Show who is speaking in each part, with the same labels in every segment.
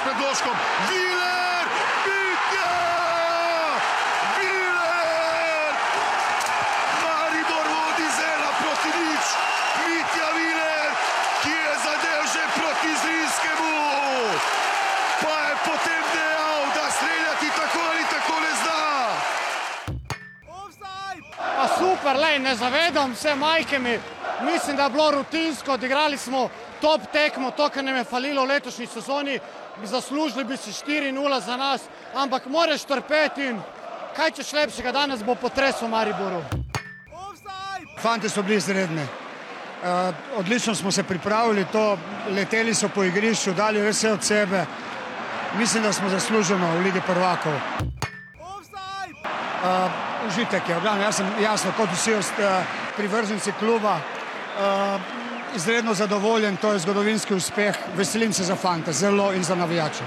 Speaker 1: s predložkom. Viler! Vitja! Viler! Maribor vodi z ena proti nič. Vitja Viler, ki je zadev že proti Zrinskemu. Pa je potem dejal, da streljati tako ali tako ne zna.
Speaker 2: Pa super, lej, ne zavedam se majke mi. Mislim, da je bilo rutinsko, odigrali smo top tekmo, to, kar nam je falilo v letošnji sezoni. Zaslužili bi si 4-0 za nas, ampak moraš trpeti in kaj češ lepšega, danes bo potres v Mariboru.
Speaker 3: Fanti so bili izredni. Uh, odlično smo se pripravili, to leteli so po igrišču, dali vse od sebe. Mislim, da smo zasluženo v Ligi prvakov. Uh, užitek je, glavno, jaz sem jasno, kot vsi uh, privrženci kluba, uh, izredno zadovoljen, to je zgodovinski uspeh, veselim se za fante, zelo in za navijače.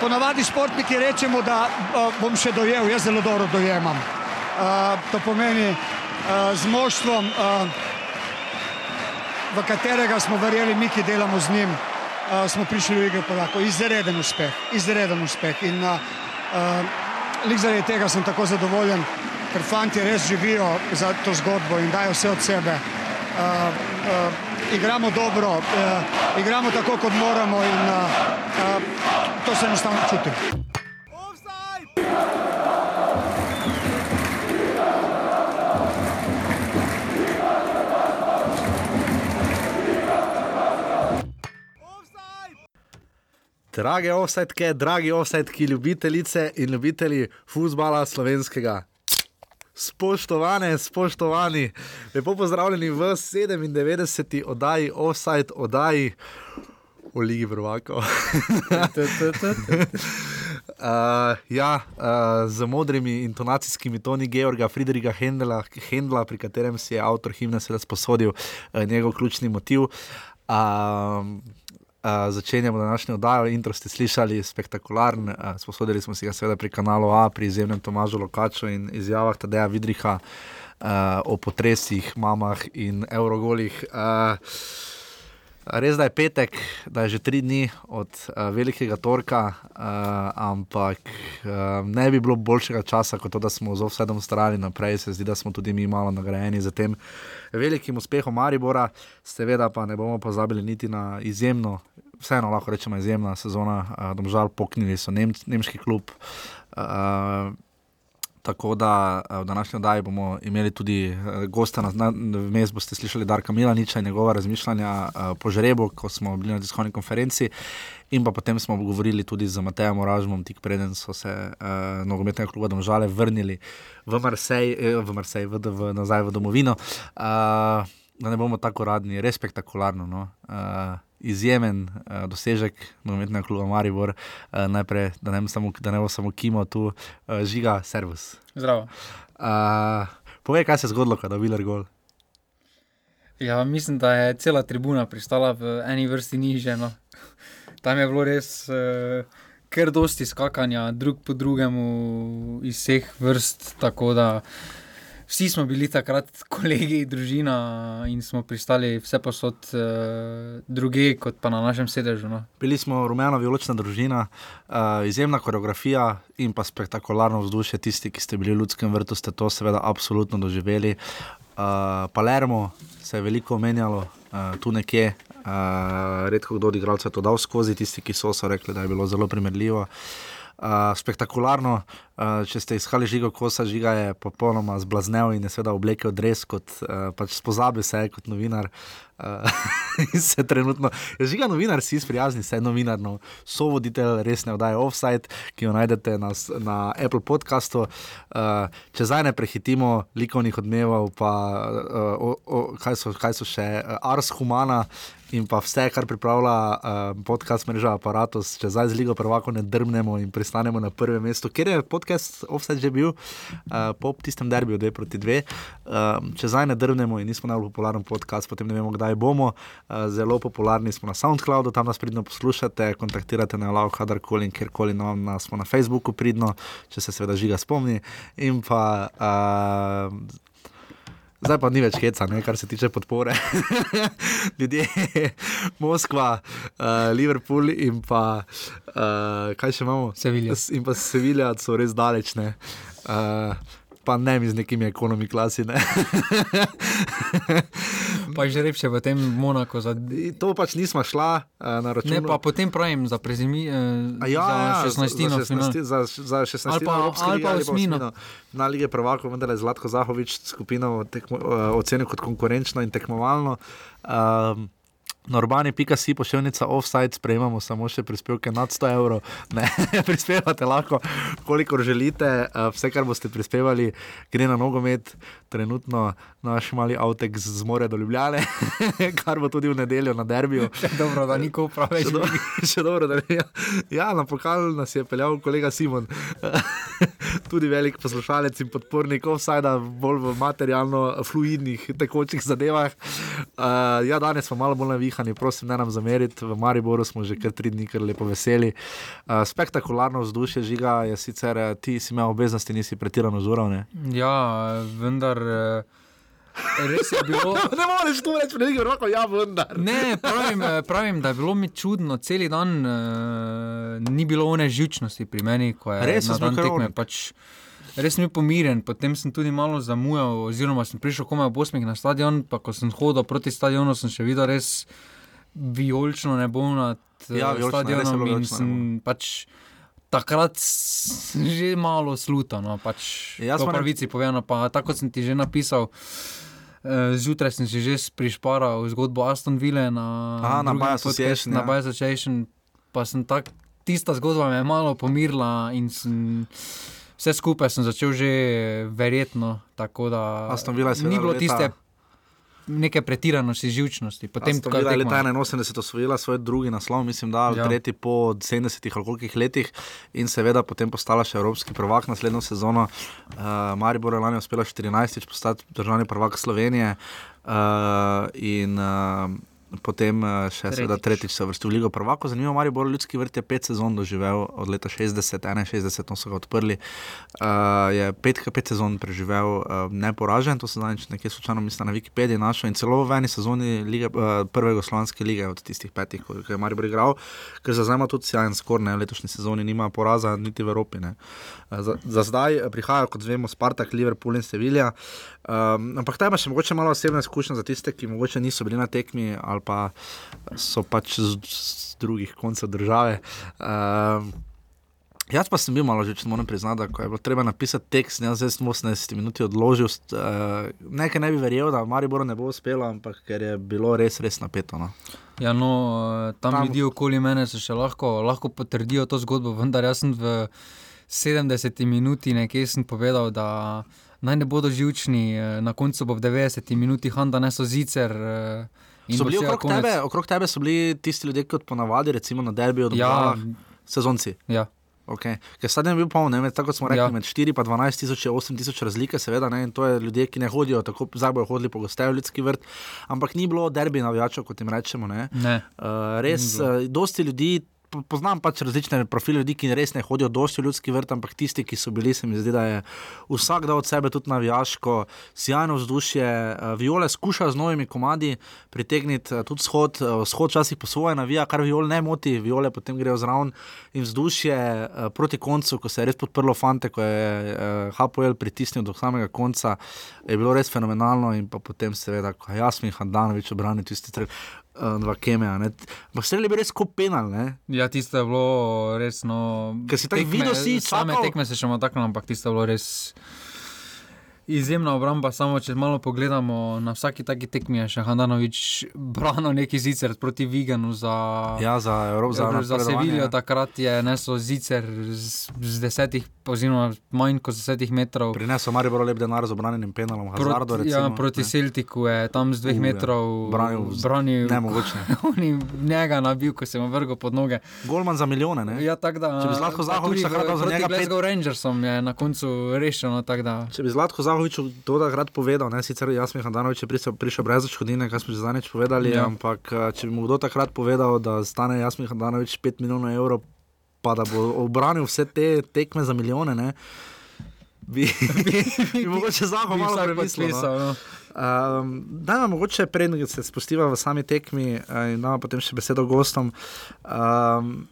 Speaker 3: Ponavadi športniki rečemo, da uh, bom še dojel, jaz zelo dobro dojemam. Uh, to pomeni uh, z moštvom, uh, v katerega smo verjeli mi, ki delamo z njim, uh, smo prišli v igro polako. Izreden uspeh, izreden uspeh. In uh, uh, zaradi tega sem tako zadovoljen, ker fanti res živijo za to zgodbo in dajo vse od sebe. Uh, igramo dobro, uh, igramo tako, kot moramo in uh, uh, to se enostavno čuti.
Speaker 4: Drage offsetke, dragi offsetki, ljubitelice in ljubitelji futbola slovenskega. Spoštovane, spoštovani, lepo pozdravljeni v 97. oddaji Offside, oddaji o Ligi Prvako. uh, ja, uh, z modrimi intonacijskimi toni Georga Friedricha Hendla, Hendla, pri katerem si je avtor himne seveda sposodil uh, njegov ključni motiv. Uh, Uh, začenjamo današnjo oddajo, intro ste slišali, spektakularen. Uh, sposodili smo si ga seveda pri kanalu A, pri izjemnem Tomažu Lokaču in izjavah Tadeja Vidriha uh, o potresih, mamah in evrogolih. Uh, res da je petek, da je že tri dni od uh, velikega torka, uh, ampak uh, ne bi bilo boljšega časa kot to, da smo z vsedom strali naprej. Se zdi, da smo tudi mi malo nagrajeni za tem velikim uspehom Maribora, seveda pa ne bomo pozabili niti na izjemno vseeno lahko rečemo, izjemna sezona, uh, domžal poknili so Nem, nemški klub. Uh, tako da v današnjem oddaji bomo imeli tudi gosta, vmes boste slišali Darka Milaniča in njegova razmišljanja uh, po žrebu, ko smo bili na tiskovni konferenci. In pa potem smo govorili tudi z Matejem Oražmom, tik preden so se uh, nogometnega kluba Domžale vrnili v Marsej, v Marsej, v, nazaj v domovino. Uh, da ne bomo tako radni, res spektakularno. No? Uh, izjemen uh, dosežek nogometnega kluba Maribor, uh, najprej, da ne, samo, da ne bo samo Kimo tu, uh, žiga, servis.
Speaker 5: Zdravo.
Speaker 4: Uh, povej, kaj se je zgodilo, da je bil gol.
Speaker 5: Ja, mislim, da je cela tribuna pristala v eni vrsti niže. No. Tam je bilo res uh, kar dosti skakanja, drug po drugemu, iz vseh vrst. Tako da uh, vsi smo bili takrat kolegi, družina in smo pristali vse posod uh, druge, kot pa na našem sedežu. No.
Speaker 4: Bili smo rumeno-violična družina, uh, izjemna koreografija in pa spektakularno vzdušje. Tisti, ki ste bili v ljudskem vrtu, ste to seveda absolutno doživeli. Uh, Palermo se je veliko omenjalo, uh, tu nekje. Uh, redko kdo od igralcev je to dal skozi, tisti, ki so, so rekli, da je bilo zelo primerljivo. Uh, Spektakularno, uh, če ste iskali žigo kosa, žiga je popolnoma zblaznel in je seveda oblekel dres, kot uh, pač spozabi se kot novinar. Uh, se trenutno, je žiga novinar, si sprijazni, se novinar, no, so voditelj resne oddaje Offside, ki jo najdete na, na Apple podcastu. Uh, če zdaj ne prehitimo likovnih odmevov, pa uh, o, o, kaj, so, kaj so še, Ars Humana in pa vse, kar pripravlja uh, podcast mreža Apparatus, če zdaj z Ligo prvako ne drgnemo in pristanemo na prvem mestu, ker je podcast Offset že bil uh, po tistem derbiju 2 proti 2. Uh, če zdaj ne drgnemo in nismo najbolj popularen podcast, potem ne vemo, kdaj bomo. Uh, zelo popularni smo na SoundCloudu, tam nas pridno poslušate, kontaktirate na Lau, kadarkoli in kjerkoli no, nas smo na Facebooku pridno, če se seveda žiga spomni. In pa uh, zdaj pa ni več heca, ne, kar se tiče podpore. Ljudje, Moskva, uh, Liverpool in pa uh, kaj še imamo?
Speaker 5: Sevilja.
Speaker 4: In pa Sevilja so res daleč. Ne. Uh, pa ne mi z nekimi ekonomi klasi. Ne.
Speaker 5: Pa že repše v tem Monaku. Za...
Speaker 4: In to pač nismo šla uh, na račun.
Speaker 5: Ne, pa potem pravim za prezimi, eh,
Speaker 4: A Ja, ja,
Speaker 5: za 16.
Speaker 4: za 16, za, za 16
Speaker 5: Ali pa-
Speaker 4: Evropske
Speaker 5: ali pa
Speaker 4: ali
Speaker 5: osmino.
Speaker 4: Na lige prvakov, vendar je Zlatko Zahovič skupino tekmo, uh, ocenil kot konkurenčno in tekmovalno. Um, Norbani.si pošiljnica offside, sprejemamo samo še prispevke nad 100 evrov. Ne, prispevate lahko, kolikor želite. Uh, Vse, kar boste prispevali, gre na nogomet, trenutno naš mali avtek z more do Ljubljane, kar bo tudi v nedeljo na derbiju.
Speaker 5: Dobro, da niko pravi.
Speaker 4: Še, do, še dobro, da ne. Ja, na pokal nas je peljal kolega Simon, tudi velik poslušalec in podpornik, vsaj da bolj v materialno fluidnih, tekočih zadevah. Uh, ja, danes smo malo bolj navihani, prosim, ne nam zameriti. V Mariboru smo že kar tri dni, kar lepo veseli. Uh, spektakularno vzdušje žiga je sicer, eh, ti si imel obveznosti, nisi pretirano. Ne,
Speaker 5: Ja, vendar eh, res je bilo.
Speaker 4: ne moreš tu reči, ne greš roko, ja, vendar.
Speaker 5: Ne, pravim, pravim, da je bilo mi čudno, cel dan uh, ni bilo one živčnosti pri meni, ko je
Speaker 4: Res,
Speaker 5: na dan tekme. Pač, res bil pomirjen, potem sem tudi malo zamujal, oziroma sem prišel komaj ob 8 na stadion, pa ko sem hodil proti stadionu, sem še videl res vijolično nebo nad eh,
Speaker 4: Ja,
Speaker 5: stadionom in sem pač. Takrat že malo sluta, no, pač
Speaker 4: Jaz
Speaker 5: po pravici povedano, pa tako sem ti že napisal, eh, zjutraj sem si že prišparal zgodbo Aston Ville na,
Speaker 4: Aha, na
Speaker 5: podcastu,
Speaker 4: Association,
Speaker 5: na
Speaker 4: ja.
Speaker 5: Buy Association, pa sem tak, tista zgodba me je malo pomirila in sem, vse skupaj sem začel že verjetno, tako da ni bilo
Speaker 4: leta-
Speaker 5: tiste neke pretiranosti, živčnosti. Potem, ko je
Speaker 4: leta 81 osvojila svoj drugi naslov, mislim, da
Speaker 5: Ja.
Speaker 4: tretji po 70 ali kolikih letih in seveda potem postala še evropski prvak naslednjo sezono. Uh, Maribor je lani uspela 14. postati državni prvak Slovenije uh, in uh, potem uh, še tretjič. seveda tretjič se vrstil v Ligo prvako. Zanimivo, Maribor ljudski vrt je pet sezon doživel od leta 60, 61, no so ga odprli. Uh, je pet, pet sezon preživel uh, neporažen, to se zdaj nekje slučajno mislim na Wikipediji našel in celo v eni sezoni lige, uh, prve Jugoslavijske lige od tistih petih, ko ko je Maribor igral, ker za zdaj ima tudi sjajen skor, ne, v letošnji sezoni nima poraza niti v Evropi. ne. Uh, Za, za zdaj eh, prihajajo, kot vemo, Spartak, Liverpool in Sevilla. Um, ampak ta ima še mogoče malo osebna izkušnja za tiste, ki mogoče niso bili na tekmi ali pa so pač z, z drugih koncev države. Um, Jaz pa sem bil malo žečen, moram priznati, da je bilo treba napisati tekst, ne, zdaj sem 18 minut odložil. Uh, nekaj ne bi verjel, da Maribor ne bo uspelo, ampak ker je bilo res, res napeto. No.
Speaker 5: Ja, no, eh, tam,
Speaker 4: Tam-
Speaker 5: ljudi okoli mene se še lahko, lahko potrdijo to zgodbo, vendar jaz sem v 70 minuti nekje sem povedal, da naj ne bodo živčni, eh, na koncu bo v 90 minuti Handa neso zicer. eh,
Speaker 4: So bili okrog
Speaker 5: konec.
Speaker 4: tebe, okrog tebe so bili tisti ljudje, kot ponavadi, recimo na derbijo,
Speaker 5: Ja,
Speaker 4: sezonci.
Speaker 5: ja.
Speaker 4: Okay. Ker stadion je bil poln, ne, med, tako smo rekli, ja. Med 4 in 12 tisoč je 8 tisoč razlike, seveda, ne, in to je ljudje, ki ne hodijo, tako zdaj bojo hodili po gosteju v ljudski vrt, ampak ni bilo derbi navijačev, kot jim rečemo. Ne.
Speaker 5: Ne.
Speaker 4: Uh, res, uh, dosti ljudi. Po- Poznam pač različne profile ljudi, ki res ne hodijo dosti v ljudski vrt, ampak tisti, ki so bili, se mi zdi, da je vsak dal od sebe tudi navijaško, sjajno vzdušje. Uh, Viole skuša z novimi komadi pritegniti uh, tudi shod, uh, shod včasih po svoje navija, kar viol ne moti, viole potem grejo zraven in vzdušje proti koncu, ko se je res podprlo fante, ko je HPL pritisnil do samega konca, je bilo res fenomenalno in pa potem seveda, ko je Jasmin Handanovič obranil tisti trg. Dva kemeja. Ampak streli bi res kot penal. Ne?
Speaker 5: Ja, tisto je bilo res. No,
Speaker 4: Ker si tako videl, si
Speaker 5: same
Speaker 4: čakal-
Speaker 5: tekme se še malo taknilo, ampak tisto je bilo res. Izjemna obramba, samo če malo pogledamo na vsaki taki tekmi, je še Handanovič branil neki zicer proti Viganu za,
Speaker 4: Ja, za Evropo, za,
Speaker 5: za, za Sevilijo.
Speaker 4: ja.
Speaker 5: Takrat je nesel zicer z, z desetih, oziroma manj kot desetih metrov.
Speaker 4: Prinesel Maribor lep denar z obranjenim penalom. Hazardo,
Speaker 5: Proti,
Speaker 4: recimo,
Speaker 5: ja, proti
Speaker 4: ne.
Speaker 5: Celtiku je tam z dveh
Speaker 4: U, ja.
Speaker 5: metrov
Speaker 4: Branil
Speaker 5: branil
Speaker 4: Nemogoče.
Speaker 5: Oni njega nabil, ko se mu vrgo pod noge.
Speaker 4: Golman za milijone. Ne?
Speaker 5: Ja, tak, da,
Speaker 4: Če bi Zlatko
Speaker 5: tudi
Speaker 4: takrat za njega pet-
Speaker 5: Glasgow Rangersom je na koncu rešeno. tak Da,
Speaker 4: Če bi Zlatko Zahovič to takrat povedal, ne, sicer Jasmin Handanovič je prišel, prišel brez odškodnine, kar smo že zadnjič povedali, ja. Ampak eh, če bi mu kdo takrat povedal, da stane Jasmin Handanovič 5 milijonov evrov, pa da bo obranil vse te tekme za milijone, ne, bi, bi mogoče zahod malo premislil. No.
Speaker 5: no.
Speaker 4: Um, da nam mogoče preden se spustiva v sami tekmi uh, in damo potem še besedo gostom. Um,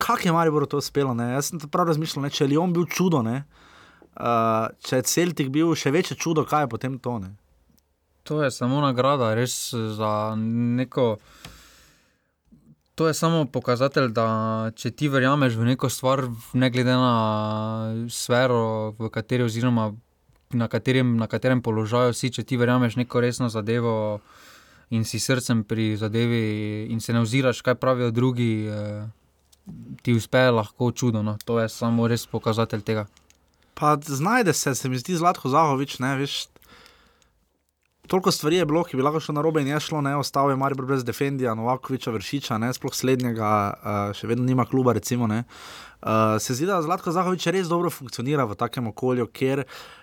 Speaker 4: Kako je Maribor to uspelo? Ne? Jaz sem prav razmišljal, ne? če je Lyon bil čudo, ne? Uh, če je Celtic bil še večje čudo, kaj je potem to? Ne?
Speaker 5: To je samo nagrada, res za neko. To je samo pokazatelj, da če ti verjameš v neko stvar, ne glede na sfero, v kateri, oziroma na katerem, na katerem položaju si, če ti verjameš neko resno zadevo in si srcem pri zadevi, in se ne oziraš, kaj pravijo drugi, eh, ti uspe lahko čudo. No. To je samo res pokazatelj tega.
Speaker 4: Pa znajde se, se mi zdi Zlatko Zahovič, ne veš. Toliko stvari je bilo, ki bi lahko šlo na robe in je šlo, ne, ostal je Maribor brez Defendija, Novakoviča, Vršiča, ne, sploh slednjega, uh, še vedno nima kluba, recimo, ne. Uh, se zdi, da Zlatko Zahovič res dobro funkcionira v takem okolju, ker uh,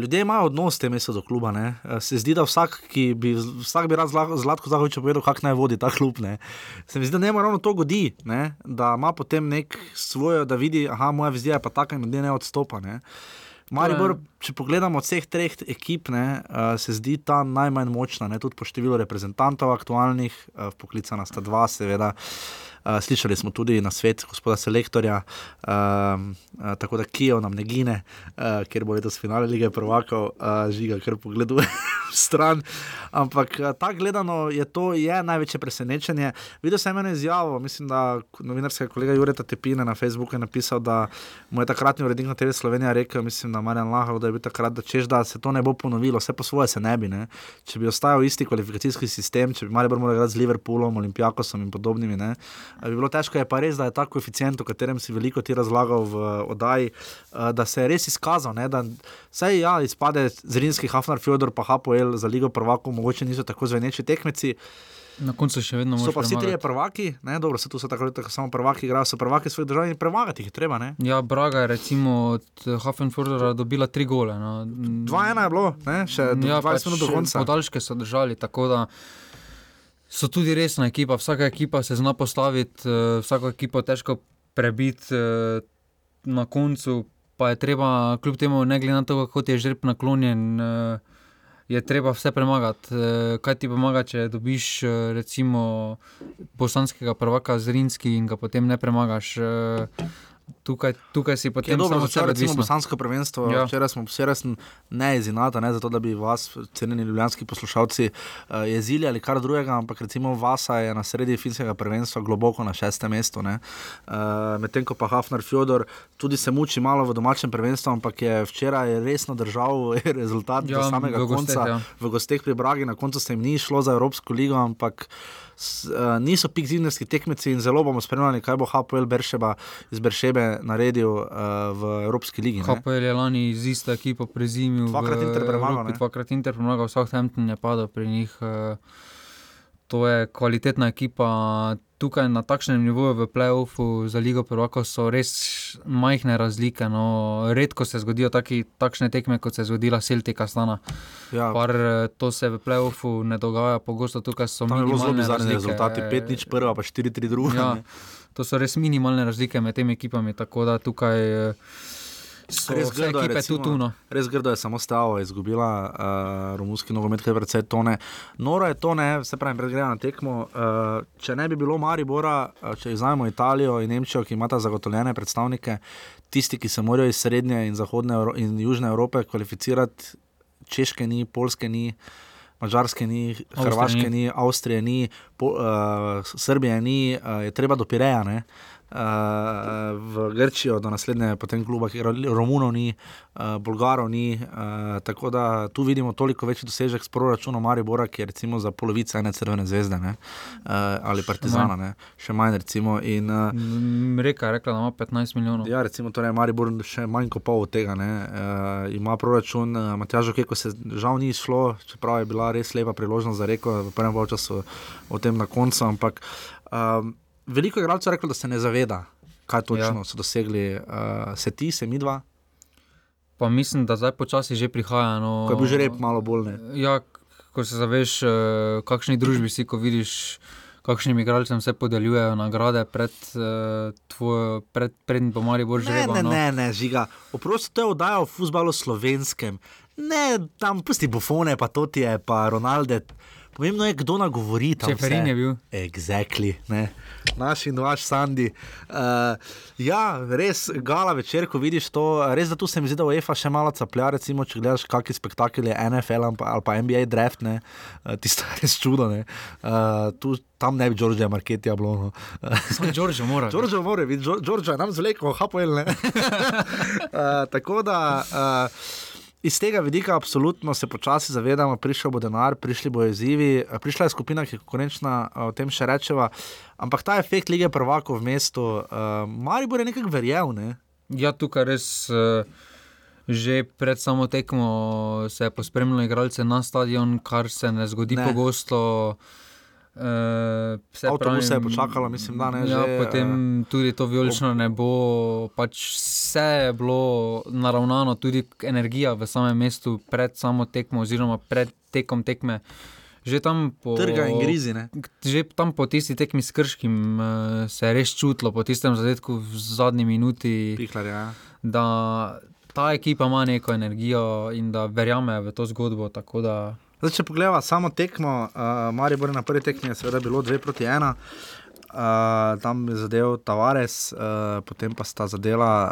Speaker 4: ljudje imajo odnos s tem mestom do kluba, ne. Uh, se zdi, da vsak, ki bi, vsak bi rad Zla- Zlatko Zahoviča povedal, kako naj vodi ta klub, ne. Se mi zdi, da njemu ravno to godi, ne, da ima potem nek svojo, da vidi, aha, moja vizija je pa taka in ljudje ne odstopa, ne. Maribor, če pogledamo od vseh treh ekip, ne, uh, se zdi ta najmanj močna, ne, tudi po številu reprezentantov aktualnih, uh, poklicana sta dva, seveda. Uh, slišali smo tudi na svet gospoda selektorja, uh, uh, tako da Kijev nam ne gine, uh, ker bo letos finale lige prvakov, uh, žiga, kar pogleduje v stran. Ampak uh, tako gledano je to je največje presenečenje. Videl sem eno izjavo, mislim, da novinarskega kolega Jureta Tepine na Facebooku je napisal, da mu je takratni urednik na TV Slovenija rekel, mislim, da Marjan Lahov, da je bil takrat, da češ, da se to ne bo ponovilo, vse po svoje se ne bi. Ne? Če bi ostajal isti kvalifikacijski sistem, če bi Maribor moral igrati z Liverpoolom, Olimpijakosom in podobnimi, bi bilo težko. Je pa res, da je ta koeficient, o katerem si veliko ti razlagal v oddaji, eh, da se je res izkazal. Ne? Da, saj ja, izpade Zrinski, Hafnar, Fjodor, pa Hapoel za Ligo prvakov, mogoče niso tako zveneči tekmeci.
Speaker 5: Na koncu še vedno
Speaker 4: So
Speaker 5: moraš.
Speaker 4: pa vsi trije prvaki, ne, dobro, se tu so tako, tako samo prvaki, igrajo so prvaki svojih držav in premagati jih je treba. Ne.
Speaker 5: Ja, Braga je recimo od Hafenfurdera dobila tri gole. No.
Speaker 4: 2-1 je bilo, ne, še
Speaker 5: Ja,
Speaker 4: 20 minut do konca.
Speaker 5: Podaljške so držali, tako da so tudi resna ekipa. Vsaka ekipa se zna postaviti, eh, vsako ekipo težko prebiti eh, na koncu, pa je treba, kljub temu, ne glede na to, kako ti je žreb naklonjen. eh, Je treba vse premagati. Eh, Kaj ti pomaga, če dobiš eh, recimo bosanskega prvaka z Rinski in ga potem ne premagaš? Tukaj, tukaj si
Speaker 4: Ki je
Speaker 5: potem
Speaker 4: dobro
Speaker 5: samo
Speaker 4: začel,
Speaker 5: sebe
Speaker 4: recimo,
Speaker 5: odvisno.
Speaker 4: bosansko prvenstvo. Ja.
Speaker 5: Ja.
Speaker 4: Včeraj smo včeraj sem ne iz Inata, ne zato, da bi vas, cenjeni ljubljanski poslušalci, uh, jezili ali kar drugega, ampak recimo Vasa je na sredi finskega prvenstva globoko na šestem mestu. Uh, Medtem ko pa Hafnar Fjodor tudi se muči malo v domačem prvenstvu, ampak je včeraj resno držal rezultat ja, do
Speaker 5: Ja,
Speaker 4: samega
Speaker 5: v gosteh,
Speaker 4: konca.
Speaker 5: ja.
Speaker 4: V gosteh pri Bragi, na koncu se jim ni šlo za Evropsko ligo, ampak. S, uh, niso pik zimski tekmeci in zelo bomo spremljali, kaj bo Hapoel Beršeba iz Beršebe naredil uh, v Evropski ligi. ne.
Speaker 5: Hapel je lani z isto ekipo prezimil.
Speaker 4: Dvakrat Inter premagal?
Speaker 5: Dvakrat Inter premagal, Southampton je padel pri njih. eh, To je kvalitetna ekipa. Tukaj na takšnem nivoju v playoffu za Ligo Prvaka so res majhne razlike. No. Redko se zgodijo taki, takšne tekme, kot se je zgodila Celtica Stana.
Speaker 4: Ja,
Speaker 5: Par, eh, to se v playoffu ne dogaja, pogosto tukaj so
Speaker 4: tam je bilo zelo
Speaker 5: minimalne
Speaker 4: bizarni
Speaker 5: razlike.
Speaker 4: rezultati. 5-0 prva, pa 4-3 druga.
Speaker 5: Ja, to so res minimalne razlike med temi ekipami, tako da tukaj eh, so
Speaker 4: Res grdo je, recimo,
Speaker 5: tu tuno.
Speaker 4: Res grdo je samo stavo, izgubila uh, romunski nogomet, kar precej tone. Noro je to, ne, se pravi, pred gremo na tekmo. Uh, če ne bi bilo Maribora, uh, če iznajmo Italijo in Nemčijo, ki imata zagotovljene predstavnike, tisti, ki se morajo iz srednje in zahodne Evro in južne Evrope kvalificirati, Češke ni, Polske ni. Mačarske ni, Hrvaške ni, Avstrije ni, po, uh, Srbije ni, uh, je treba do Pireja, ne? Uh, v Grčijo, do naslednje, potem kluba, ki Romunov ni, uh, Bolgarov ni. Uh, tako da tu vidimo toliko večji dosežek s proračunom Maribora, ki je recimo za polovico ene crvene zvezde ne? uh, ali Partizana, ne? še manj. Recimo. In, uh,
Speaker 5: Reka je rekla, da ima 15 milijonov.
Speaker 4: Ja, recimo, torej Maribor še manj kot pol od tega. Uh, ima proračun, uh, Matjažo Keko se žal ni šlo, čeprav je bila res lepa priložnost za reko v prvem času, o tem na koncu. Ampak um, veliko igralcev reklo, da se ne zaveda, kaj točno ja. so dosegli. Uh, se ti, se mi dva,
Speaker 5: Pa mislim, da zdaj počasi že prihaja. No,
Speaker 4: ko je bil že rep malo bolj ne.
Speaker 5: Ja, ko se zaveš, eh, v kakšni družbi si, ko vidiš, kakšnim igralcem se podeljujejo nagrade pred, uh, tvojo, pred, pred bo že
Speaker 4: Ne,
Speaker 5: rekel.
Speaker 4: ne,
Speaker 5: no.
Speaker 4: ne, ne, žiga. Oprosti, to je oddaja o futbalu slovenskem. Ne, tam pusti bufone, pa to ti je, pa Ronaldo. Pomembno je, kdo nagovori tam.
Speaker 5: Čeferin
Speaker 4: vse.
Speaker 5: je bil.
Speaker 4: Exactly, ne. Naš in vaš Sandi. Uh, ja, res, gala večer, ko vidiš to, res da tu se mi zdi, da UEFA še malo caplja, recimo, če gledaš, kakšen spektakel je NFL ali pa, NBA draft, ne, uh, tisto je res čudo, ne. Uh, tu, tam ne bi Đorđe Marketija bilo. No.
Speaker 5: Samo Đorđe mora.
Speaker 4: Đorđe mora Đorđe nam zvleko, hapoel ne. uh, tako da. Uh, Iz tega vidika, absolutno se počasi zavedamo, prišel bo denar, prišli bodo izzivi, eh, prišla je skupina, ki je konkurenčna, eh, o tem še rečeva. Ampak ta efekt lige prvakov v mestu, uh, Maribor je nekako verjel. Ne?
Speaker 5: Ja, tukaj res. Uh, Že pred samo tekmo se je pospremljalo igralce na stadion, kar se ne zgodi
Speaker 4: Ne.
Speaker 5: ne. pogosto. Uh,
Speaker 4: Avtobuse je počakalo, mislim, da ne.
Speaker 5: Ja,
Speaker 4: že,
Speaker 5: potem uh, tudi to vijolično nebo, pač vse je bilo naravnano, tudi energija v samem mestu pred samo tekmo, oziroma pred tekom tekme. Že tam po,
Speaker 4: Trga in grizi. Ne?
Speaker 5: Že tam po tisti tekmi s Krškim uh, se je res čutilo, po tistem zadetku v zadnji minuti,
Speaker 4: Pihlar, ja.
Speaker 5: da ta ekipa ima neko energijo in da verjame v to zgodbo. tako Da,
Speaker 4: Zdaj, če pogledamo samo tekmo, uh, Maribor je na prvi tekmi je seveda bilo 2 proti 1. Uh, tam je zadev Tavares, uh, potem pa sta zadela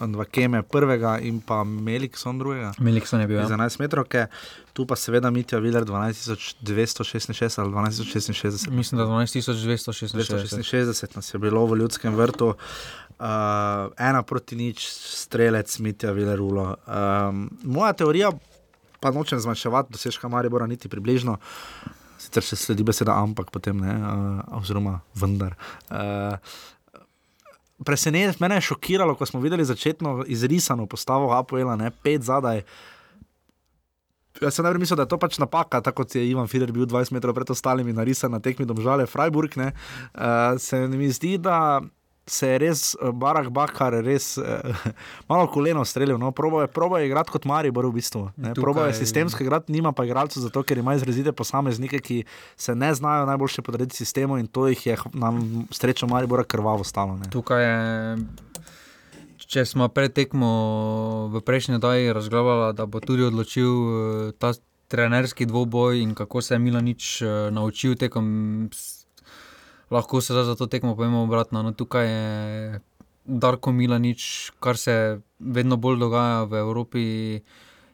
Speaker 4: uh, dva keme prvega in pa Melikson drugega.
Speaker 5: Melikson je bil.
Speaker 4: Ja.
Speaker 5: Ja.
Speaker 4: 11 metrov, tu pa seveda Mitja Viler 12266 ali 12066.
Speaker 5: Mislim, da 12.266.
Speaker 4: 266 nas je bilo v ljudskem vrtu, uh, ena proti nič, strelec, mitja, vilerulo. Um, moja teorija, pa nočem zmanjševati dosežka Maribora, niti približno. Sicer še sledi beseda, ampak potem ne, uh, oziroma vendar. Uh, Presenečen, mene je šokiralo, ko smo videli začetno izrisano postavo Apoela, ne pet zadaj. Jaz sem najprej mislil, da je to pač napaka, tako kot je Ivan Fider bil 20 metrov pred ostalimi narisan na tekmi domžale Freiburg. Uh, se mi zdi, da se je res uh, Barak Bakar res uh, malo koleno streljal. No, probo je, probo je igrati kot Maribor v bistvu. Ne,
Speaker 5: Tukaj-
Speaker 4: probo je sistemsko igrati, nima pa igralcev zato, ker ima izrazite posameznike, ki se ne znajo najboljše podrediti sistemu in to jih je nam srečo Maribora krvavo stalo. Ne.
Speaker 5: Tukaj je, če smo pred tekmo v prejšnji oddaji razglabljali, da bo tudi odločil eh, ta trenerski dvoboj in kako se je Milanič eh, naučil tekom. Lahko se zdaj za to tekmo povemo obratno. No, tukaj je Darko Milanič, kar se vedno bolj dogaja v Evropi.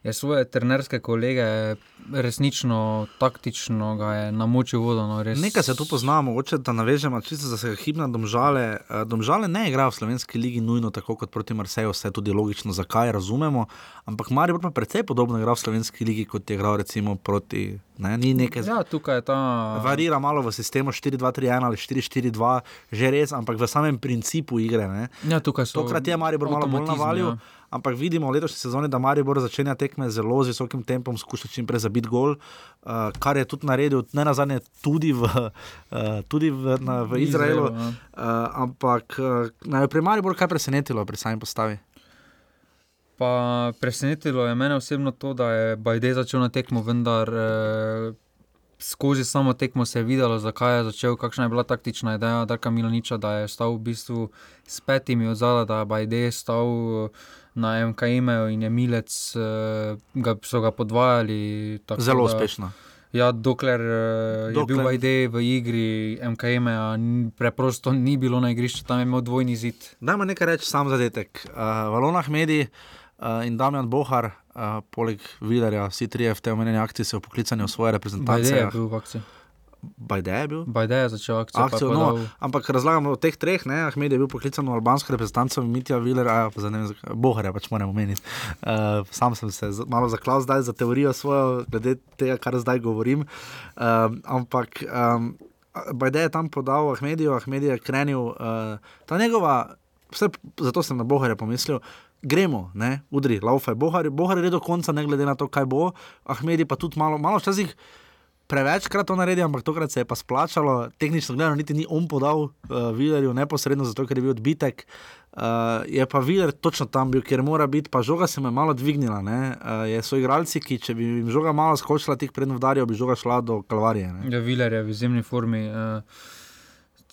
Speaker 5: Je svoje trenerske kolege resnično, taktično namočil vodo. No, res.
Speaker 4: Nekaj se tu poznamo, mogoče da navežemo, čisto za se hipna domžale. Eh, Domžale ne igrajo v slovenski ligi nujno tako kot proti Marseju, vse je tudi logično, zakaj razumemo. Ampak Maribor pa precej podobno igra v slovenski ligi, kot je igral recimo proti. Ne, ni nekaj
Speaker 5: Ja, tukaj je ta.
Speaker 4: Varira malo v sistemu 4-2-3-1 ali 4-4-2, že res, ampak v samem principu igre. Ne.
Speaker 5: Ja, tukaj so
Speaker 4: Tokrat je Maribor malo bolj navalil,
Speaker 5: ja.
Speaker 4: Ampak vidimo v letošnji sezoni, da Maribor začenja tekme zelo z visokim tempom, skuša čim prej zabiti gol, uh, kar je tudi naredil, ne na zadnje, tudi v, uh, tudi v, na, v Izraelu.
Speaker 5: ja.
Speaker 4: Uh, ampak uh, naj pri Mariboru kaj presenetilo pri sami postavi.
Speaker 5: Pa presenetilo je mene osebno to, da je Bajdej začel na tekmo, vendar eh, skozi samo tekmo se je videlo, zakaj je začel, kakšna je bila taktična ideja Darka Milaniča, da je stal v bistvu s petimi od zadaj, da je Bajdej stal eh, na MKM-u in je Milec, eh, ga, so ga podvajali.
Speaker 4: Zelo
Speaker 5: da-
Speaker 4: uspešno.
Speaker 5: Ja, dokler, dokler je
Speaker 4: Dokler-
Speaker 5: bil Bajdej v igri MKM, preprosto ni bilo na igrišču, tam je imel dvojni zid.
Speaker 4: Dajmo nekaj reči, sam zadetek. Uh, Valonah Medi uh, in Damjan Bohar, uh, poleg Vidarja, vsi trije v tej omenjeni akciji so poklicani v svoje
Speaker 5: Bajdej je
Speaker 4: reprezentance.
Speaker 5: bil v akciji.
Speaker 4: Bajde je bil.
Speaker 5: Bajdej je začel akcijo. je
Speaker 4: Akcijo,
Speaker 5: podal-
Speaker 4: no, ampak razlagamo o teh treh. Ne? Ahmed je bil poklican v albansko reprezentanco, Mitja Viler, a pa za ne vem, zakaj- Boharja pač moram omeniti. Uh, sam sem se malo zaklal zdaj za teorijo svojo, glede tega, kar zdaj govorim. Um, ampak um, Bajde je tam podal Ahmedijo, Ahmed je krenil, uh, ta njegova, vse, zato sem na Boharja pomislil. Gremo, ne, udri, laufe, Bohar, Bohar je do konca, ne glede na to, kaj bo, Ahmedi pa tudi malo, malo včasih prevečkrat to naredil, ampak tokrat se je pa splačalo. Tehnično gledano, niti ni on podal uh, Vilerju neposredno, zato ker je bil odbitek. Uh, je pa Viler točno tam bil, kjer mora biti, pa žoga se mu je malo dvignila. Uh, so igralci, ki če bi jim žoga malo skočila, tih prednjo vdarijo, bi žoga šla do kalvarije. Ne?
Speaker 5: Ja, Viler je v izjemni formi. Uh...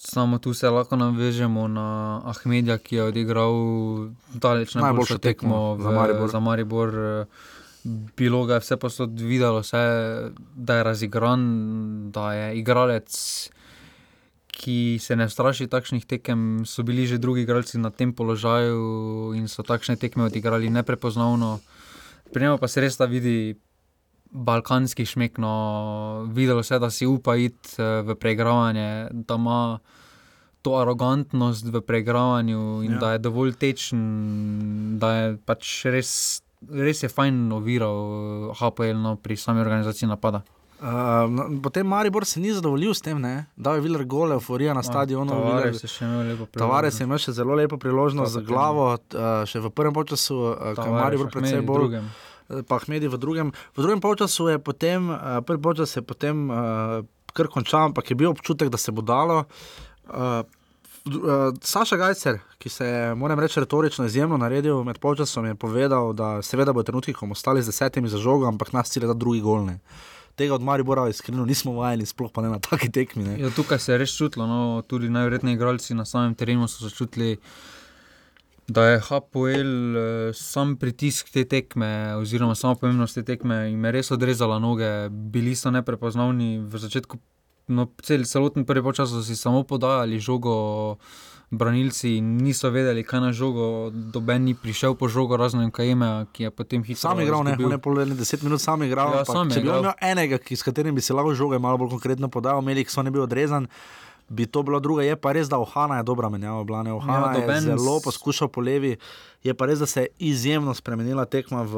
Speaker 5: Samo tu se lahko navežemo na Ahmedja, ki je odigral daleč najboljšo tekmo, tekmo v, za Maribor. Za Maribor. Bilo ga je vse posod videlo, vse, da je razigran, da je igralec, ki se ne straši takšnih tekem. So bili že drugi igralci na tem položaju in so takšne tekme odigrali neprepoznavno. Pri njemu pa se res da vidi balkanski šmek, no, videlo se, da si upa iti eh, v preigravanje, da ima to arogantnost v preigravanju in ja. da je dovolj tečen, da je pač res, res je fajn noviral HPL no, pri sami organizaciji napada.
Speaker 4: Uh, potem Maribor se ni zadovoljil s tem, ne? da je videl gole, euforija na no, stadionu.
Speaker 5: Tavares je še imel lepo priložnost.
Speaker 4: Tavares je imel še zelo lepo priložnost za glavo, uh, še v prvem času, uh, ko je Maribor predvsem bolj. Drugem. Eh, pa Ahmedi v drugem. V drugem polčasu je potem, uh, prvi polčas je potem uh, kar končal, ampak je bil občutek, da se bo dalo. Uh, uh, Saša Gajcer, ki se je, moram reči, retorično izjemno naredil med polčasom, je povedal, da seveda bo trenutki, ko bomo ostali z desetimi za žogo, ampak nas cilj je da drugi golne. Tega od Maribora iskreno nismo vajeni, sploh pa ne na taki tekmi.
Speaker 5: Ja, tukaj se je res čutilo, no, tudi najverjetnejši igralci na samem terenu so se čutili da je HPL eh, sam pritisk te tekme, oziroma samo pomembnost te tekme, jim je res odrezala noge, bili so neprepoznavni v začetku. No, cel, celoten prvi čas so si samo podajali žogo, branilci niso vedeli, kaj na žogo, doben ni prišel po žogo, razen Kajeme, ki je potem hitro.
Speaker 4: Sam igral, ne, ne pol ne deset minut, sam igral. Ja, sam če bi imel enega, ki, s katerim bi se lahko žogo malo bolj konkretno podajal, Melik so ne bil odrezan bi to bilo druga. Je pa res, da Ohana je dobra menjava, bila ne Ohana. Ja, je zelo poskušal po levi. Je pa res, da se je izjemno spremenila tekma v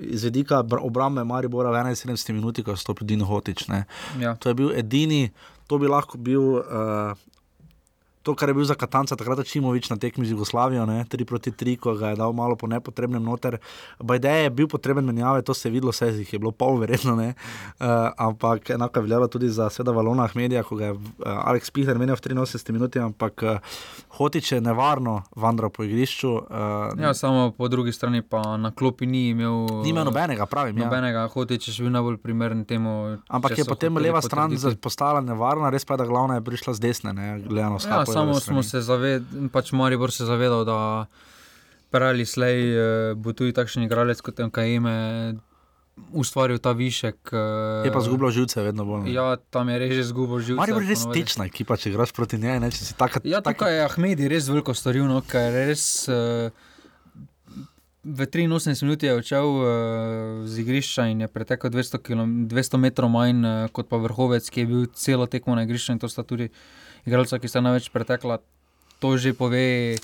Speaker 4: izvedika obrambe Maribora v 71 minutah, ko je stopil Dino Hotič. Ja. To je bil edini, to bi lahko bil. Uh, to, kar je bil za Katanca, takrat Čimovič na tekmi z Jugoslavijo, 3 proti 3, ko ga je dal malo po nepotrebnem noter. Bajde je bil potreben menjave, to se je videlo, vse jih je bilo pol verjetno, uh, ampak enako je veljalo tudi za Sveda Valona Ahmedija, ko ga je uh, Alex Pihler menil v 83 minutah, ampak uh, Hotič je nevarno vandral po igrišču.
Speaker 5: Uh, ja, samo po drugi strani pa na klopi ni imel.
Speaker 4: Ni imel nobenega, pravim.
Speaker 5: Ja. Nobenega, ja. Hotič je še bil najbolj primeren temu.
Speaker 4: Ampak je potem leva stran postala nevarna, res pa je, da glavna je prišla z desne, ne, gledano s
Speaker 5: tem samo smo se zavedali, pač Maribor se zavedal, da prali slej eh, bo tudi takšen igralec kot MKM. Ustvaril ta višek.
Speaker 4: Uh, je pa zgubil živce, vedno bolj.
Speaker 5: Ja, tam je res zgubil živce.
Speaker 4: Ali je res tečna ekipa, če igraš proti njej? Ne, taka,
Speaker 5: ja, tako taka... je Ahmedi res veliko storil, no, ker res uh, v 83 minutah je odšel uh, z igrišča in je pretekel 200, km, 200 metrov manj uh, kot pa vrhovec, ki je bil celo tekmo na igrišču in to sta tudi igralca, ki sta največ pretekla, to že pove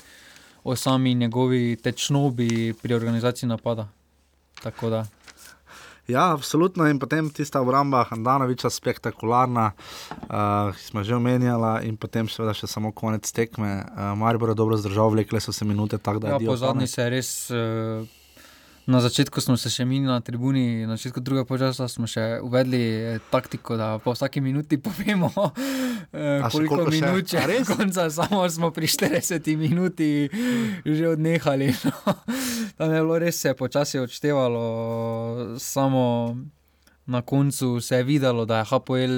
Speaker 5: o sami njegovi tečnobi pri organizaciji napada.
Speaker 4: Ja, absolutno. In potem tista obramba Handanoviča, spektakularna, uh, ki smo že omenjali, in potem seveda še samo konec tekme. Uh, Maribor je dobro zdržal, vlekle so se minute. Tak,
Speaker 5: ja, po zadnji se je res. Uh, Na začetku smo se še mi na tribuni, na začetku drugega počasa smo še uvedli eh, taktiko, da po vsaki minuti povemo, eh, koliko minut je res. Konca, samo smo pri 40 minuti že odnehali. No. Tam je bilo res se počasi odštevalo, samo na koncu se je videlo, da je HPL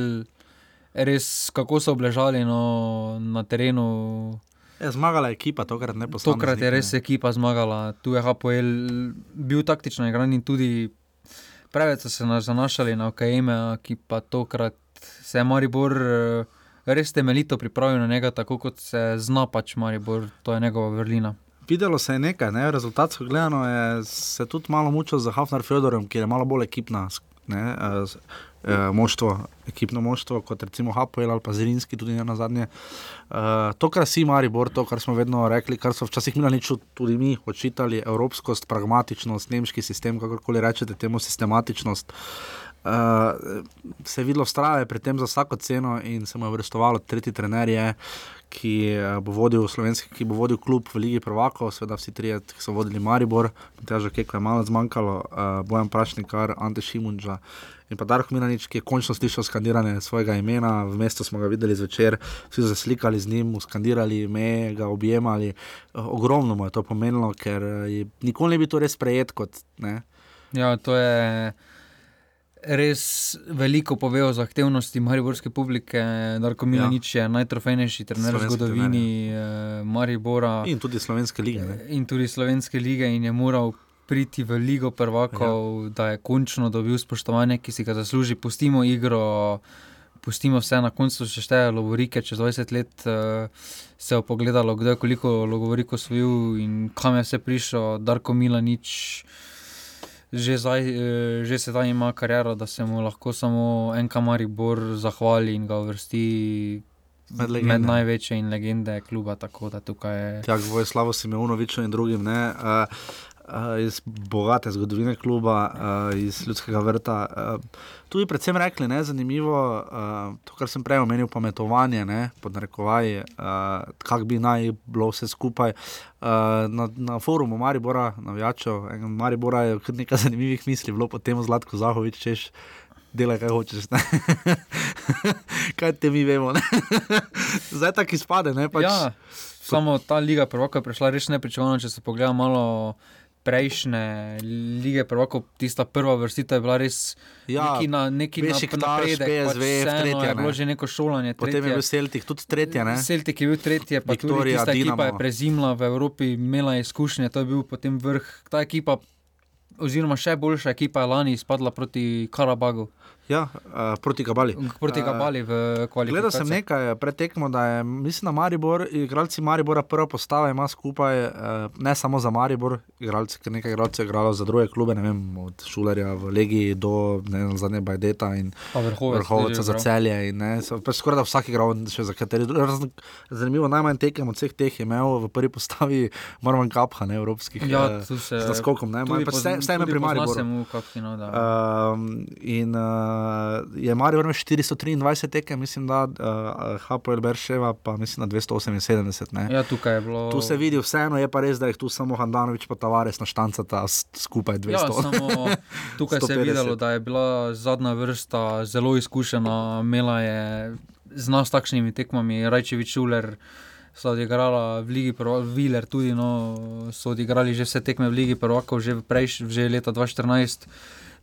Speaker 5: res kako so obležali no, na terenu.
Speaker 4: Je zmagala ekipa, tokrat ne
Speaker 5: posebej. Tokrat je res ekipa zmagala, tu je HPL bil taktično igran in tudi preveč so se nas zanašali na OKM, ki pa tokrat se je Maribor eh, res temeljito pripravil na njega, tako kot se zna pač Maribor, to je njegova vrlina.
Speaker 4: Videlo se je nekaj, ne? rezultatsko gledano je se tudi malo mučil za Hafnar Fedorem, ki je malo bolj ekipna. Ne, uh, eh, moštvo, ekipno moštvo, kot recimo Hapoel ali pa Zrinski, tudi na zadnje. Uh, to, kar si Maribor, to, kar smo vedno rekli, kar so včasih mi na niču tudi mi očitali, evropskost, pragmatičnost, nemški sistem, kakorkoli rečete, temu sistematičnost. Uh, se je videlo strave pri tem za vsako ceno in se mu je vrstovalo tretji trener, je, ki bo vodil slovenski, ki bo vodil klub v Ligi Prvako, seveda vsi trije, ki so vodili Maribor, težko je, kaj je malo zmanjkalo, uh, Bojan Prašnikar, Ante Šimunča in pa Darko Milanič, ki je končno slišal skandiranje svojega imena, v mestu smo ga videli zvečer, vsi so se slikali z njim, skandirali ime, ga objemali. Uh, ogromno mu je to pomenilo, ker eh, je, nikoli ne bi to res sprejet kot. Ne?
Speaker 5: Ja, to je res veliko pove o zahtevnosti mariborske publike. Darko Milanič je najtrofejnejši trener v zgodovini eh, Maribora
Speaker 4: In tudi slovenske lige. Ne?
Speaker 5: in tudi slovenske lige in je moral. Priti v Ligo prvakov, ja. da je končno dobil spoštovanje, ki si ga zasluži. Pustimo igro, pustimo vse na koncu, če šteje Lovorike. Čez 20 let uh, se je pogledalo, kdo je koliko Lovoriko osvojil in kam je vse prišel. Darko Milanič, že, zdaj, uh, že sedaj ima kariero, da se mu lahko samo en kamaribor zahvali in ga uvrsti
Speaker 4: Med
Speaker 5: med največje in legende kluba. Tako da tukaj je.
Speaker 4: Tja, Vojislavo Simeunoviču in drugim, ne, uh, uh, iz bogate zgodovine kluba, uh, iz ljudskega vrta. Uh, tu bi predvsem rekli, ne, zanimivo, uh, to, kar sem prej omenil, pametovanje, ne, pod narekovaji, uh, kako bi naj bilo vse skupaj. Uh, na, na forumu Maribora, navijačev, enega Maribora je kar nekaj zanimivih misli, bilo potem Zlatko Zahovič, češ. Delaj, kaj hočeš. ne. kaj te mi vemo. ne. Zdaj tako izpade. Ne, pač,
Speaker 5: Ja, samo ta liga prvaka je prišla res nepričakovano, če se pogleda malo. Prejšnje lige, prvako, tista prva vrstita je bila res
Speaker 4: Ja,
Speaker 5: neki, na, neki napredek, pač
Speaker 4: PSV,
Speaker 5: vseeno
Speaker 4: tretja,
Speaker 5: je bilo že neko šolanje.
Speaker 4: Potem je
Speaker 5: tretje.
Speaker 4: bil Celtic, tudi tretja. Ne?
Speaker 5: Celtic je bil tretje, pa
Speaker 4: Viktorija,
Speaker 5: tudi tista ekipa je
Speaker 4: Dinamo.
Speaker 5: prezimla v Evropi, imela je izkušnje, to je bil potem vrh. Ta ekipa, oziroma še boljša ekipa je lani izpadla proti Karabagu,
Speaker 4: Ja, uh, proti Kabali.
Speaker 5: proti Kabali v kvalifikacijah.
Speaker 4: Gledal sem nekaj pretekmo, da je, mislim, da Maribor, igralci Maribora prva postava ima skupaj, eh, ne samo za Maribor, igralci, ker nekaj igralcev je igralo za druge klube, ne vem, od Šulerja v Legiji do ne zadnje Bajdeta in
Speaker 5: vrhovec
Speaker 4: vrhovca za celje. in ne, so- skoraj da vsak igral še za kateri. razen- Zanimivo, najmanj tekem od vseh teh je imel v prvi postavi Marman Kapha, ne evropskih.
Speaker 5: Ja,
Speaker 4: eh,
Speaker 5: tu se
Speaker 4: z naskokom, ne, vse, ime
Speaker 5: tudi
Speaker 4: pri Mariboru.
Speaker 5: mu Kapkino, da.
Speaker 4: Um, in uh, je Marijo imel 423 tekem, mislim, da uh, Hapoel Berševa pa mislim, da 278. Ne.
Speaker 5: Ja, tukaj je bilo.
Speaker 4: Tu se vidi, vseeno je pa res, da jih tu samo Handanovič pa Tavares naštancata skupaj 200.
Speaker 5: Ja, samo tukaj se je
Speaker 4: 150.
Speaker 5: videlo, da je bila zadnja vrsta zelo izkušena, imela je zna s takšnimi tekmami, Rajčevič, Šuler. So odigrala v Ligi Prvakov, Viler tudi, no, so odigrali že vse tekme v Ligi Prvakov, že, prejš, že leta 2014.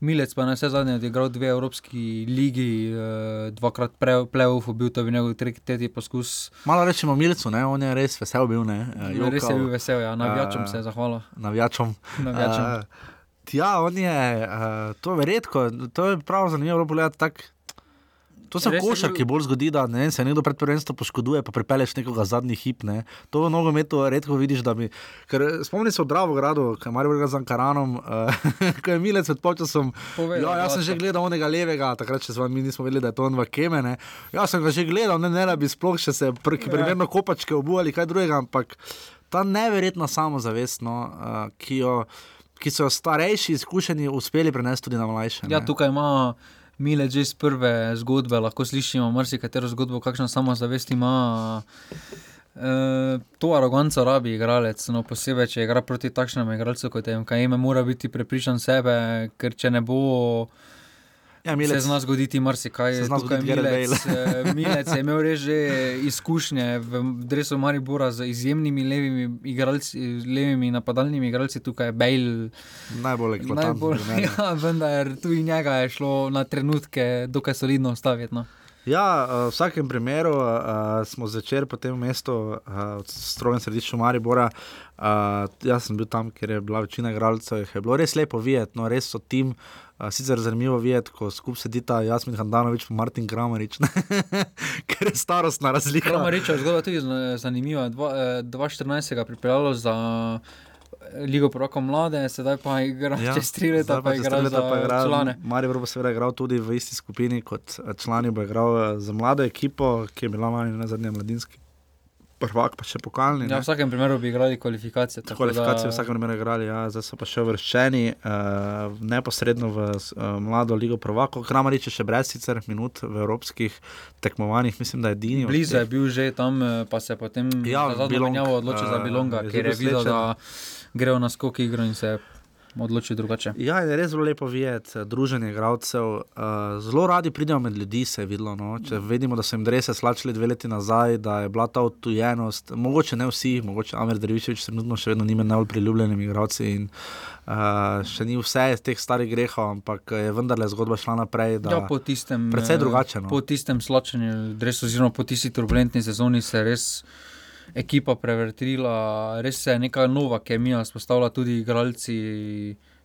Speaker 5: Milec pa je na vse zadnje odigral dve Evropski ligi, eh, dvakrat playoff, bil to je bil njegov tretji, poskus.
Speaker 4: Malo rečemo Milcu, ne, on je res vesel bil. Ne, uh,
Speaker 5: Res je bil vesel, ja, navijačem se je zahvala.
Speaker 4: Navijačom.
Speaker 5: Navijačem.
Speaker 4: Uh, ja, on je, uh, to je redko, to je prav zanimivo pogledati tako. To se v košarki bolj zgodi, da ne, se nekdo pred prvenstvom poškoduje, pa pripelješ nekoga zadnji hip. Ne. To v nogometu redko vidiš. Bi, ker spomni se v Dravogradu, kaj je bilo z Ankaranom, uh, ko je Milec pred počasom. Ja, jaz sem že gledal onega levega, takrat še z vami nismo vedeli, da je to on v Kemene. Jaz sem ga že gledal, ne, ne da bi sploh še se pr
Speaker 5: Ja.
Speaker 4: primerno kopačke obuvali, kaj drugega, ampak ta neverjetna samozavest, no, uh, ki, jo, ki so jo starejši izkušeni uspeli prenesti tudi na mlajše.
Speaker 5: Ja,
Speaker 4: ne.
Speaker 5: tukaj ima Mile že iz prve zgodbe, lahko slišimo marsikatero zgodbo, kakšno samozavest ima. E, to aroganco rabi igralec, no posebej, če igra proti takšnemu igralcu kot je MKM, mora biti prepričan sebe, ker če ne bo,
Speaker 4: ja,
Speaker 5: se
Speaker 4: Milec,
Speaker 5: zna zgoditi marsikaj.
Speaker 4: Se zna zgoditi
Speaker 5: Milec, eh, Milec je imel res že izkušnje v dresu Maribora z izjemnimi levimi, igralci, levimi napadalnimi igralci, tukaj je Bale.
Speaker 4: najbolj primer.
Speaker 5: ja, vendar tudi njega je šlo na trenutke dokaj solidno ustaviti. No.
Speaker 4: Ja, uh, v vsakem primeru uh, smo zvečer po tem mestu, uh, v strogem središču Maribora. Uh, jaz sem bil tam, ker je bila večina igralcev. Je bilo res lepo videti, no, res so tim. Uh, sicer zanimivo videti, ko skupaj sedita Jasmin Handanovič in Martin Kramerič, ker je starostna razlika.
Speaker 5: Kramariča je zgodba tudi zanimiva. Dva, eh, 2014 ga pripeljalo za eh, Ligo Proko mlade, sedaj pa igra ja, čez tri leta, pa
Speaker 4: čez
Speaker 5: igra
Speaker 4: leta
Speaker 5: za
Speaker 4: pa igra-
Speaker 5: člane.
Speaker 4: Maribor bo seveda igral tudi v isti skupini kot eh, člani, bo igral eh, za mlado ekipo, ki je bila lani na zadnjem mladinski. Prvak, pa še pokalni.
Speaker 5: Ja,
Speaker 4: ne.
Speaker 5: v vsakem primeru bi igrali kvalifikacije.
Speaker 4: Kvalifikacije v
Speaker 5: da-
Speaker 4: vsakem primeru igrali, ja, zdaj so pa še uvrščeni uh, neposredno v uh, mlado ligo prvako. Kramarič je še brez sicer minut v evropskih tekmovanjih, mislim, da je edini.
Speaker 5: Blizu je bil že tam, eh, pa se je potem
Speaker 4: Ja,
Speaker 5: za zadnjo menjavo odločil za
Speaker 4: eh,
Speaker 5: Bilonga, ker je videl, da gre v naskok igro in se je odločil drugače.
Speaker 4: Ja, je res zelo lepo videti eh, druženje igralcev. Uh, zelo radi pridejo med ljudi, se je videlo. No? Če vidimo, da so jim drese slačili dve leti nazaj, da je bila ta odtujenost, mogoče ne vsi, mogoče Amir Dreviševič trenutno še vedno ni med najbolj priljubljenimi igralci. In, uh, še ni vse iz teh starih grehov, ampak je vendarle zgodba šla naprej.
Speaker 5: Ja, po tistem,
Speaker 4: precej drugače. No?
Speaker 5: Po tistem slačenju, oziroma po tisti turbulentni sezoni se res ekipa prevrtila, res se je neka nova kemija spostavila, tudi igralci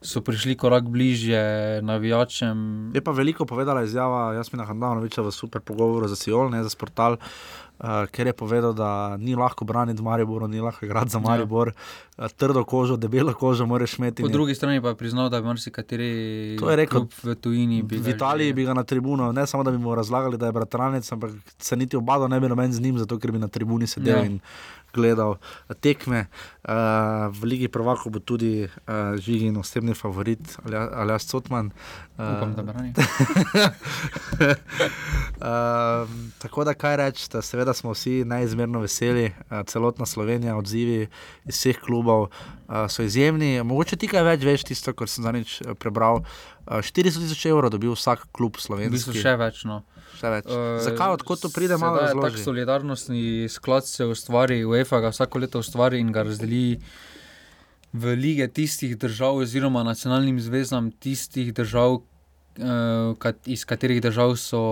Speaker 5: so prišli korak bližje navijačem.
Speaker 4: Je pa veliko povedala izjava Jasmina Handanoviča v super pogovoru za Cijol, ne za Sportal. Uh, ker je povedal, da ni lahko braniti Maribor, ni lahko igrati za ja. Maribor, ja. trdo kožo, debelo kožo, moraš imeti.
Speaker 5: Po drugi strani pa je priznal, da bi marsikateri v tujini.
Speaker 4: V Italiji že... bi ga na tribuno, ne samo da bi mu razlagali, da je bratranec, ampak se niti obado ne bi noben z njim, zato ker bi na tribuni sedel ja. in gledal tekme. Uh, v Ligi Prvako bo tudi uh, Žigin osebni favorit, ali jaz Cotman.
Speaker 5: Uh, Upam, da brani.
Speaker 4: uh, tako da kaj reči, seveda smo vsi neizmerno veseli, uh, celotna Slovenija, odzivi iz vseh klubov uh, so izjemni. Mogoče ti kaj več veš, tisto, kar sem zadnjič prebral. Uh, 400 tisoč evrov dobil vsak klub slovenski.
Speaker 5: V bistvu še več. No.
Speaker 4: Uh, Zakaj, odkot to pride, malo več?
Speaker 5: Tak solidarnostni sklad se ustvari, UEFA ga vsako leto ustvari in ga razdeli v lige tistih držav, oziroma nacionalnim zvezam tistih držav, uh, kat, iz katerih držav so,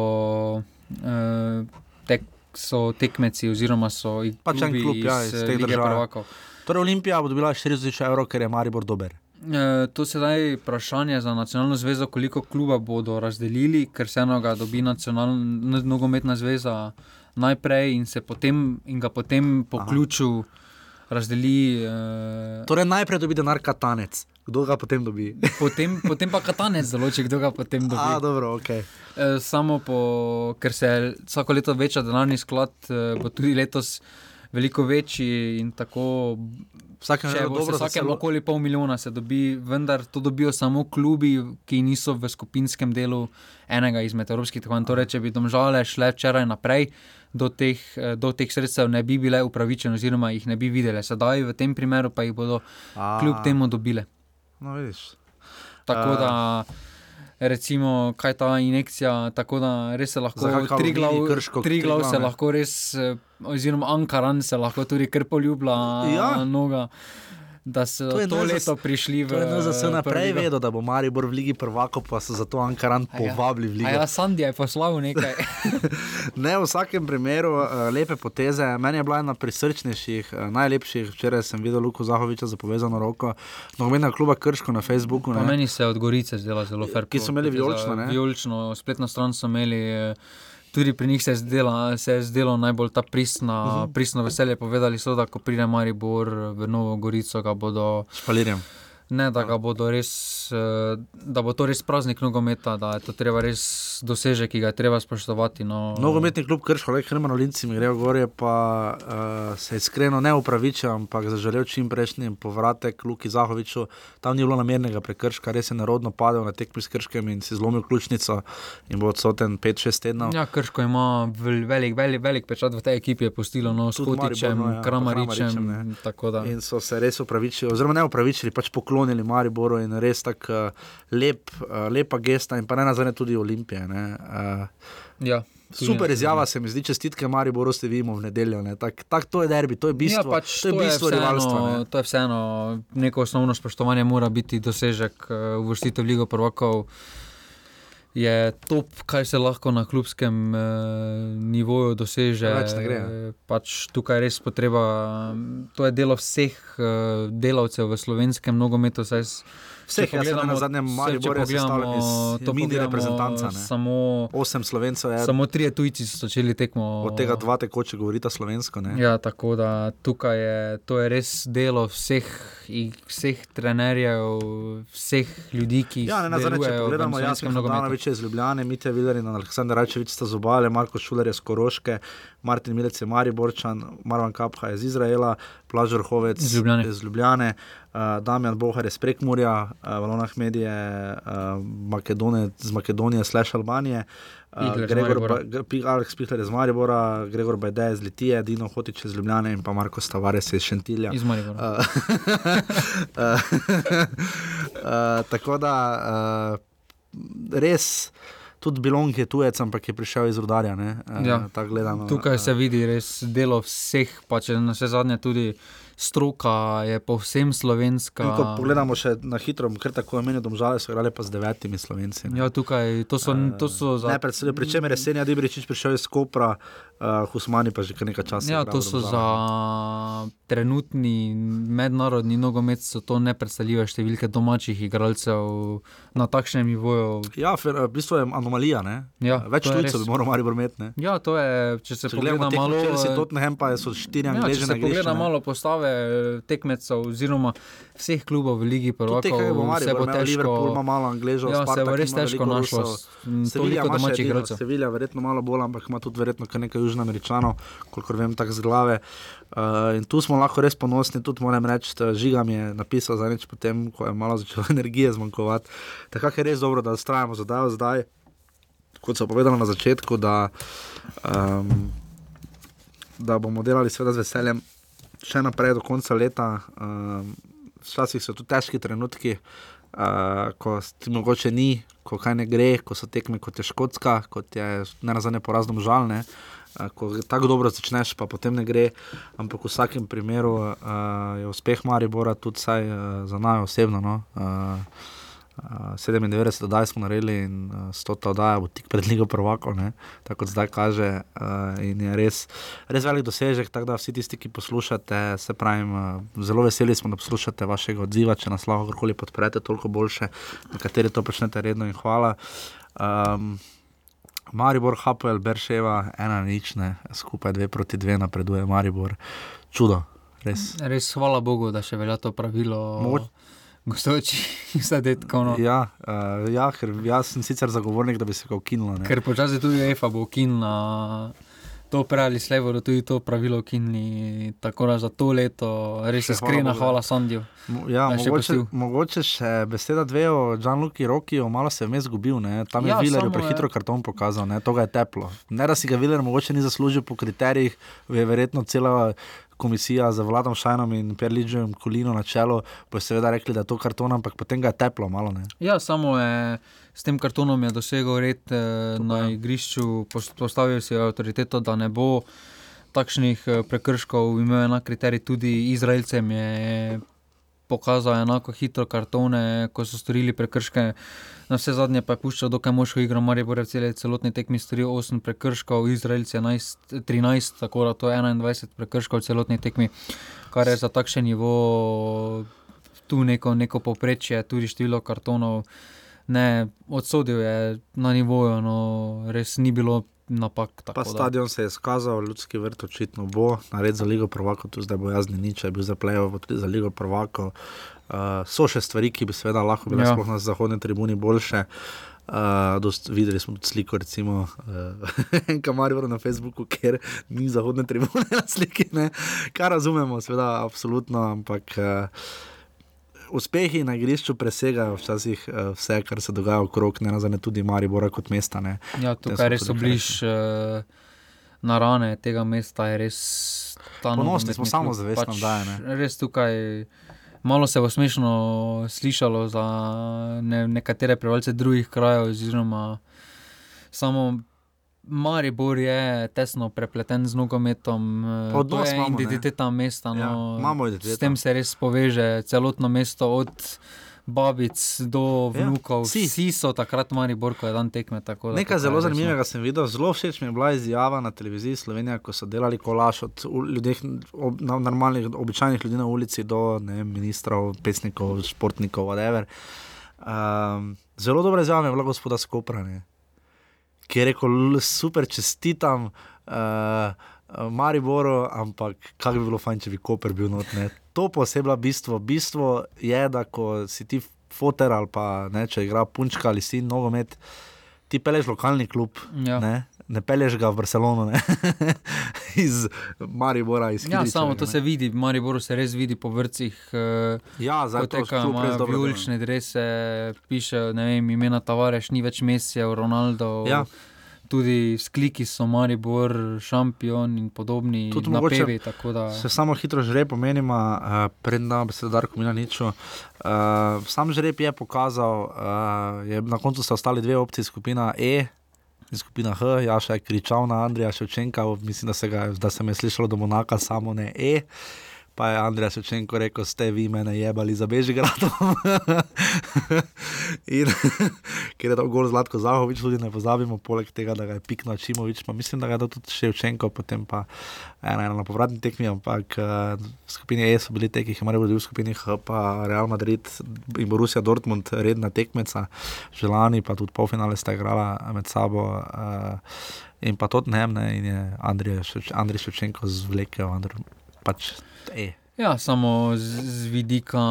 Speaker 5: uh, tek, so tekmeci, oziroma so
Speaker 4: pač en klub ja, iz, iz teh držav. Torej, Olimpija bo dobila 40 evrov, ker je Maribor dober.
Speaker 5: E, to je sedaj vprašanje za nacionalno zvezo, koliko kluba bodo razdelili, ker se enoga dobi nacionalna nogometna zveza najprej in, potem, in ga potem po Aha. ključu razdeli. E,
Speaker 4: torej, najprej dobi denar katanec, kdo ga potem dobi.
Speaker 5: potem, potem pa katanec določi, kdo ga potem dobi.
Speaker 4: A, dobro, okay.
Speaker 5: e, samo po, ker se vsako leto veča denarni sklad, e, bo tudi letos veliko večji in tako.
Speaker 4: Vsake
Speaker 5: celo... okoli pol milijona se dobi, vendar to dobijo samo klubi, ki niso v skupinskem delu enega izmed evropskih tekmovanj. Torej, če bi domžale šle včeraj naprej, do teh, eh, do teh sredstev ne bi bile upravičene, oziroma jih ne bi videle. Sedaj v tem primeru pa jih bodo A... kljub temu dobile.
Speaker 4: No,
Speaker 5: Tako da. Uh recimo, kaj ta injekcija, tako da res se lahko tri glav, tri glav se lahko res, eh, oziroma Ankaran se lahko tudi kar poljublja ja. noga da so to, to leto zas, prišli v
Speaker 4: Evropo. Za vse naprej vedo, da bo Maribor v Ligi prvako, pa so zato Ankaran ja. povabili v Ligo.
Speaker 5: Ja, Sandi je poslal nekaj.
Speaker 4: ne, v vsakem primeru uh, lepe poteze. Meni je bila ena prisrčnejših, uh, najlepših. Včeraj sem videl Luko Zahoviča za povezano roko, nogometna kluba Krško na Facebooku.
Speaker 5: Meni se je od Gorice zdela zelo fair.
Speaker 4: Ki so imeli vijolično, ne?
Speaker 5: Vijolično, spletno stran so imeli. Uh, tudi pri njih se je zdelo, se je zdelo najbolj ta pristna, uh mhm. -huh. pristno veselje. Povedali so, da ko pride Maribor v Novo Gorico, ga bodo
Speaker 4: špalirjali.
Speaker 5: Ne, da, res, eh, da bo to res praznik nogometa, da je to treba res dosežek, ki ga je treba spoštovati. No.
Speaker 4: Nogometni klub Krško, le hrmano linci mi grejo gore, pa uh, se iskreno ne upravičujem, ampak zaželel čim prejšnji povratek Luki Zahoviču. Tam ni bilo namernega prekrška, res je narodno padel na tekmi s Krškem in si zlomil ključnico in bo odsoten 5-6 tednov.
Speaker 5: Ja, Krško ima velik, velik, velik pečat v tej ekipi, je postilo no, s Kutičem, no, ja, Kramaričem. Kramaričem
Speaker 4: in so se res upravičili, oziroma ne upravičili, pač poklonili Mariboru in res tako uh, lep, uh, lepa gesta, in pa ne nazadnje tudi Olimpije. Uh,
Speaker 5: ja.
Speaker 4: Super izjava se mi zdi, čestitke Mariboru ste vidimo v nedeljo. Tak, tak, to je derbi, to je bistvo, ja, pač to je to bistvo je vseeno, rivalstva. Ne?
Speaker 5: To je vseeno, neko osnovno spoštovanje mora biti dosežek uvrstitev v Ligo prvakov. Je top, kaj se lahko na klubskem eh, nivoju doseže.
Speaker 4: Eh,
Speaker 5: pač tukaj je res potreba, to je delo vseh eh, delavcev v slovenskem nogometu.
Speaker 4: Vseh, ki smo na zadnjem Mariu Borju, to mini reprezentanca.
Speaker 5: Samo
Speaker 4: osem slovencev je.
Speaker 5: Samo tri tujci so začeli tekmo.
Speaker 4: Od tega dva tekoče govorita slovensko. Ne?
Speaker 5: Ja, tako da tukaj je, to je res delo vseh, vseh trenerjev, vseh ljudi, ki jih
Speaker 4: ja, ne nazadnje. Če pogledamo, jaz sem Hrvanovič iz Ljubljane, Mitja Vidar in Aleksandar Rajčevič sta z obale, Marko Šuler je z Koroške, Martin Milec je Mariborčan, Marvan Kapha je iz Izraela, Plažor Hovec iz Ljubljane. Iz Ljubljane. uh, Damjan Bohar je sprek Murja, uh, Valona Medije uh, Makedone, z Makedonije, slash Albanije. Uh,
Speaker 5: iz
Speaker 4: Gregor, Alex Pihler iz Maribora, Gregor Bajde iz Litije, Dino Hotič iz Ljubljane in pa Marko Stavares iz Šentilja.
Speaker 5: Iz Maribora.
Speaker 4: Uh, uh, uh, tako da uh, res, tudi Bilong je tujec, ampak je prišel iz Rudarja. ne, Uh,
Speaker 5: Ja.
Speaker 4: tako gledano,
Speaker 5: Tukaj se vidi res delo vseh, pa če na vse zadnje tudi stroka je povsem slovenska.
Speaker 4: In ko pogledamo še na hitro, ker tako imenujemo, domžale so igrali pa z devetimi slovenci. ne.
Speaker 5: Ja, tukaj, to so, to so za
Speaker 4: Ne, predvsem, pri čemer je Senja Dibričič prišel iz Kopra, uh, Husmani pa že kar nekaj časa.
Speaker 5: Ja, to so za trenutni mednarodni nogomet, so to nepredstavljive številke domačih igralcev na takšnem nivoju.
Speaker 4: Ja, fer, v bistvu je anomalija. Ne?
Speaker 5: Ja,
Speaker 4: Več
Speaker 5: to je
Speaker 4: tujcev
Speaker 5: res.
Speaker 4: bi moral Maribor imeti. ne.
Speaker 5: Ja, to je, če se
Speaker 4: Če
Speaker 5: pogleda
Speaker 4: gledamo
Speaker 5: malo.
Speaker 4: malo,
Speaker 5: eh,
Speaker 4: Tottenham pa so štiri
Speaker 5: Ja, če se
Speaker 4: na igrišču.
Speaker 5: pogleda
Speaker 4: ne.
Speaker 5: malo postave eh, tekmecev, oziroma vseh klubov v Ligi Prvakov,
Speaker 4: ki bo
Speaker 5: se
Speaker 4: Maribor
Speaker 5: bo
Speaker 4: imel, Liverpool ima
Speaker 5: težko.
Speaker 4: malo angližev,
Speaker 5: Ja, se
Speaker 4: Spartak
Speaker 5: bo res težko
Speaker 4: veliko
Speaker 5: našlo
Speaker 4: Rusov.
Speaker 5: s- m,
Speaker 4: Sevilla
Speaker 5: toliko
Speaker 4: ima še
Speaker 5: domačih
Speaker 4: edino,
Speaker 5: igralcev.
Speaker 4: Sevilla verjetno malo bolj, ampak ima tudi verjetno kar nekaj južnoameričanov, kolikor vem, tako z glave. Uh, in tu smo lahko res ponosni, tudi moram reči, Žiga mi je napisal zadnjič potem, ko je malo začelo energije zmanjkovati. Tako je res dobro, da ustrajamo zdaj, zdaj. Kot so povedali na začetku, da, um, da bomo delali seveda z veseljem še naprej do konca leta. Um, včasih so tu težki trenutki, uh, ko ti mogoče ni, ko kaj ne gre, ko so tekme kot je Škotska, kot je ne nazadnje porazno žalne. Uh, ko tako dobro začneš, pa potem ne gre. Ampak v vsakem primeru uh, je uspeh Maribora tudi saj, uh, za nami osebno. No? Uh, Uh, 97 oddaj smo naredili in uh, 100 oddaja bo tik pred Ligo Prvako, ne? tako kot zdaj kaže. Uh, je res, res velik dosežek, tako da vsi tisti, ki poslušate, se pravim, uh, zelo veseli smo, da poslušate vašega odziva, če nas lahko kakorkoli podprete, toliko boljše, nekateri to počnete redno in hvala. Um, Maribor, Hapoel, Berševa, ena nič, ne, skupaj dve proti dve napreduje Maribor. Čudo, res.
Speaker 5: Res hvala Bogu, da še velja to pravilo.
Speaker 4: Mogoče-
Speaker 5: Gostoči, zadetko. No.
Speaker 4: Ja, uh, ja, ker jaz sem sicer zagovornik, da bi se ga ukinilo. ne.
Speaker 5: Ker počasi tudi EFA bo ukinila to prej ali slej, bodo tudi to pravilo ukinili. Tako da za to leto res iskrena
Speaker 4: hvala Bogu.
Speaker 5: hvala Sandiju.
Speaker 4: Ja,
Speaker 5: je
Speaker 4: mogoče,
Speaker 5: pustil.
Speaker 4: mogoče še beseda dve o Gianluki Rokiju, malo se je vmes zgubil, ne? tam je
Speaker 5: Ja,
Speaker 4: ja, Viler prehitro karton pokazal, ne? to ga je teplo. Ne da si ga Viler mogoče ni zaslužil po kriterijih, je verjetno cela komisija z Vladom Šajnom in Perliđem Kolino na čelu, bo seveda rekli, da je to karton, ampak potem ga je teplo malo. Ne?
Speaker 5: Ja, samo je s tem kartonom je dosegel red eh, na
Speaker 4: ja.
Speaker 5: igrišču, pos- postavil si avtoriteto, da ne bo takšnih eh, prekrškov, imel enak kriterij tudi Izraelcem. Je pokazal enako hitro kartone, ko so storili prekrške. Na vse zadnje pa je puščal dokaj moško igro, Maribor je v celi celotni tekmi storil 8 prekrškov, Izraelci 11, 13, tako da to je 21 prekrškov v celotni tekmi, kar je za takšen nivo tu neko, neko poprečje, tudi število kartonov. Ne, odsodil je na nivoju, no, res ni bilo napak.
Speaker 4: Pa
Speaker 5: tako da-
Speaker 4: stadion se je izkazal, ljudski vrt očitno bo, nared za Ligo Prvako, tu zdaj bo jasni nič, je bil za plejo, bo tudi za Ligo Prvako. Uh, so še stvari, ki bi seveda lahko bile
Speaker 5: Ja.
Speaker 4: sploh na zahodni tribuni boljše. Uh, dost, videli smo tudi sliko, recimo, uh, enka Maribor na Facebooku, ker ni zahodne tribune na sliki, ne? kar razumemo, seveda, absolutno, ampak uh, uspehi na igrišču presegajo včasih uh, vse, kar se dogaja okrog, ne nazadnje tudi Maribora kot mesta. Ne?
Speaker 5: Ja, tukaj res
Speaker 4: tudi
Speaker 5: obliž uh, na rane tega mesta je res. ta
Speaker 4: Ponosni smo,
Speaker 5: nogometni klub.
Speaker 4: samozavestno daje, ne.
Speaker 5: Res tukaj. Malo se bo smešno slišalo za ne, nekatere prebivalce drugih krajev, oziroma samo Maribor je tesno prepleten z nogometom.
Speaker 4: Pa odnos imamo, ne.
Speaker 5: identiteta mesta. No,
Speaker 4: Ja, imamo identiteto.
Speaker 5: S tem se res poveže celotno mesto, od babic do
Speaker 4: Ja,
Speaker 5: vnukov.
Speaker 4: vsi.
Speaker 5: Vsi so takrat Maribor, ko je dan tekme. tako da
Speaker 4: Nekaj zelo
Speaker 5: res, no.
Speaker 4: zanimivega sem videl, zelo všeč mi je bila izjava na televiziji Slovenija, ko so delali kolaž od ljudeh, ob, normalnih, običajnih ljudi na ulici do ne, vem, ministrov, pesnikov, športnikov, whatever. Um, zelo dobra izjava je bila gospoda Skoprane, ki je rekel: "L- super, čestitam. Uh, Mariboru, ampak kako bi bilo fajn, če bi Koper bil not. Ne? To posebno bistvo. Bistvo je, da ko si ti foter ali pa ne, če igra punčka ali si nogomet, ti peleš lokalni klub.
Speaker 5: Ja.
Speaker 4: Ne? Ne pelješ ga v Barcelono, ne? iz Maribora, iz
Speaker 5: Ja,
Speaker 4: Kidričevega,
Speaker 5: samo to
Speaker 4: ne.
Speaker 5: se vidi, v Mariboru se res vidi po vrtcih. Uh,
Speaker 4: Ja, zdaj to
Speaker 5: Poteka,
Speaker 4: klub res
Speaker 5: imajo
Speaker 4: dobro dela.
Speaker 5: vijolične drese, piše, ne vem, imena Tavares, ni več Messijev, Ronaldo.
Speaker 4: Ja.
Speaker 5: Tudi s kliki so Maribor, šampion in podobni
Speaker 4: Tudi
Speaker 5: napevi. tako Da,
Speaker 4: Se samo hitro žreb omenima, uh, prednja beseda Darko Milaniču. Uh, sam žreb je pokazal, uh, je, na koncu sta ostali dve opcije, skupina E. In skupina H, Jaša je kričal na Andrija Ševčenka, mislim, da se, ga, da se je slišalo do Monaka, samo ne E. Pa je Andrej Ševčenko rekel, ste vi mene jebali za Bežigradom. In ker je to gol Zlatko Zahovič, tudi ne pozabimo, poleg tega, da ga je piknil Čimovič, pa mislim, da ga je tudi Ševčenko, potem pa ena, ena na povratni tekmi, ampak uh, skupini E so bili te, ki jih je morali biti v skupini H, pa Real Madrid in Borussia Dortmund, redna tekmeca, želani pa tudi polfinale sta igrala med sabo. Uh, In pa to ne, ne, in je Andrej Ševčenko zvlekel, Andrej, pač E.
Speaker 5: Ja, samo z, z vidika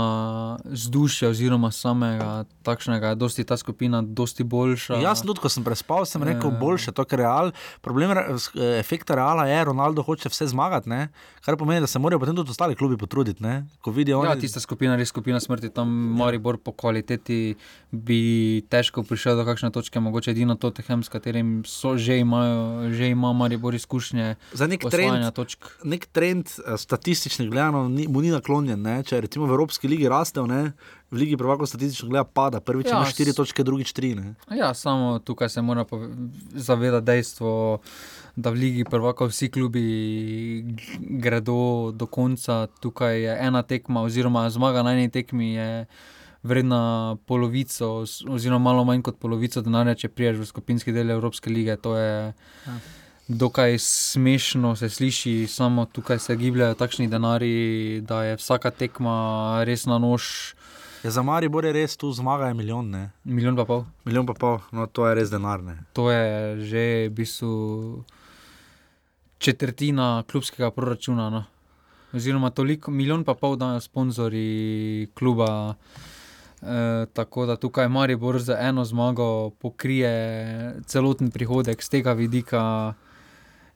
Speaker 5: vzdušja, oziroma samega takšnega, je dosti ta skupina dosti boljša.
Speaker 4: Jaz, ko sem prespal, sem rekel,
Speaker 5: Eh.
Speaker 4: boljše, to je real. Problem eh, efekta reala je, Ronaldo hoče vse zmagati, ne? kar pomeni, da se morajo potem tudi ostali klubi potruditi. Ne? Ko vidijo,
Speaker 5: Ja,
Speaker 4: oni,
Speaker 5: tista skupina, res skupina smrti, tam Maribor po kvaliteti bi težko prišel do kakšne točke, mogoče edino Tottenham, s katerim so že imajo, že ima Maribor izkušnje
Speaker 4: za nek trend,
Speaker 5: točk.
Speaker 4: nek trend, eh, statistično gledano, ni, mu ni naklonjen. Ne? Če recimo v Evropski ligi rastev, ne? v Ligi prvako statistično gleda pada, prvič
Speaker 5: Ja,
Speaker 4: ima štiri
Speaker 5: s-
Speaker 4: točke, drugič tri. Ne?
Speaker 5: Ja, samo tukaj se mora zavedati dejstvo, da v Ligi prvaka vsi klubi gredo do konca. Tukaj je ena tekma, oziroma zmaga na eni tekmi je vredna polovico, oziroma malo manj kot polovico denarja, če priješ v skupinski del Evropske lige. To je dokaj smešno, se sliši, samo tukaj se gibljajo takšni denari, da je vsaka tekma res na nož,
Speaker 4: Ja, za Maribor je res tu zmaga je milijon, ne?
Speaker 5: milijon pa pol.
Speaker 4: milijon pa pol, no to je res denar. Ne?
Speaker 5: To je že v bistvu četrtina klubskega proračuna. No. Oziroma, toliko, milijon pa pol dajo sponzorji kluba. E, tako da tukaj Maribor za eno zmago pokrije celoten prihodek z tega vidika.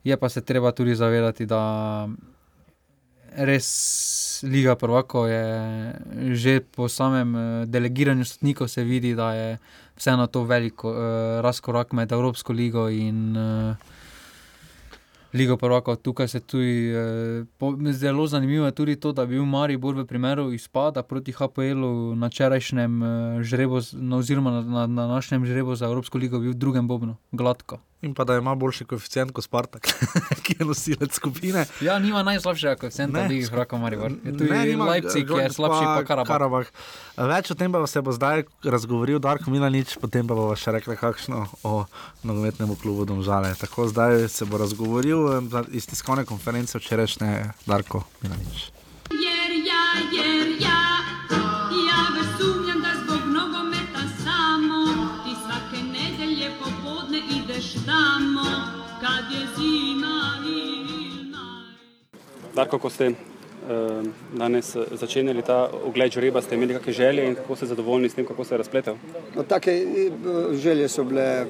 Speaker 5: Je pa se treba tudi zavedati, da res Liga Prvako je že po samem eh, delegiranju sodnikov se vidi, da je vseeno to veliko uh, razkorak med Evropsko ligo in uh, Ligo Prvako. Tukaj se tudi uh, po, zelo zanimivo je tudi to, da je bil Maribor v primeru izpada proti HPL-u na včerajšnjem uh, žrebu, no, oziroma na, na, na našem žrebu za Evropsko ligo bil v drugem bobnu, gladko.
Speaker 4: In pa da ima boljši koeficient kot Spartak, ki je nosilec skupine.
Speaker 5: Ja, nima najslabšega koeficienta
Speaker 4: Ne.
Speaker 5: v Ligi Prvako Maribor. Je Tudi
Speaker 4: Ne, nima,
Speaker 5: Leipzig je
Speaker 4: Žorž
Speaker 5: slabši, pa Karabakh.
Speaker 4: Karabah. Več o tem pa se bo zdaj razgovoril Darko Milanič, potem pa bo še rekla kakšno o nogometnem klubu Domžale. Tako zdaj se bo razgovoril eh, iz tiskovne konference včerajšnje Darko Milanič.
Speaker 6: Jer ja, jer ja, ja
Speaker 7: Darko, ko ste eh, danes eh, začenjali ta ogled žreba, ste imeli kakšne želje in kako ste zadovoljni s tem, kako se je razpletel?
Speaker 8: No, take eh, želje so bile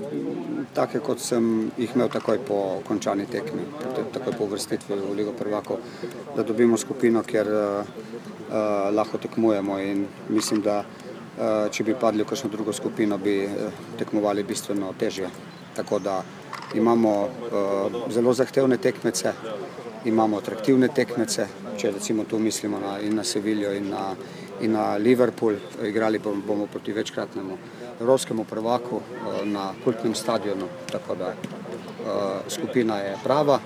Speaker 8: take, kot sem jih imel takoj po končani tekmi, takoj po vrstitvi v Ligo prvako, da dobimo skupino, kjer uh, uh, lahko tekmujemo in mislim, da uh, če bi padli v kakšno drugo skupino, bi uh, tekmovali bistveno težje. Tako da imamo uh, zelo zahtevne tekmece, imamo atraktivne tekmece, če recimo tu mislimo na, in na Sevilijo in na, in na Liverpool, igrali bom- bomo proti večkratnemu evropskemu prvaku eh, na kultnem stadionu, tako da eh, skupina je prava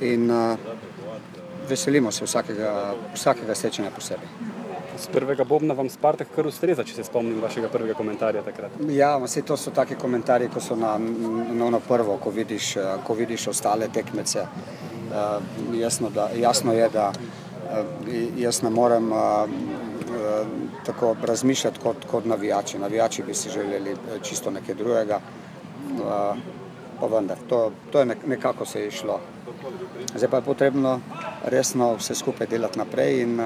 Speaker 8: in eh, veselimo se vsakega, vsakega srečanja posebej.
Speaker 7: Z prvega bobna vam Spartak kar ustreza, če se spomnim vašega prvega komentarja takrat.
Speaker 8: Ja, vse to so taki komentarji, ko so na, na, na prvo, ko vidiš, ko vidiš ostale tekmece. Uh, jasno, da, jasno je, da uh, jaz ne morem uh, tako razmišljati kot, kot navijači. Navijači bi si želeli eh, čisto nekaj drugega, pa vendar, to, to je nek, nekako se je išlo. Zdaj pa je potrebno resno vse skupaj delati naprej in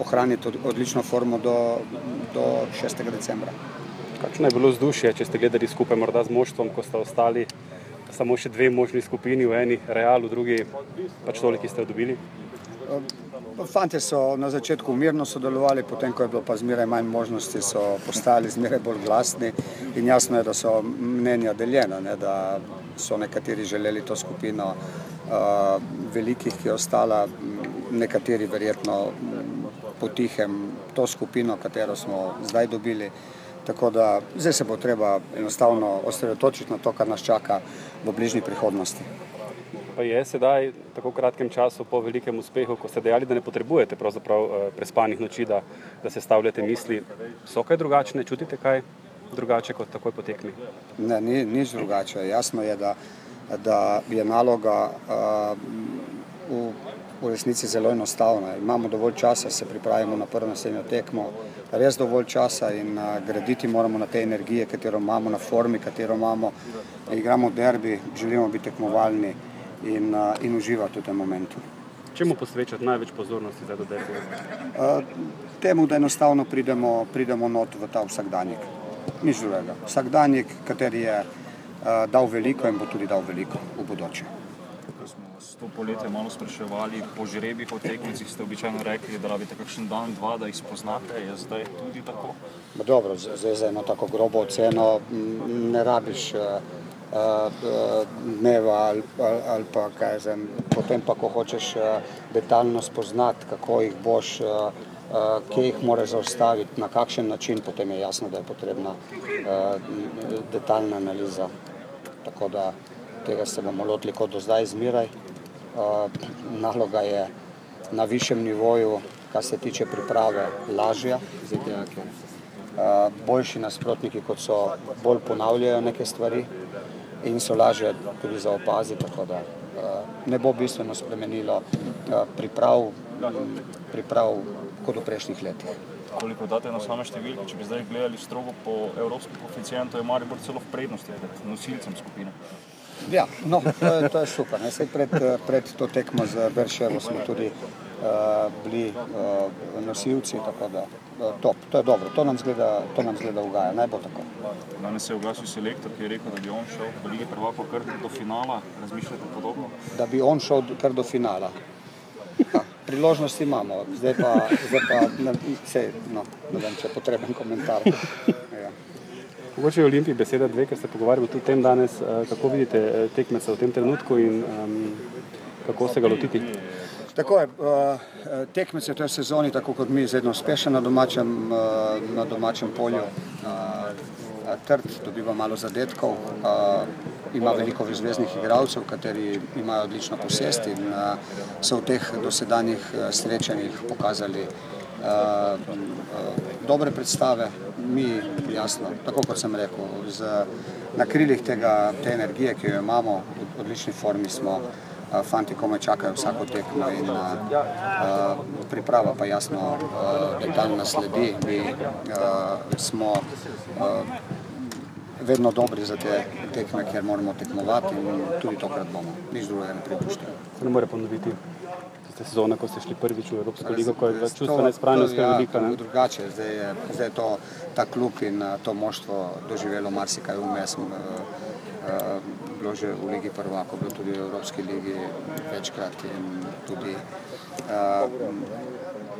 Speaker 8: ohraniti od, odlično formo do, do 6. decembra.
Speaker 7: Kakšno je bilo vzdušje, če ste gledali skupaj morda z moštvom, ko ste ostali samo še dve možni skupini, v eni Real, v drugi pač toliki ste jo dobili.
Speaker 8: Fantje so na začetku mirno sodelovali, potem ko je bilo pa zmeraj manj možnosti, so postali zmeraj bolj glasni in jasno je, da so mnenja deljena, ne, da so nekateri želeli to skupino uh, velikih, ki je ostala, nekateri verjetno potihem to skupino, katero smo zdaj dobili. Tako da zdaj se bo treba enostavno osredotočiti na to, kar nas čaka v bližnji prihodnosti.
Speaker 7: Pa je sedaj, tako kratkem času, po velikem uspehu, ko ste dejali, da ne potrebujete prespanih noči, da, da se stavljate misli, so kaj drugačne, čutite kaj drugače kot takoj potekmi?
Speaker 8: Ne, ni nič drugače. Jasno je, da, da je naloga uh, v, v resnici zelo enostavna. Imamo dovolj časa, se pripravimo na prvo naslednjo tekmo, res dovolj časa in uh, graditi moramo na te energije, katero imamo, na formi, katero imamo. Igramo derbi, želimo biti tekmovalni in, uh, in uživati v tem momentu.
Speaker 7: Čemu posvečati največ pozornosti za dodelek?
Speaker 8: Uh, temu, da enostavno pridemo, pridemo not v ta vsakdanjik. Nič drugega. Vsakdanjik, kateri je uh, dal veliko in bo tudi dal veliko v bodoče.
Speaker 9: To poletje malo spraševali po žrebih o tekmicah, ste običajno rekli, da rabite kakšen dan, dva, da jih spoznate. Je zdaj tudi tako?
Speaker 8: Ma dobro, zdaj za eno tako grobo oceno ne rabiš uh, uh, dneva ali, ali, ali pa kaj jaz vem. Potem pa, ko hočeš uh, detaljno spoznati, kako jih boš, kje jih moraš zaustaviti, na kakšen način, potem je jasno, da je potrebna uh, detaljna analiza. Tako da tega se bomo lotili kot do zdaj zmeraj. Uh, naloga je na višjem nivoju, kar se tiče priprave, lažja, zato ker uh, boljši nasprotniki, kot so, bolj ponavljajo neke stvari in so lažje tudi za opaziti. Tako da uh, ne bo bistveno spremenilo priprav, priprav kot v prejšnjih letih.
Speaker 9: Koliko date na same številke, če bi zdaj gledali strogo po evropskem koeficientu, je Maribor celo v prednosti pred nosilcem skupine.
Speaker 8: Ja, no, to je, to je super. Ne? Pred, pred to tekmo z Berševo smo tudi uh, bili uh, nosilci, tako da uh, top, to je dobro, to nam zgleda, to nam zgleda ugaja, naj bo tako.
Speaker 9: Danes se je oglasil selektor, ki je rekel, da bi on šel v Ligi prvakov kar do finala. Razmišljate podobno?
Speaker 8: Da bi on šel kar do finala. Ja, priložnost imamo, zdaj pa, zdaj pa ne, sej, no, ne vem, če je potreben komentar. Ja.
Speaker 7: Mogoče je Olimpij beseda dve, ker se pogovarjamo tudi o tem danes, eh, kako vidite eh, tekmeca v tem trenutku in um, kako se ga lotiti.
Speaker 8: Tako je, uh, tekmec je v tej sezoni, tako kot mi, zelo uspešen na domačem, na domačem polju. Trd, dobiva malo zadetkov, ima veliko zvezdnih igralcev, kateri imajo odlično posest in so v teh dosedanjih srečanjih pokazali dobre predstave. Mi, jasno, tako kot sem rekel, z, na krilih tega, te energije, ki jo imamo, v odlični formi smo. Uh, Fanti komaj čakajo vsako tekmo in uh, uh, priprava pa jasno detaljna sledi. Mi uh, smo uh, vedno dobri za te tekme, ker moramo tekmovati in tudi tokrat bomo. Nič drugega ne pripuščamo.
Speaker 7: Ne more ponoviti tiste sezone, ko ste šli prvič v Evropsko ligo, ko je bila čustvena izpranost kar
Speaker 8: ja,
Speaker 7: velika. ne?
Speaker 8: drugače, zdaj je, zdaj je to, ta klub in uh, to moštvo doživelo marsikaj vmes. Uh, bilo že v Ligi prvako, bilo tudi v Evropski ligi večkrat in tudi uh,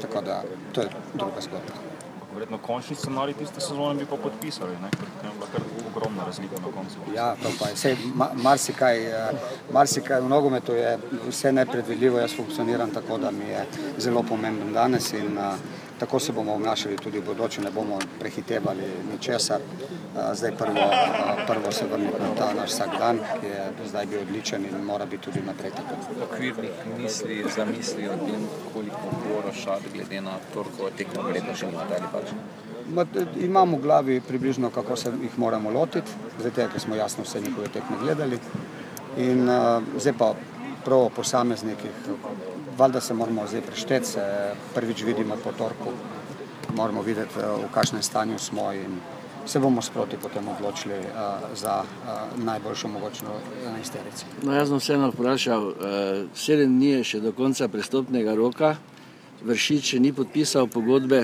Speaker 8: tako da to je druga zgodba.
Speaker 9: Verjetno končni scenarij tiste sezone bi pa podpisali, ne? ker je bila kar ogromna razlika na koncu.
Speaker 8: Ja, to pa je. Sej, ma, marsikaj, eh, marsikaj v nogometu je vse nepredvidljivo. Jaz funkcioniram tako, da mi je zelo pomemben danes in uh, tako se bomo obnašali tudi v bodoče, ne bomo prehitevali ničesar. Zdaj prvo, prvo se vrniti na ta naš vsak dan, ki je do zdaj bil odličen in mora biti tudi naprej tako.
Speaker 10: okvirnih misli, zamisli o tem, koliko bo rošad glede na torko tekmo verjetno še nimate ali pač.
Speaker 8: Ma, Imam v glavi približno, kako se jih moramo lotiti, zdaj ker smo jasno vse njihove tekme gledali. In uh, zdaj pa prav o posameznikih, valjda se moramo zdaj prešteti, se prvič vidimo po torku, moramo videti, eh, v kakšnem stanju smo in se bomo sproti potem odločili uh, za uh, najboljšo mogočno enajsterico.
Speaker 11: No, jaz sem vseeno vprašal, eh, sedem dni je še do konca prestopnega roka, Vršič še ni podpisal pogodbe.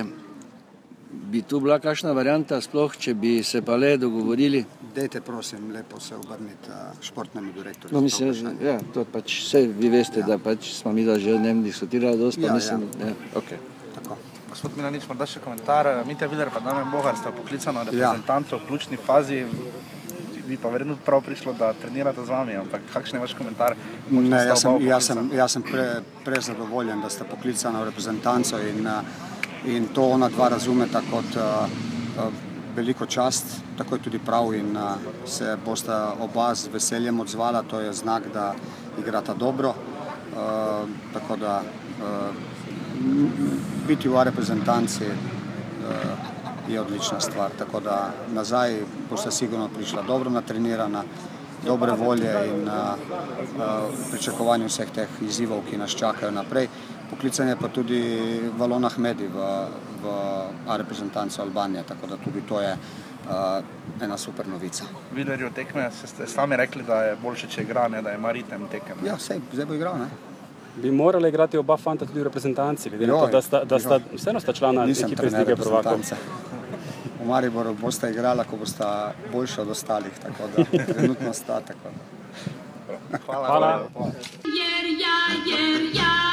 Speaker 11: Bi tu bila kakšna varianta, sploh če bi se pa le dogovorili.
Speaker 8: Dajte, prosim, lepo se obrniti uh, športnemu direktorju.
Speaker 11: No,
Speaker 8: to
Speaker 11: mislim, ja, to pač vse vi veste, ja. da pač smo mi da že o njem diskutirali dosti, pa
Speaker 8: Ja,
Speaker 11: mislim,
Speaker 8: ja.
Speaker 11: ja. okay.
Speaker 12: Gospod Milanič, morda še komentar. Mitja Viler pa Damien Bogar sta poklicana
Speaker 8: Ja.
Speaker 12: reprezentanta v ključni fazi. Bi pa verjetno prav prišlo, da trenirate z vami, ampak kakšen je vaš komentar?
Speaker 8: Ne, jaz sem, jaz sem, jaz sem pre, prezadovoljen, da ste poklicani v reprezentanco in, eh, in to ona dva razumeta kot uh, uh, veliko čast, tako je tudi prav in uh, se bosta oba z veseljem odzvala, to je znak, da igrata dobro. Tako da biti v reprezentanci je odlična stvar. Tako da nazaj boste sigurno prišla dobro natrenirana, dobre volje in uh, uh, pričakovanje vseh teh izzivov, ki nas čakajo naprej. Poklican je pa tudi Valon Ahmedi v, v A reprezentanco Albanije, tako da tudi to je uh, ena super novica.
Speaker 12: Vilerju tekme, se ste sami rekli, da je boljše, če igra, ne da ima ritem tekem.
Speaker 8: Ja, sej, zdaj bo igral, ne?
Speaker 7: Bi morali igrati oba fanta tudi v reprezentanci, glede na to, da sta, da sta vseeno sta člana ekipe iz Lige prvakov.
Speaker 8: V Mariboru boste igrala, ko boste boljši od ostalih, tako da trenutno sta tako.
Speaker 12: Hvala.
Speaker 7: Hvala.
Speaker 6: Jer ja, jer ja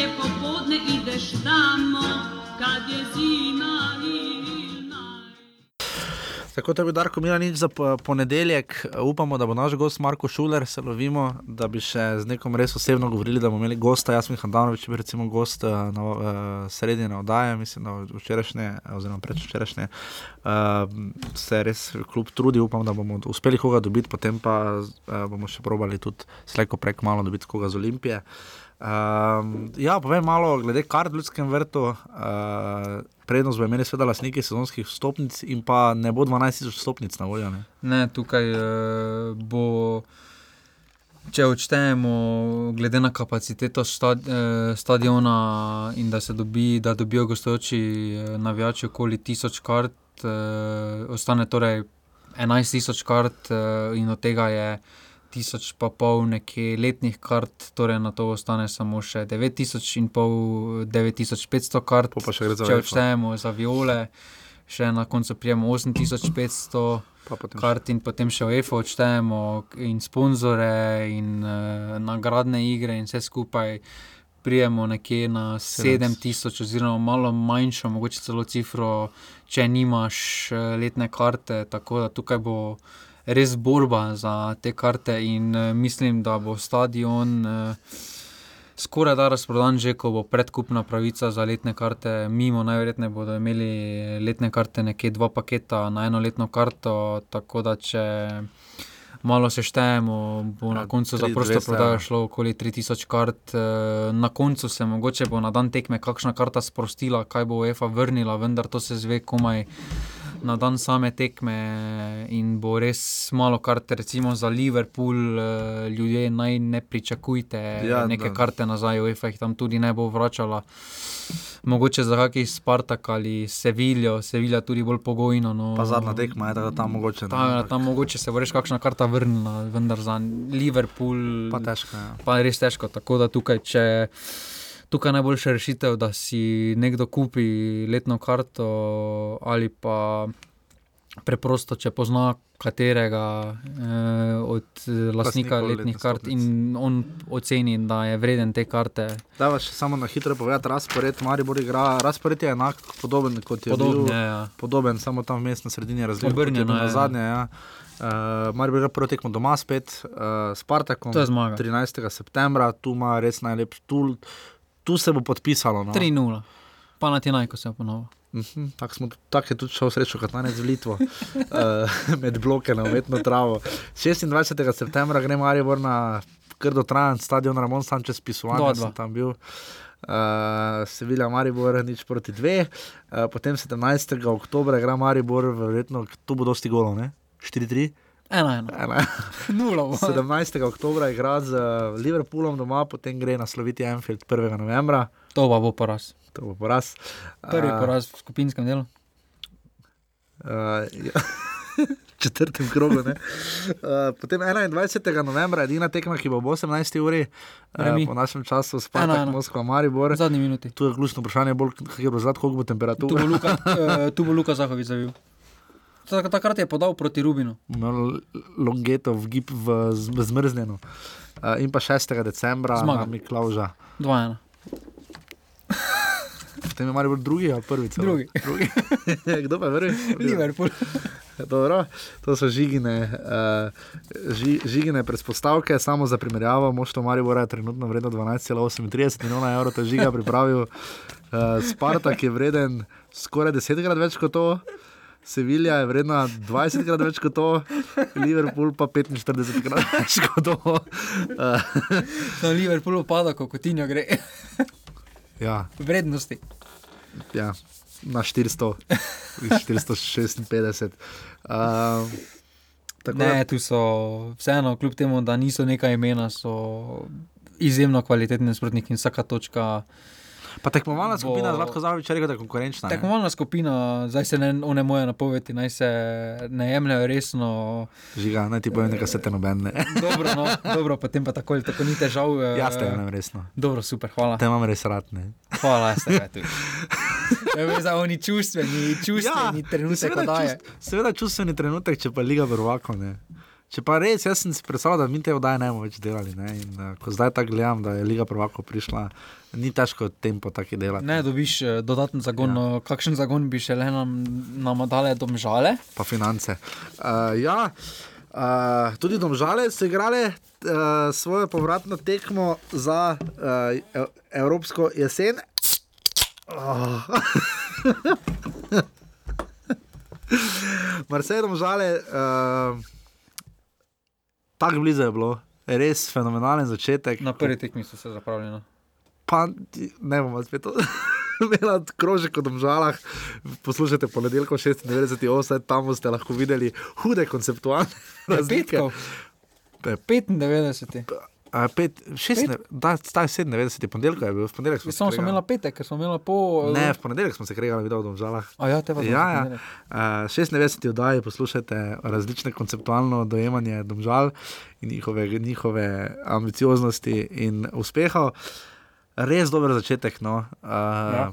Speaker 6: nedelje popodne ideš tamo kad je zima
Speaker 4: Tako da bi Darko Milanič za po- ponedeljek, upamo, da bo naš gost Marko Šuler, se lovimo, da bi še z nekom res osebno govorili, da bomo imeli gosta, Jasmin Handanovič, je bil recimo gost uh, na uh, sredine oddaje, mislim, da včerajšnje, oziroma predvčerajšnje, uh, se je res klub trudi, upam, da bomo uspeli koga dobiti, potem pa uh, bomo še probali tudi slejko prek malo dobiti koga z Olimpije. Um, ja, povem malo glede kart v Ljudskem vrtu. Uh, prednost bo imeli seveda lastniki sezonskih vstopnic in pa ne bo 12.000 vstopnic na voljo. Ne?
Speaker 5: Ne, tukaj uh, bo, če odštejemo, glede na kapaciteto stad, uh, stadiona in da dobi, da dobijo gostujoči uh, navijači okoli 1000 kart, uh, ostane torej 11.000 kart uh, in od tega je. Tisoč pa pol nekje letnih kart, torej na to ostane samo še 9000 in pol, 9500 kart.
Speaker 4: Pa še gre za
Speaker 5: Če
Speaker 4: UEFA.
Speaker 5: odštejemo za viole, še na koncu prijemo 8500
Speaker 4: Pa potem
Speaker 5: kart in potem še UEFA odštejemo in sponzore in uh, nagradne igre in vse skupaj. Prijemo nekje na 7000, oziroma malo manjšo, mogoče celo cifro, če nimaš eh, letne karte. Tako da tukaj bo res borba za te karte, in uh, mislim, da bo stadion uh, skoraj da razprodan, že ko bo predkupna pravica za letne karte. Mimo najverjetneje bodo imeli letne karte, nekje dva paketa na eno letno karto. Tako da če malo seštejemo, bo na
Speaker 4: Ja,
Speaker 5: koncu za
Speaker 4: 3200,
Speaker 5: prosto prodajo
Speaker 4: ja.
Speaker 5: šlo okoli 3000 kart. eh, Na koncu se mogoče bo na dan tekme kakšna karta sprostila, kaj bo UEFA vrnila, vendar to se zve komaj. Na dan same tekme in bo res malo kart, recimo za Liverpool, eh, ljudje naj ne pričakujte
Speaker 4: Ja,
Speaker 5: neke
Speaker 4: da.
Speaker 5: karte nazaj, UEFA jih tam tudi ne bo vračala. Mogoče za kakšen Spartak ali Seviljo, Sevilja tudi bolj pogojno. No,
Speaker 4: Pa zadnja tekma je, da tam mogoče. ne,
Speaker 5: Ta,
Speaker 4: ampak
Speaker 5: tam mogoče se bo res kakšna karta vrnila, vendar za Liverpool
Speaker 4: Pa težko. Ja.
Speaker 5: pa je res težko. Tako da tukaj, če tukaj najboljša rešitev, da si nekdo kupi letno karto ali pa preprosto, če pozna katerega eh, od eh, lastnika letnih kart in on oceni, da je vreden te karte.
Speaker 4: Da, še samo na hitro povedati, razpored Maribor igra, razpored je enak, podoben kot je
Speaker 5: Podoben
Speaker 4: bil.
Speaker 5: je, ja.
Speaker 4: Podoben, samo tam vmes na sredini razlika.
Speaker 5: Obrnjeno
Speaker 4: je
Speaker 5: ja.
Speaker 4: zadnje, ja. Uh, Maribor igra prvo tekmo doma spet, uh, Spartakom.
Speaker 5: Je zmaga.
Speaker 4: 13. septembra, tu ima res najlepši, tu, tu se bo podpisalo. No.
Speaker 5: 3-0, pa na ti naj, ko se ponovno.
Speaker 4: Mhm, Tako smo- tako je tudi šel srečo, kot naj z Litvo, uh, med bloke na umetno travo. 26. septembra gre Maribor na krdo trajan stadion Ramon Sanchez pisovanje,
Speaker 5: Dva, dva.
Speaker 4: sem tam bil. Uh, Sevilla, Maribor, nič proti dve. Uh, potem 17. oktober igra Maribor, verjetno tu bo dosti golov, ne? 4-3.
Speaker 5: Ena, ena.
Speaker 4: Ena.
Speaker 5: Nula bo.
Speaker 4: 17. oktober igra z uh, Liverpoolom doma, potem gre nasloviti Anfield 1. novembra.
Speaker 5: To pa bo poraz.
Speaker 4: To bo poraz.
Speaker 5: Prvi
Speaker 4: Uh,
Speaker 5: poraz v skupinskem delu.
Speaker 4: Uh, ja. četrtem krogu. ne. Uh, potem 21. novembra, edina tekma, ki bo ob 18. uri, uh, po našem času,
Speaker 5: ena.
Speaker 4: Moskva, Maribor.
Speaker 5: Zadnji minuti.
Speaker 4: Tu je ključno vprašanje, bolj, kak je bo zad, koliko bo
Speaker 5: Tu bo
Speaker 4: temperatura.
Speaker 5: Luka, uh, tu bo Luka Zahovič zavil. Tak- Takrat je podal proti Rubinu.
Speaker 4: Imel Longeto v gib v zmrznjeno. Uh, in pa 6. decembra,
Speaker 5: Zmaga.
Speaker 4: na Miklauža.
Speaker 5: 2-1.
Speaker 4: Potem je Maribor drugi, ali prvi? Celo?
Speaker 5: Drugi.
Speaker 4: drugi. Kdo pa je prvi?
Speaker 5: Liverpool.
Speaker 4: Dobro, to so žigine, uh, ži, žigine predpostavke, samo za primerjavo. Moštvo Maribora je trenutno vredno 12,38 milijona evrov, ta žiga pripravil. Uh, Spartak je vreden skoraj desetkrat več kot to. Sevilja je vredna 20 krat več kot to, Liverpool pa 45 krat več kot to. Uh,
Speaker 5: Na Liverpoolu pada, ko Coutinho gre.
Speaker 4: ja,
Speaker 5: Vrednosti.
Speaker 4: ja, na 400, 456. Uh, tako da-
Speaker 5: Ne, tu so vseeno, kljub temu, da niso neka imena, so izjemno kvalitetni nasprotniki in vsaka točka.
Speaker 4: Pa tekmovalna
Speaker 5: bo-
Speaker 4: skupina Zlatko Zavič je rekel, da je konkurenčna. ne?
Speaker 5: Tekmovalna skupina, zdaj se ne, one moje napovedi, naj se ne jemljajo resno.
Speaker 4: Žiga, naj ti povem, da se te noben ne.
Speaker 5: Dobro, no, dobro, potem pa tako ali tako ni težav. eh,
Speaker 4: Jaz te imam resno.
Speaker 5: Dobro, super, hvala.
Speaker 4: Te imam res rad. Ne?
Speaker 5: Hvala, jaz tega tudi. Za oni čustveni, čustveni ja, trenutek,
Speaker 4: seveda, čust, seveda čustveni trenutek, če pa liga vrvako. Ne. Če pa res, jaz sem si predstavljal, da mi te oddaje ne bomo več delali. Ne. In, uh, ko zdaj tako gledam, da je liga prvako prišla, ni težko tempo tako delati.
Speaker 5: Ne dobiš eh, dodaten zagon, ja. kakšen zagon bi še le nam, nam dale domžale?
Speaker 4: Pa finance. Uh, ja, uh, tudi domžale so igrale uh, svojo povratno tekmo za uh, e- Evropsko jesen. Oh. Marseille domžale, uh, tako blizu je bilo, res fenomenalen začetek.
Speaker 5: Na prvi tekmi so se zapravili. No.
Speaker 4: Pa ne bomo spet to. Imela krožek v domžalah, poslušajte ponedeljko 96, 8, tam boste lahko videli hude konceptualne razlike.
Speaker 5: Petkov.
Speaker 4: Pe-
Speaker 5: 95.
Speaker 4: A, pet, šest, ne, da, staj 97, ponedeljek je bil, v ponedeljek smo
Speaker 5: Mi smo
Speaker 4: se
Speaker 5: imeli petek, ker smo imeli po.
Speaker 4: Ne, v ponedeljek smo se kregali, videl v domžalah.
Speaker 5: A ja, te smo
Speaker 4: Ja,
Speaker 5: se
Speaker 4: ja. Uh, 96 oddaji poslušajte različne konceptualno dojemanje domžal in njihove, njihove ambicioznosti in uspehov. Res dober začetek. No. Uh,
Speaker 5: Ja.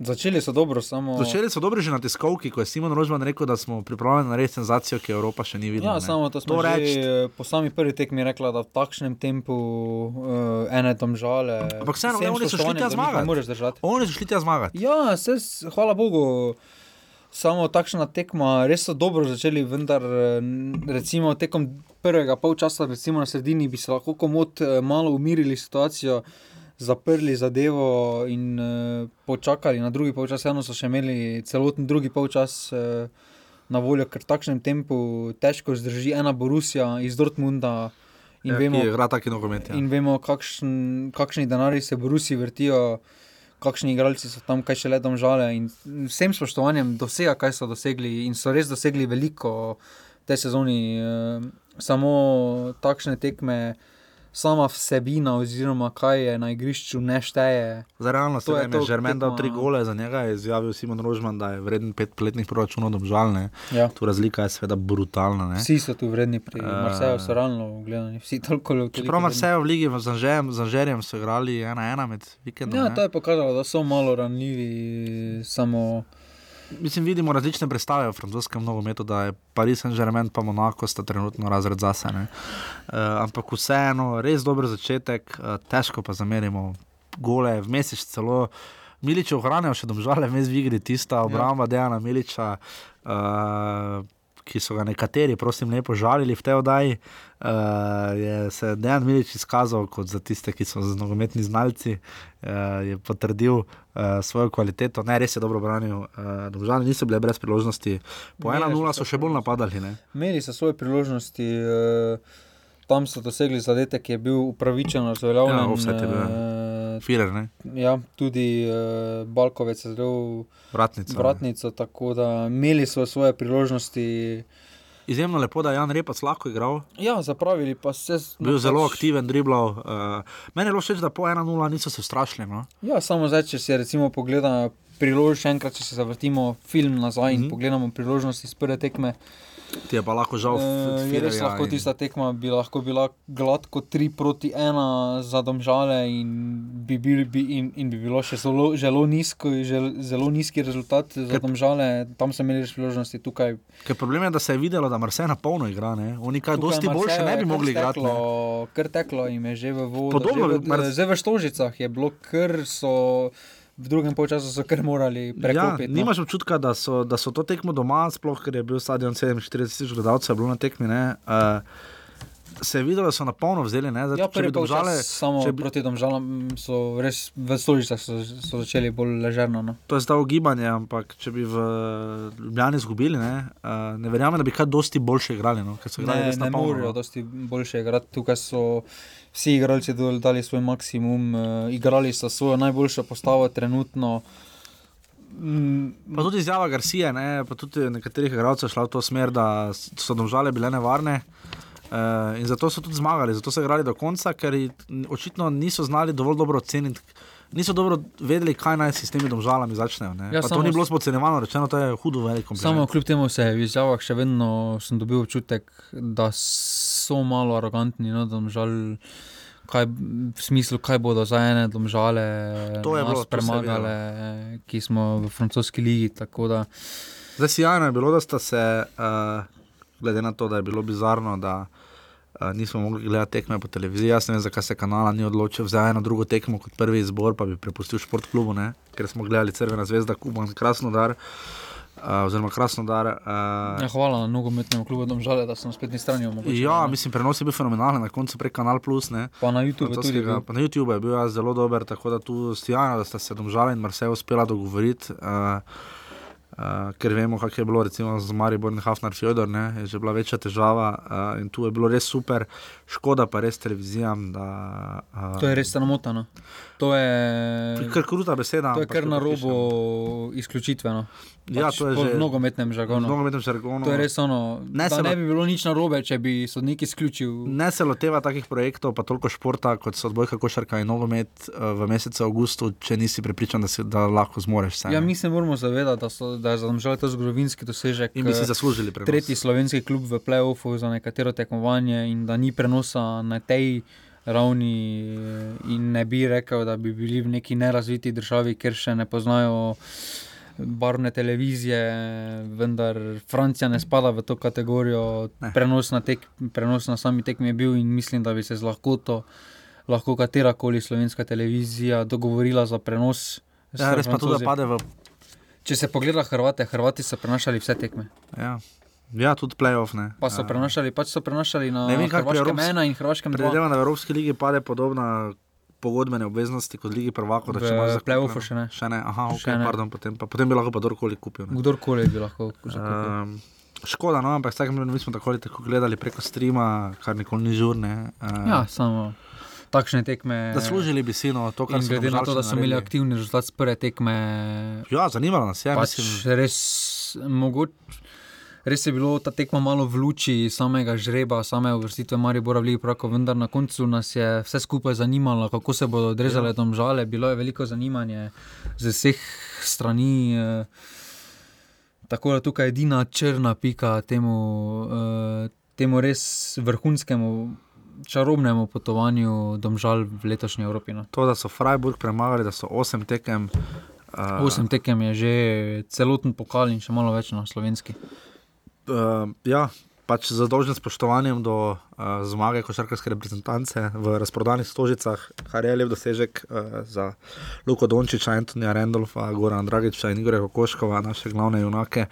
Speaker 5: Začeli so dobro, samo.
Speaker 4: Začeli so dobro že na tiskovki, ko je Simon Rožman rekel, da smo pripravljeni narediti senzacijo, ki jo Evropa še ni videla.
Speaker 5: Ja,
Speaker 4: ne.
Speaker 5: samo to smo
Speaker 4: to
Speaker 5: že
Speaker 4: reči.
Speaker 5: eh, po sami prvi tekmi rekla, da v takšnem tempu uh, ene tam žale.
Speaker 4: Ampak vseeno, oni so šli tja
Speaker 5: njih ne
Speaker 4: zmagati.
Speaker 5: Moreš držati.
Speaker 4: Oni so šli tja zmagati.
Speaker 5: Ja, se, hvala Bogu. Samo takšna tekma, res so dobro začeli, vendar eh, recimo tekom prvega polčasa, recimo na sredini, bi se lahko komod eh, malo umirili situacijo, zaprli zadevo in uh, počakali na drugi polčas. Eno so še imeli celoten drugi polčas uh, na voljo, ker v takšnem tempu težko zdrži ena Borusija iz Dortmunda. In
Speaker 4: Ja,
Speaker 5: vemo,
Speaker 4: ki nogomet, ja.
Speaker 5: in vemo kakšen, kakšni denari se Borusi vrtijo kakšni igralci so tam, kaj še le tam žale. In vsem spoštovanjem dosega, kaj so dosegli in so res dosegli veliko v tej sezoni. Eh, samo takšne tekme, sama vsebina, oziroma kaj je na igrišču, ne šteje.
Speaker 4: Za realno
Speaker 5: To je to
Speaker 4: Žermen dal tri gole, za njega je izjavil Simon Rožman, da je vreden petletnih proračunov domžalne.
Speaker 5: Ja.
Speaker 4: Tu razlika je seveda brutalna. Ne?
Speaker 5: Vsi so tu vredni, pri
Speaker 4: Eh,
Speaker 5: Marseju so realno gledani, vsi toliko ljudi.
Speaker 4: Čeprav Marseille v ligi z Anžejem, z Anžerjem so igrali ena ena med vikendom.
Speaker 5: Ja,
Speaker 4: ne.
Speaker 5: to je pokazalo, da so malo ranljivi, samo.
Speaker 4: Mislim, vidimo različne predstave v francoskem nogometu, da je Paris Saint-Germain in Monako sta trenutno razred zase. ne. Uh, ampak vseeno, res dober začetek, uh, težko pa zamerimo gole, vmes je celo. Milič ohranjajo še domžale, vmes v igri tista obramba ja. Dejana Miliča, uh, ki so ga nekateri, prosim, lepo žalili v tej oddaji. Uh, je se Dejan Milič izkazal kot za tiste, ki so nogometni znalci, uh, je potrdil uh, svojo kvaliteto. Ne, res je dobro branil. Uh, Domžale niso bile brez priložnosti. Po
Speaker 5: Imele
Speaker 4: 1-0
Speaker 5: so
Speaker 4: še bolj napadali. Ne?
Speaker 5: Imeli so svoje priložnosti, eh, tam so dosegli zadetek, ki je bil upravičen, razveljavljen.
Speaker 4: Ja,
Speaker 5: eh,
Speaker 4: Firer, ne?
Speaker 5: Ja, tudi uh, Balkovec je zelo
Speaker 4: Vratnico,
Speaker 5: vratnico, tako da imeli so svoje priložnosti.
Speaker 4: Izjemno lepo, da je Jan Repac lahko igral.
Speaker 5: Ja, zapravili pa se.
Speaker 4: Bil zelo aktiven, driblal. Uh, meni je bilo všeč, da po 1-0 niso se strašili. No?
Speaker 5: Ja, samo zdaj, če si recimo pogleda priložnost, še enkrat, če se zavrtimo film nazaj in
Speaker 4: Mhm.
Speaker 5: pogledamo priložnosti iz prve tekme.
Speaker 4: Ti je pa lahko žal.
Speaker 5: Uh, je res lahko
Speaker 4: in-
Speaker 5: tista tekma bi lahko bila gladko 3 proti 1 za domžale in bi, bil, bi, in, in bi bilo še zelo, zelo, nizko, žel, zelo nizki rezultat za
Speaker 4: Ker-
Speaker 5: domžale. Tam so imeli priložnosti, tukaj.
Speaker 4: Ker problem je, da se je videlo, da Marsej na polno igra. Ne? Oni kaj
Speaker 5: tukaj
Speaker 4: dosti boljše ne bi mogli igrati.
Speaker 5: kar teklo jim je že v vodo.
Speaker 4: Podobno,
Speaker 5: že v,
Speaker 4: Mars-
Speaker 5: zdaj v Štožicah je bilo, ker so v drugem polčasu so kar morali
Speaker 4: Ja,
Speaker 5: prekopiti. no.
Speaker 4: nimaš občutka, da so, da so to tekmo doma, sploh ker je bil stadion 47 tisoč gledalcev, bilo na tekmi. Ne, uh, se je videlo, da so na polno vzeli. Ne, zdaj,
Speaker 5: Ja, prvi polčas samo
Speaker 4: če bi-
Speaker 5: proti domžalam so res v Stožicah so, so začeli bolj ležerno. No.
Speaker 4: To je zdaj ugibanje, ampak če bi v Ljubljani izgubili, ne, uh, ne verjamem, da bi kaj dosti boljše igrali. No,
Speaker 5: Ne, ne morejo
Speaker 4: no.
Speaker 5: dosti boljše igrati. Tukaj so vsi igralci dali svoj maksimum, uh, igrali so svojo najboljšo postavo trenutno. Mm,
Speaker 4: Pa tudi izjava Garcia, ne, pa tudi nekaterih igralcev je šla v to smer, da so domžale bile nevarne. Uh, in zato so tudi zmagali, zato so igrali do konca, ker očitno niso znali dovolj dobro oceniti, niso dobro vedeli, kaj naj si s temi domžalami začnejo. ne.
Speaker 5: Ja,
Speaker 4: Pa to ni bilo spocenjevano, rečeno, to je hudo velik kompliment.
Speaker 5: Samo kljub temu se v izjavah še vedno sem dobil občutek, da so malo arogantni. No, domžal, kaj, v smislu, kaj bodo za ene domžale nas premagale, ki smo v francoski ligi. da-
Speaker 4: Zdaj, sjajno je bilo, da sta se, uh, glede na to, da je bilo bizarno, da uh, nismo mogli gledati tekme po televiziji. Jaz ne vem, zakaj se kanala ni odločil za eno drugo tekmo kot prvi izbor, pa bi prepustil športklubu, ne? ker smo gledali Crvena zvezda, Kuban, Krasnodar. Uh, oziroma, Krasnodar. Uh,
Speaker 5: Ja, hvala nogometnemu klubu Domžale, da sem na spletni strani omogočil.
Speaker 4: Ja,
Speaker 5: no.
Speaker 4: mislim, prenos je bil fenomenalen, na koncu prek Kanal Plus. Ne,
Speaker 5: Pa na YouTubeu tudi
Speaker 4: francoskega,
Speaker 5: bil.
Speaker 4: Pa na YouTubeu je bil ja, zelo dober, tako da tu stijano, da sta se Domžala in Marseille uspela dogovoriti. Uh, Uh, ker vemo, kako je bilo recimo z Marijo in Hafnar Fjodor, ne, je že bila večja težava uh, in tu je bilo res super, škoda pa res televizijam. Da, uh,
Speaker 5: To je res sramotno. To je,
Speaker 4: Kar kruta beseda.
Speaker 5: to je kar na robu izključitve. No.
Speaker 4: Ja, to je
Speaker 5: po
Speaker 4: že-
Speaker 5: nogometnem žargonu.
Speaker 4: v nogometnem žargonu.
Speaker 5: To je res ono.
Speaker 4: Ne se lo-
Speaker 5: ne bi bilo nič narobe, če bi sodnik izključil.
Speaker 4: Ne se loteva takih projektov, pa toliko športa, kot so odbojka, košarka in nogomet uh, v mesecu avgustu, če nisi prepričan, da, si, da lahko zmoreš vse.
Speaker 5: Ja, mi se moramo zavedati, da, so, da je za Domžale to zgodovinski dosežek.
Speaker 4: In bi si
Speaker 5: eh,
Speaker 4: zaslužili prenos.
Speaker 5: Tretji slovenski klub v playoffu za nekatero tekmovanje in da ni prenosa na tej ravni. eh, In ne bi rekel, da bi bili v neki nerazviti državi, ker še ne poznajo barvne televizije, vendar Francija ne spada v to kategorijo. Prenos na, tek, prenos na sami tekmi je bil in mislim, da bi se z lahkoto lahko katera koli slovenska televizija dogovorila za prenos.
Speaker 4: Ja, res pa tudi, da pade v.
Speaker 5: Če se pogleda Hrvate, Hrvati so prenašali vse tekme.
Speaker 4: Ja, ja tudi playoff. Ne.
Speaker 5: Pa so
Speaker 4: Ja.
Speaker 5: prenašali, pač so prenašali na
Speaker 4: Ne vem, kako pri
Speaker 5: Hrvaškem
Speaker 4: Evropski-
Speaker 5: ena in Hrvaškem dva.
Speaker 4: Predvidevam, da v Evropski ligi pade podobna pogodbene obveznosti kot Ligi prvakov. da če imaš zakupljeno-
Speaker 5: play-offu še ne.
Speaker 4: Še ne, aha,
Speaker 5: Še
Speaker 4: okay,
Speaker 5: ne.
Speaker 4: pardon, potem, pa, potem bi lahko pa kdorkoli kupil. Ne.
Speaker 5: Kdorkoli bi lahko zakupil.
Speaker 4: Um, škoda, no, ampak vsakem primeru mi smo tako ali tako gledali preko streama, kar nikoli ni žurne. Uh,
Speaker 5: Ja, samo takšne tekme.
Speaker 4: Zaslužili bi si no, to, kar
Speaker 5: In
Speaker 4: so
Speaker 5: glede na to, da so imeli aktivni rezultat z prve tekme.
Speaker 4: Ja, zanimalo nas je.
Speaker 5: pač
Speaker 4: mislim,
Speaker 5: res, mogoč, res je bilo ta tekma malo v luči samega žreba, same uvrstitve Maribora v Ligi Prako, vendar na koncu nas je vse skupaj zanimalo, kako se bodo odrezale tam žale. Bilo je veliko zanimanje z vseh strani. Eh, Tako da tukaj je edina črna pika temu, uh, temu res vrhunskemu, čarobnemu potovanju domžal v letošnji Evropi. No.
Speaker 4: to, da so Freiburg premagali, da so osem tekem. Uh,
Speaker 5: Osem tekem je že celoten pokal in še malo več na slovenski.
Speaker 4: Uh, ja, pač z dolžnim spoštovanjem do uh, zmage košarkarske reprezentance v razprodanih stožicah, kar je lep dosežek uh, za Luko Dončiča, Antonija Randolfa, Gorana Dragiča in Igorja Kokoškova, naše glavne junake,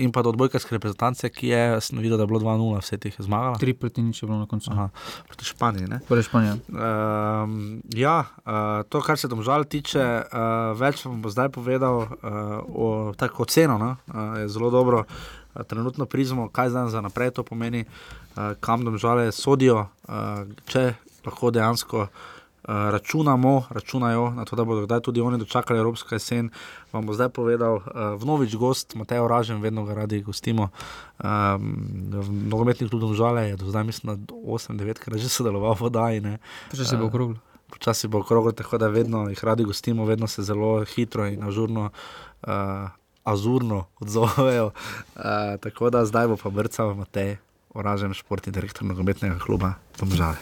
Speaker 4: in pa do odbojkarske reprezentance, ki je, sem videl, da je bilo 2-0, vse teh je zmagala.
Speaker 5: Tri proti nič je bilo na koncu.
Speaker 4: Aha, proti Španiji. Ne?
Speaker 5: Proti Španiji.
Speaker 4: Um, ja, uh, to, kar se domžal tiče, uh, več vam bo zdaj povedal uh, o tako oceno. No? Uh, je zelo dobro, uh, trenutno prizmo, kaj zdaj za naprej to pomeni, uh, kam domžale sodijo, uh, če lahko dejansko. Računamo, računajo na to, da bodo kdaj tudi oni dočakali Evropsko jesen. Vam bo zdaj povedal, vnovič gost, Matej Oražen, vedno ga radi gostimo. Um, v nogometnih klubih žale je do zdaj, mislim, da 8-9 krat že sodeloval v Vodaji.
Speaker 5: Pa če se bo
Speaker 4: Eh,
Speaker 5: okroglo.
Speaker 4: počasi bo okroglo, tako da vedno jih radi gostimo, vedno se zelo hitro in ažurno. Uh, Azurno odzovejo, uh, tako da zdaj bo pa brcal Matej, oražen športni direktor nogometnega kluba Tomžale.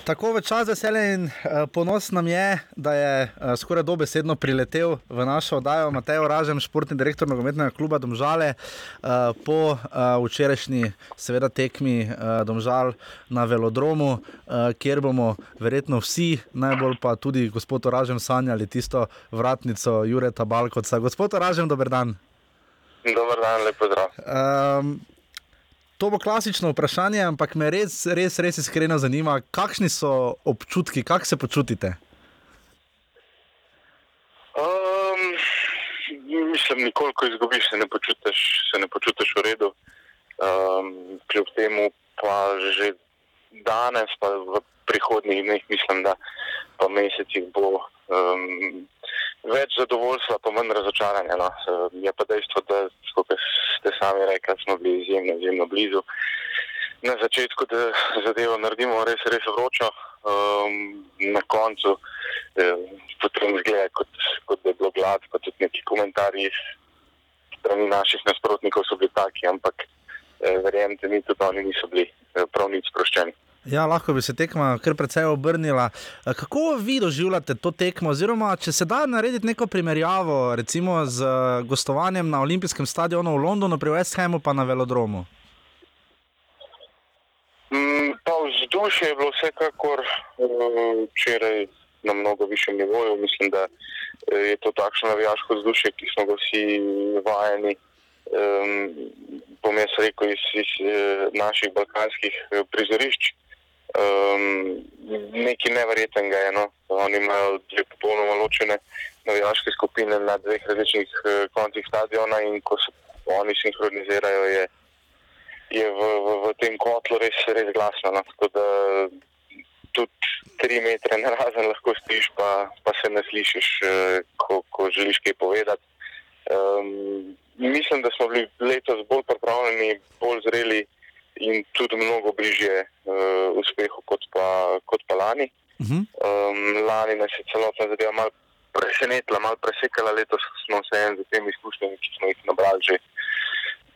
Speaker 4: Tako v čas veselja in uh, ponos nam je, da je uh, skoraj dobesedno priletel v našo oddajo Matej Oražem, športni direktor nogometnega kluba Domžale, uh, po uh, včerajšnji, seveda, tekmi uh, Domžal na velodromu, uh, kjer bomo verjetno vsi, najbolj pa tudi gospod Oražem, sanjali tisto vratnico Jureta Balkoca. Gospod Oražem, dober dan.
Speaker 13: Dober dan, lepo zdrav.
Speaker 4: Um, To bo klasično vprašanje, ampak me res, res, res iskreno zanima, kakšni so občutki, kako se počutite.
Speaker 13: Um, mislim, nikoli, ko izgubiš, se ne počutiš, se ne počutiš v redu. Um, kljub temu pa že danes, pa v prihodnjih dneh, mislim, da pa mesecih bo um, več zadovoljstva, pa manj razočaranja. No. Je pa dejstvo, da ste sami rekli, smo bili izjemno, izjemno blizu. Na začetku, da zadevo naredimo res, res vročo, um, na koncu eh, potem zgleda, kot, kot da je bilo gladko, kot tudi neki komentarji strani naših nasprotnikov so bili taki, ampak eh, verjemite mi, tudi oni niso bili eh, prav nič sproščeni.
Speaker 4: Ja, lahko bi se tekma kar precej obrnila. Eh, Kako vi doživljate to tekmo, oziroma če se da narediti neko primerjavo, recimo z eh, gostovanjem na Olimpijskem stadionu v Londonu, pri West Hamu pa na velodromu?
Speaker 13: Mm, Pa vzdušje je bilo vsekakor eh, včeraj na mnogo višjem nivoju. Mislim, da je to takšno navijaško vzdušje, ki smo ga vsi vajeni. Um, bom jaz rekel iz, iz naših balkanskih prizorišč. Um, nekaj neverjetnega je. No? Oni imajo dve popolnoma ločene navijaške skupine na dveh različnih eh, koncih stadiona in ko se oni sinhronizirajo, je, je v, v, v tem kotlu res, res glasno. No? Tako da tudi tri metre na razen lahko stojiš, pa, pa se ne slišiš, eh, ko, ko želiš kaj povedati. Um, mislim, da smo bili letos bolj pripravljeni, bolj zreli in tudi mnogo bližje uh, uspehu kot pa, kot pa lani.
Speaker 4: Uh -huh.
Speaker 13: Um, lani nas je celotna zadeva malo presenetila, malo presekala, letos smo se en z temi izkušnjami, ki smo jih nabrali, že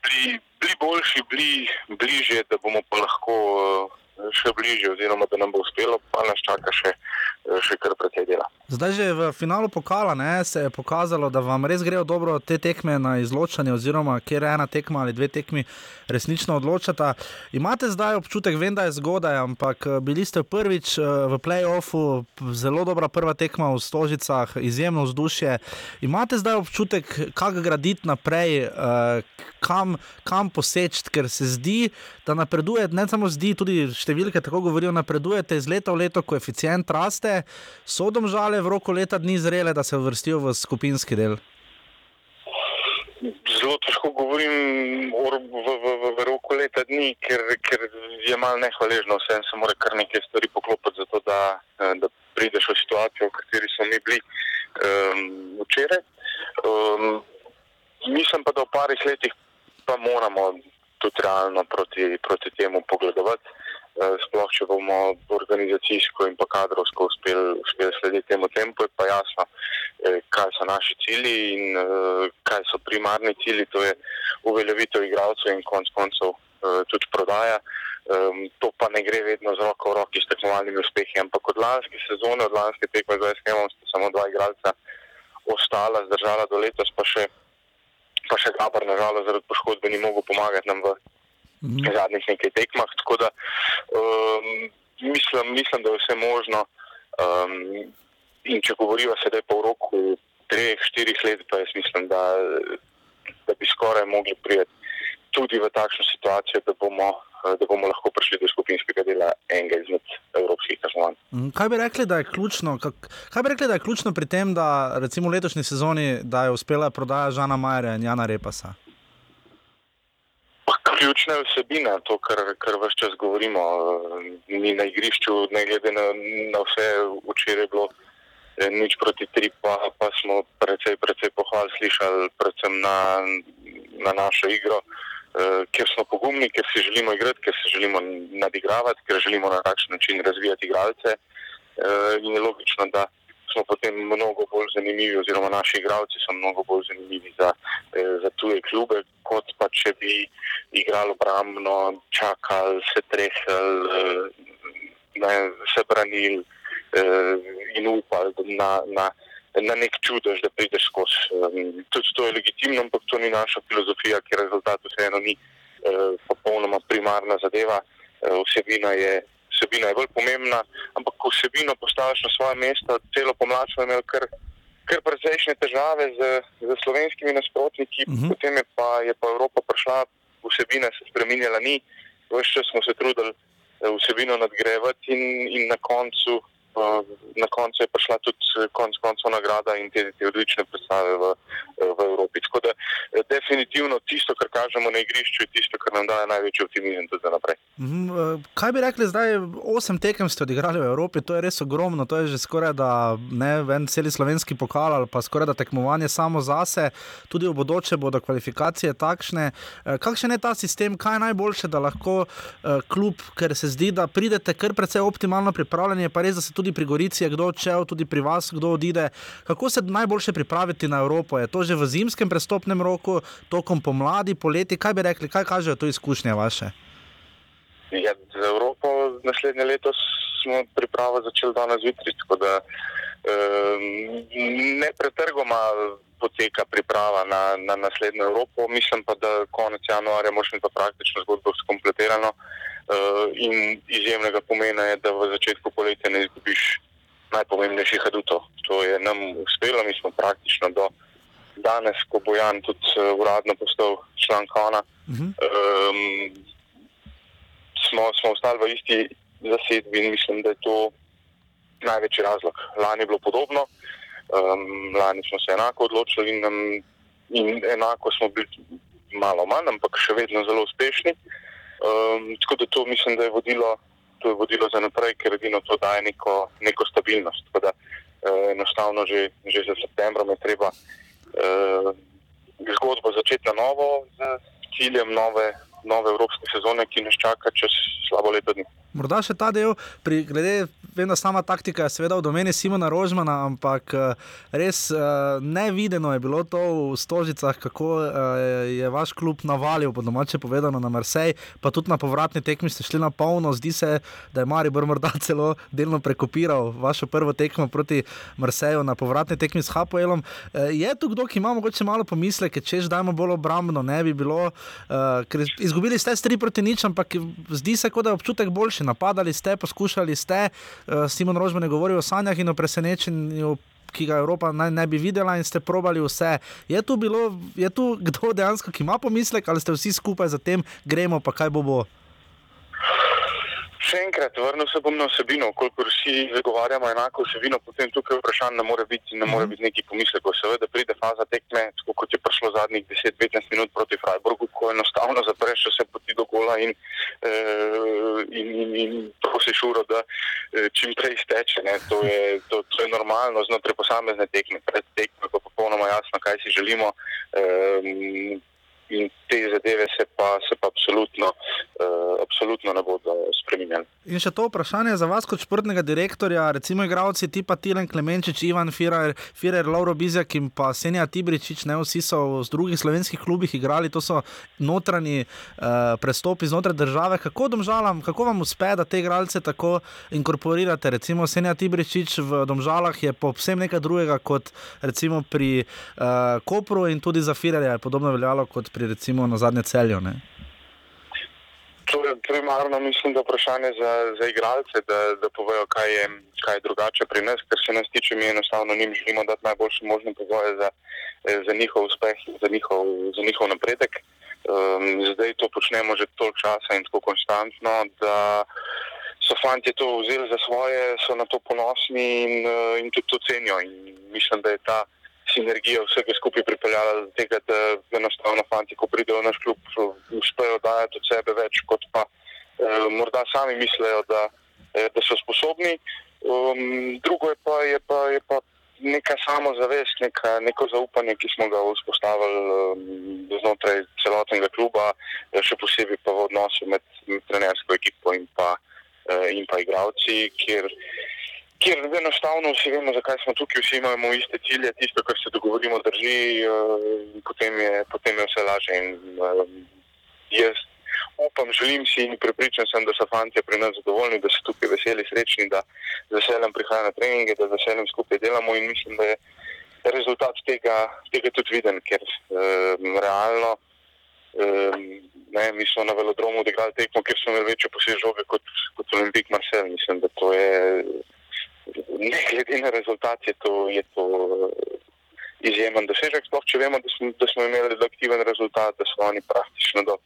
Speaker 13: bili, bili boljši, bili bližje, da bomo pa lahko uh, še bližje, oziroma da nam bo uspelo, pa nas čaka še, še kar precej dela.
Speaker 4: Zdaj že v finalu pokala ne, se je pokazalo, da vam res grejo dobro te tekme na izločanje, oziroma kjer ena tekma ali dve tekmi resnično odločata. Imate zdaj občutek, vem, da je zgodaj, ampak eh, bili ste prvič eh, v playoffu, zelo dobra prva tekma v Stožicah, izjemno vzdušje. Imate zdaj občutek, kako graditi naprej, eh, kam, kam poseči, ker se zdi, da napredujete, ne samo zdi, tudi številke tako govorijo, napredujete iz leta v leto, koeficient raste, so domžale v roku leta dni zrele, da se uvrstijo v skupinski del.
Speaker 13: Zelo težko govorim o v, v, v, v roku leta dni, ker, ker je malo nehvaležno, vse se mora kar nekaj stvari poklopiti, zato da, da prideš v situacijo, v kateri smo mi bili um, včeraj. Um, mislim pa, da v parih letih pa moramo tudi realno proti, proti temu pogledovati. Eh, Sploh, če bomo organizacijsko in pa kadrovsko uspeli, uspeli slediti temu tempu, je pa jasno, eh, kaj so naši cilji in eh, kaj so primarni cilji, to je uveljavitev igralcev in konc koncev tudi prodaja. Um, to pa ne gre vedno z roko v roki s tekmovalnimi uspehi, ampak od lanske sezone, od lanske tekme z SKM-om sta samo dva igralca ostala, zdržala do letos, pa še, pa še Gabar, nažalost, zaradi poškodbe ni mogel pomagati nam v zadnjih nekaj tekmah. Tako da um, mislim, mislim, da je vse možno. Um, in če govorijo sedaj po roku treh, štirih let, pa jaz mislim, da, da bi skoraj mogli priti tudi v takšno situacijo, da bomo, da bomo lahko prišli do skupinskega dela enega izmed evropskih tekmovanj.
Speaker 4: Mm, Kaj bi rekli, da je ključno? kak- Kaj bi rekli, da je ključno pri tem, da recimo v letošnji sezoni, da je uspela prodaja Žana Majerja in Jana Repasa?
Speaker 13: Ključna vsebina, to, kar, kar vse čas govorimo. eh, Mi na igrišču, ne glede na, na vse, včeraj je bilo eh, nič proti tri, pa, pa smo precej, precej pohval slišali, predvsem na, na našo igro, eh, ker smo pogumni, ker si želimo igrati, ker se želimo nadigravati, ker želimo na takšen način razvijati igralce. Eh, in je logično, da smo potem mnogo bolj zanimivi, oziroma naši igralci so mnogo bolj zanimivi za, eh, za tuje klube, kot pa če bi igrali obrambno, čakali, se trehali, eh, ne, se branili eh, in upali na, na, na nek čudež, da prideš skozi. Um, tudi to je legitimno, ampak to ni naša filozofija, ker rezultat vseeno ni popolnoma primarna zadeva. Vsebina je vsebina je bolj pomembna, ampak ko vsebino postaviš na svoje mesto, celo pomlad smo imeli kar, kar precejšnje težave z, z slovenskimi nasprotniki, uh -huh. potem je pa, je pa Evropa prišla, vsebina se spremenjala ni, vse čas smo se trudili eh, vsebino nadgrevati in, in na koncu. Na koncu je prišla tudi eh, konc koncev nagrada in te, te odlične predstave v, v Evropi. Tako da definitivno tisto, kar kažemo na igrišču, je tisto, kar nam daje največji optimizem tudi za naprej.
Speaker 4: Mhm, kaj bi rekli zdaj, osem tekem ste odigrali v Evropi, to je res ogromno, to je že skoraj da ne en celi slovenski pokal ali pa skoraj da tekmovanje samo zase, tudi v bodoče bodo kvalifikacije takšne. Kakšen je ta sistem, kaj je najboljše, da lahko klub, ker se zdi, da pridete kar precej optimalno pripravljeni, pa res, da se tudi pri Gorici je kdo odšel, tudi pri vas kdo odide. Kako se najboljše pripraviti na Evropo? Je to že v zimskem prestopnem roku, tokom pomladi, poleti, kaj bi rekli, kaj kažejo to izkušnje vaše?
Speaker 13: Ja, za Evropo naslednje leto smo pripravo začeli danes zjutraj, tako da um, ne pretrgoma poteka priprava na, na naslednjo Evropo. Mislim pa, da konec januarja možemo to praktično zgodbo skompletirano uh, in izjemnega pomena je, da v začetku poletja ne izgubiš najpomembnejših adutov. To je nam uspelo, mi smo praktično do danes, ko bo Jan tudi uh, uradno postal član Kona. Uh -huh. um, smo, smo ostali v isti zasedbi in mislim, da je to največji razlog. Lani je bilo podobno, um, lani smo se enako odločili in, um, in enako smo bili malo manj, ampak še vedno zelo uspešni. Um, tako da to mislim, da je vodilo, to je vodilo za naprej, ker edino to daje neko, neko stabilnost. Tako da uh, enostavno že, že za septembrom je treba uh, zgodbo začeti na novo z ciljem nove nove evropske sezone, ki nas čaka čez slabo leto dni.
Speaker 4: Morda še ta del, pri, glede, vem, da sama taktika je seveda v domeni Simona Rožmana, ampak eh, res eh, nevideno je bilo to v Stožicah, kako eh, je vaš klub navalil, po domače povedano, na Marsej, pa tudi na povratni tekmi ste šli na polno. Zdi se, da je Maribor morda celo delno prekopiral vašo prvo tekmo proti Marseju na povratni tekmi s Hapoelom. Je tu kdo, ki ima mogoče malo pomisleke, če že dajmo bolj obrambno, ne bi bilo, ker izgubili ste s 3 proti nič, ampak zdi se, kot da je občutek boljši napadali ste, poskušali ste. Uh, Simon Rožman je govoril o sanjah in o presenečenju. Ki ga Evropa naj ne bi videla, in ste probali vse. Je tu, bilo, je tu kdo dejansko, ki ima pomislek, ali ste vsi skupaj za tem, gremo pa kaj bo bo?
Speaker 13: Še enkrat, vrnil se bom na vsebino. Kolikor vsi zagovarjamo enako vsebino, potem tukaj vprašanje ne more biti, ne more biti neki pomislek. Seveda pride faza tekme, kot je prišlo zadnjih 10-15 minut proti Freiburgu, ko enostavno zapreš vse poti do gola in, uh, in, in, in prosiš uro, da uh, čim prej steče. To je, to, to je normalno znotraj posamezne tekme. Pred tekmo je pa popolnoma jasno, kaj si želimo. Um, In te zadeve se pa, se pa absolutno, uh, absolutno ne bodo spremenjali.
Speaker 4: In še to vprašanje za vas, kot športnega direktorja, recimo, igravci tipa Tilen Klemenčič, Ivan Firer, Firer Lauro Bizjak in pa Senja Tibričič, ne vsi so v drugih slovenskih klubih igrali, to so notranji uh, prestopi znotraj države. Kako, domžalam, kako vam uspe, da te igralce tako inkorporirate? Recimo Senja Tibričič v Domžalah je povsem nekaj drugega kot recimo pri uh, Kopru in tudi za Firerja je podobno veljalo kot pri recimo na zadnje celju. Ne?
Speaker 13: To je primarno, mislim, da vprašanje za, za igralce, da, da povejo, kaj je, kaj je drugače pri nas, ker se nas tiče, mi enostavno njim želimo dati najboljše možne pogoje za, za njihov uspeh za njihov, za njihov napredek. Um, zdaj to počnemo že toliko časa in tako konstantno, da so fanti to vzeli za svoje, so na to ponosni in, in tudi to cenijo. In mislim, da je ta sinergija vsega skupaj pripeljala do tega, da enostavno fanti, ko pridejo v naš klub, uspejo dajati od sebe več, kot pa eh, morda sami mislijo, da, eh, da so sposobni. Um, drugo je pa, je pa, je pa neka samozavest, neka, neko zaupanje, ki smo ga vzpostavili um, znotraj celotnega kluba, še posebej pa v odnosu med, med trenersko ekipo in pa, uh, in pa igravci, kjer, kjer enostavno vsi vemo, zakaj smo tukaj, vsi imamo iste cilje, tisto, kar se dogovorimo, drži, uh, potem je, potem je vse lažje. In, uh, jaz upam, želim si in pripričan sem, da so fanti pri nas zadovoljni, da so tukaj veseli, srečni, da z veseljem prihajajo na treninge, da z veseljem skupaj delamo in mislim, da je rezultat tega, tega tudi viden, ker um, realno um, ne, mi smo na velodromu odigrali tekmo, kjer smo imeli večjo posebej žoge kot, kot Olimpik Marcel. Mislim, da to je, ne glede na rezultat, je to, je to izjemen dosežek, sploh če vemo, da smo, da smo imeli aktiven rezultat, da so oni praktično do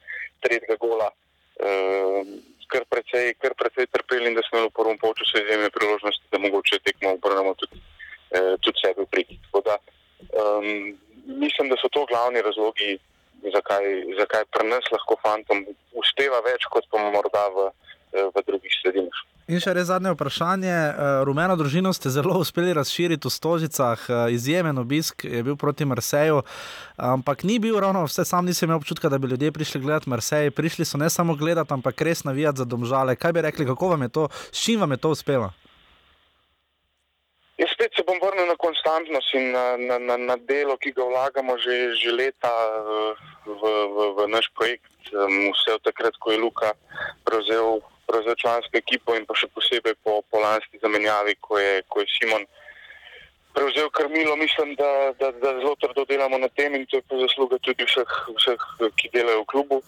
Speaker 13: tretjega gola uh, kar, precej, kar precej trpeli in da smo imeli v prvem polčasu izjemne priložnosti, da mogoče tekmo obrnemo tudi, uh, tudi sebe v prid. Um, mislim, da so to glavni razlogi, zakaj, zakaj pri nas lahko fantom uspeva več kot pa morda v, v drugih sredinah.
Speaker 4: In še res zadnje vprašanje. Eh, rumeno družino ste zelo uspeli razširiti v Stožicah, eh, izjemen obisk je bil proti Marseju, ampak ni bil ravno vse, sam nisem imel občutka, da bi ljudje prišli gledati Marsej. Prišli so ne samo gledati, ampak res navijati za domžale. Kaj bi rekli, kako vam je to, s čim vam je to uspelo?
Speaker 13: Jaz spet se bom vrnil na konstantnost in na, na, na, na delo, ki ga vlagamo že, že leta v, v, v naš projekt. Vse od takrat, ko je Luka prevzel za člansko ekipo in pa še posebej po, po lanski zamenjavi, ko je, ko je Simon prevzel krmilo, mislim, da, da, da zelo trdo delamo na tem in to je po zasluga tudi vseh, vseh ki delajo v klubu.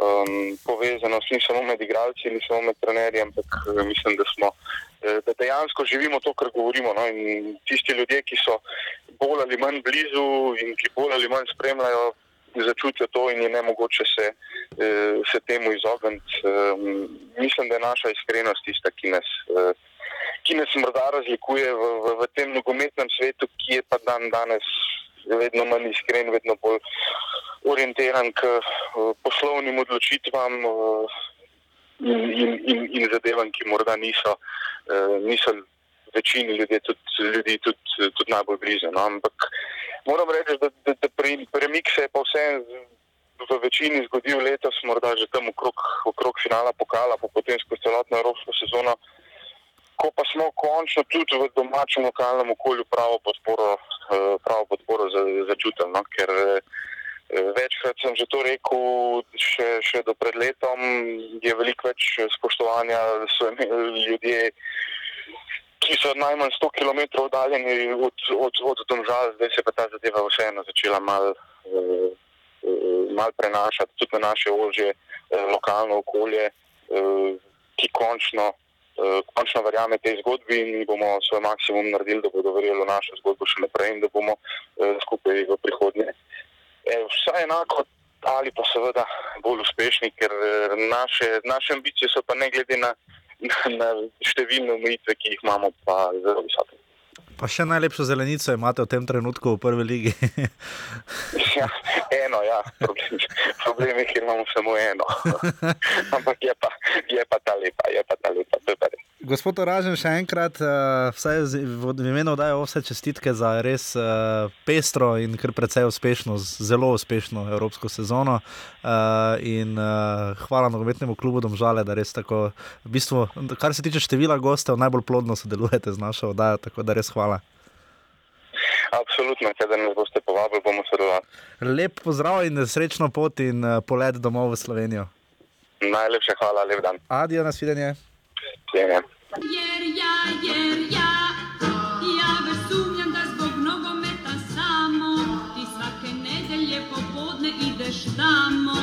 Speaker 13: Um, povezanost ni samo med igralci, ni samo med trenerji, ampak eh, mislim, da smo. Eh, da dejansko živimo to, kar govorimo. No? Tisti ljudje, ki so bolj ali manj blizu in ki bolj ali manj spremljajo začutijo to in je ne mogoče se, eh, se temu izogniti. Ehm, mislim, da je naša iskrenost tista, ki nas, eh, ki nas morda razlikuje v, v, v tem nogometnem svetu, ki je pa dan danes vedno manj iskren, vedno bolj orientiran k eh, poslovnim odločitvam. In, in, in, zadevam, ki morda niso, niso večini ljudi tudi, ljudi tudi, tudi najbolj blizu. No? Ampak moram reči, da, da, da premik se je pa vse v večini zgodil letos, morda že tam okrog, okrog finala pokala, pa potem skozi celotno evropsko sezono, ko pa smo končno tudi v domačem lokalnem okolju pravo podporo, eh, pravo podporo začutili. No? Ker eh, večkrat sem že to rekel, še, še do pred letom je veliko več spoštovanja, da so imeli ljudje ki so najmanj 100 km oddaljeni od, od, od domžal, zdaj se pa ta zadeva vseeno začela malo uh, mal prenašati tudi na naše ožje uh, lokalno okolje, uh, ki končno, uh, končno verjame tej zgodbi in bomo svoj maksimum naredili, da bodo verjeli v našo zgodbo še naprej in da bomo uh, skupaj v prihodnje. E, vsaj enako. Ali pa seveda bolj uspešni, ker naše, naše ambicije so pa ne glede na na številne omejitve, ki jih imamo, pa zelo visoke.
Speaker 4: Pa še najlepšo zelenico imate v tem trenutku v prvi ligi.
Speaker 13: ja, eno, ja, problem, problem je, ker imamo samo eno. Ampak je pa, je pa ta lepa, je pa ta lepa.
Speaker 4: Gospod Oražen, še enkrat, uh, vsaj v imenu dajo vse čestitke za res uh, pestro in kar precej uspešno, zelo uspešno evropsko sezono. Uh, in uh, hvala nogometnemu klubu Domžale, da res tako, v bistvu, kar se tiče števila gostov, najbolj plodno sodelujete z našo oddajo, tako da res hvala.
Speaker 13: Absolutno, če nas boste povabili, bomo sodelovali.
Speaker 4: Lep pozdrav in srečno pot in uh, polet domov v Slovenijo.
Speaker 13: Najlepša hvala, lep dan.
Speaker 4: Adijo, nasvidenje.
Speaker 13: Cijenjem.
Speaker 6: Jer ja, jer ja, ja već sumnjam da zbog nogometa samo ti svake nedelje popodne ideš tamo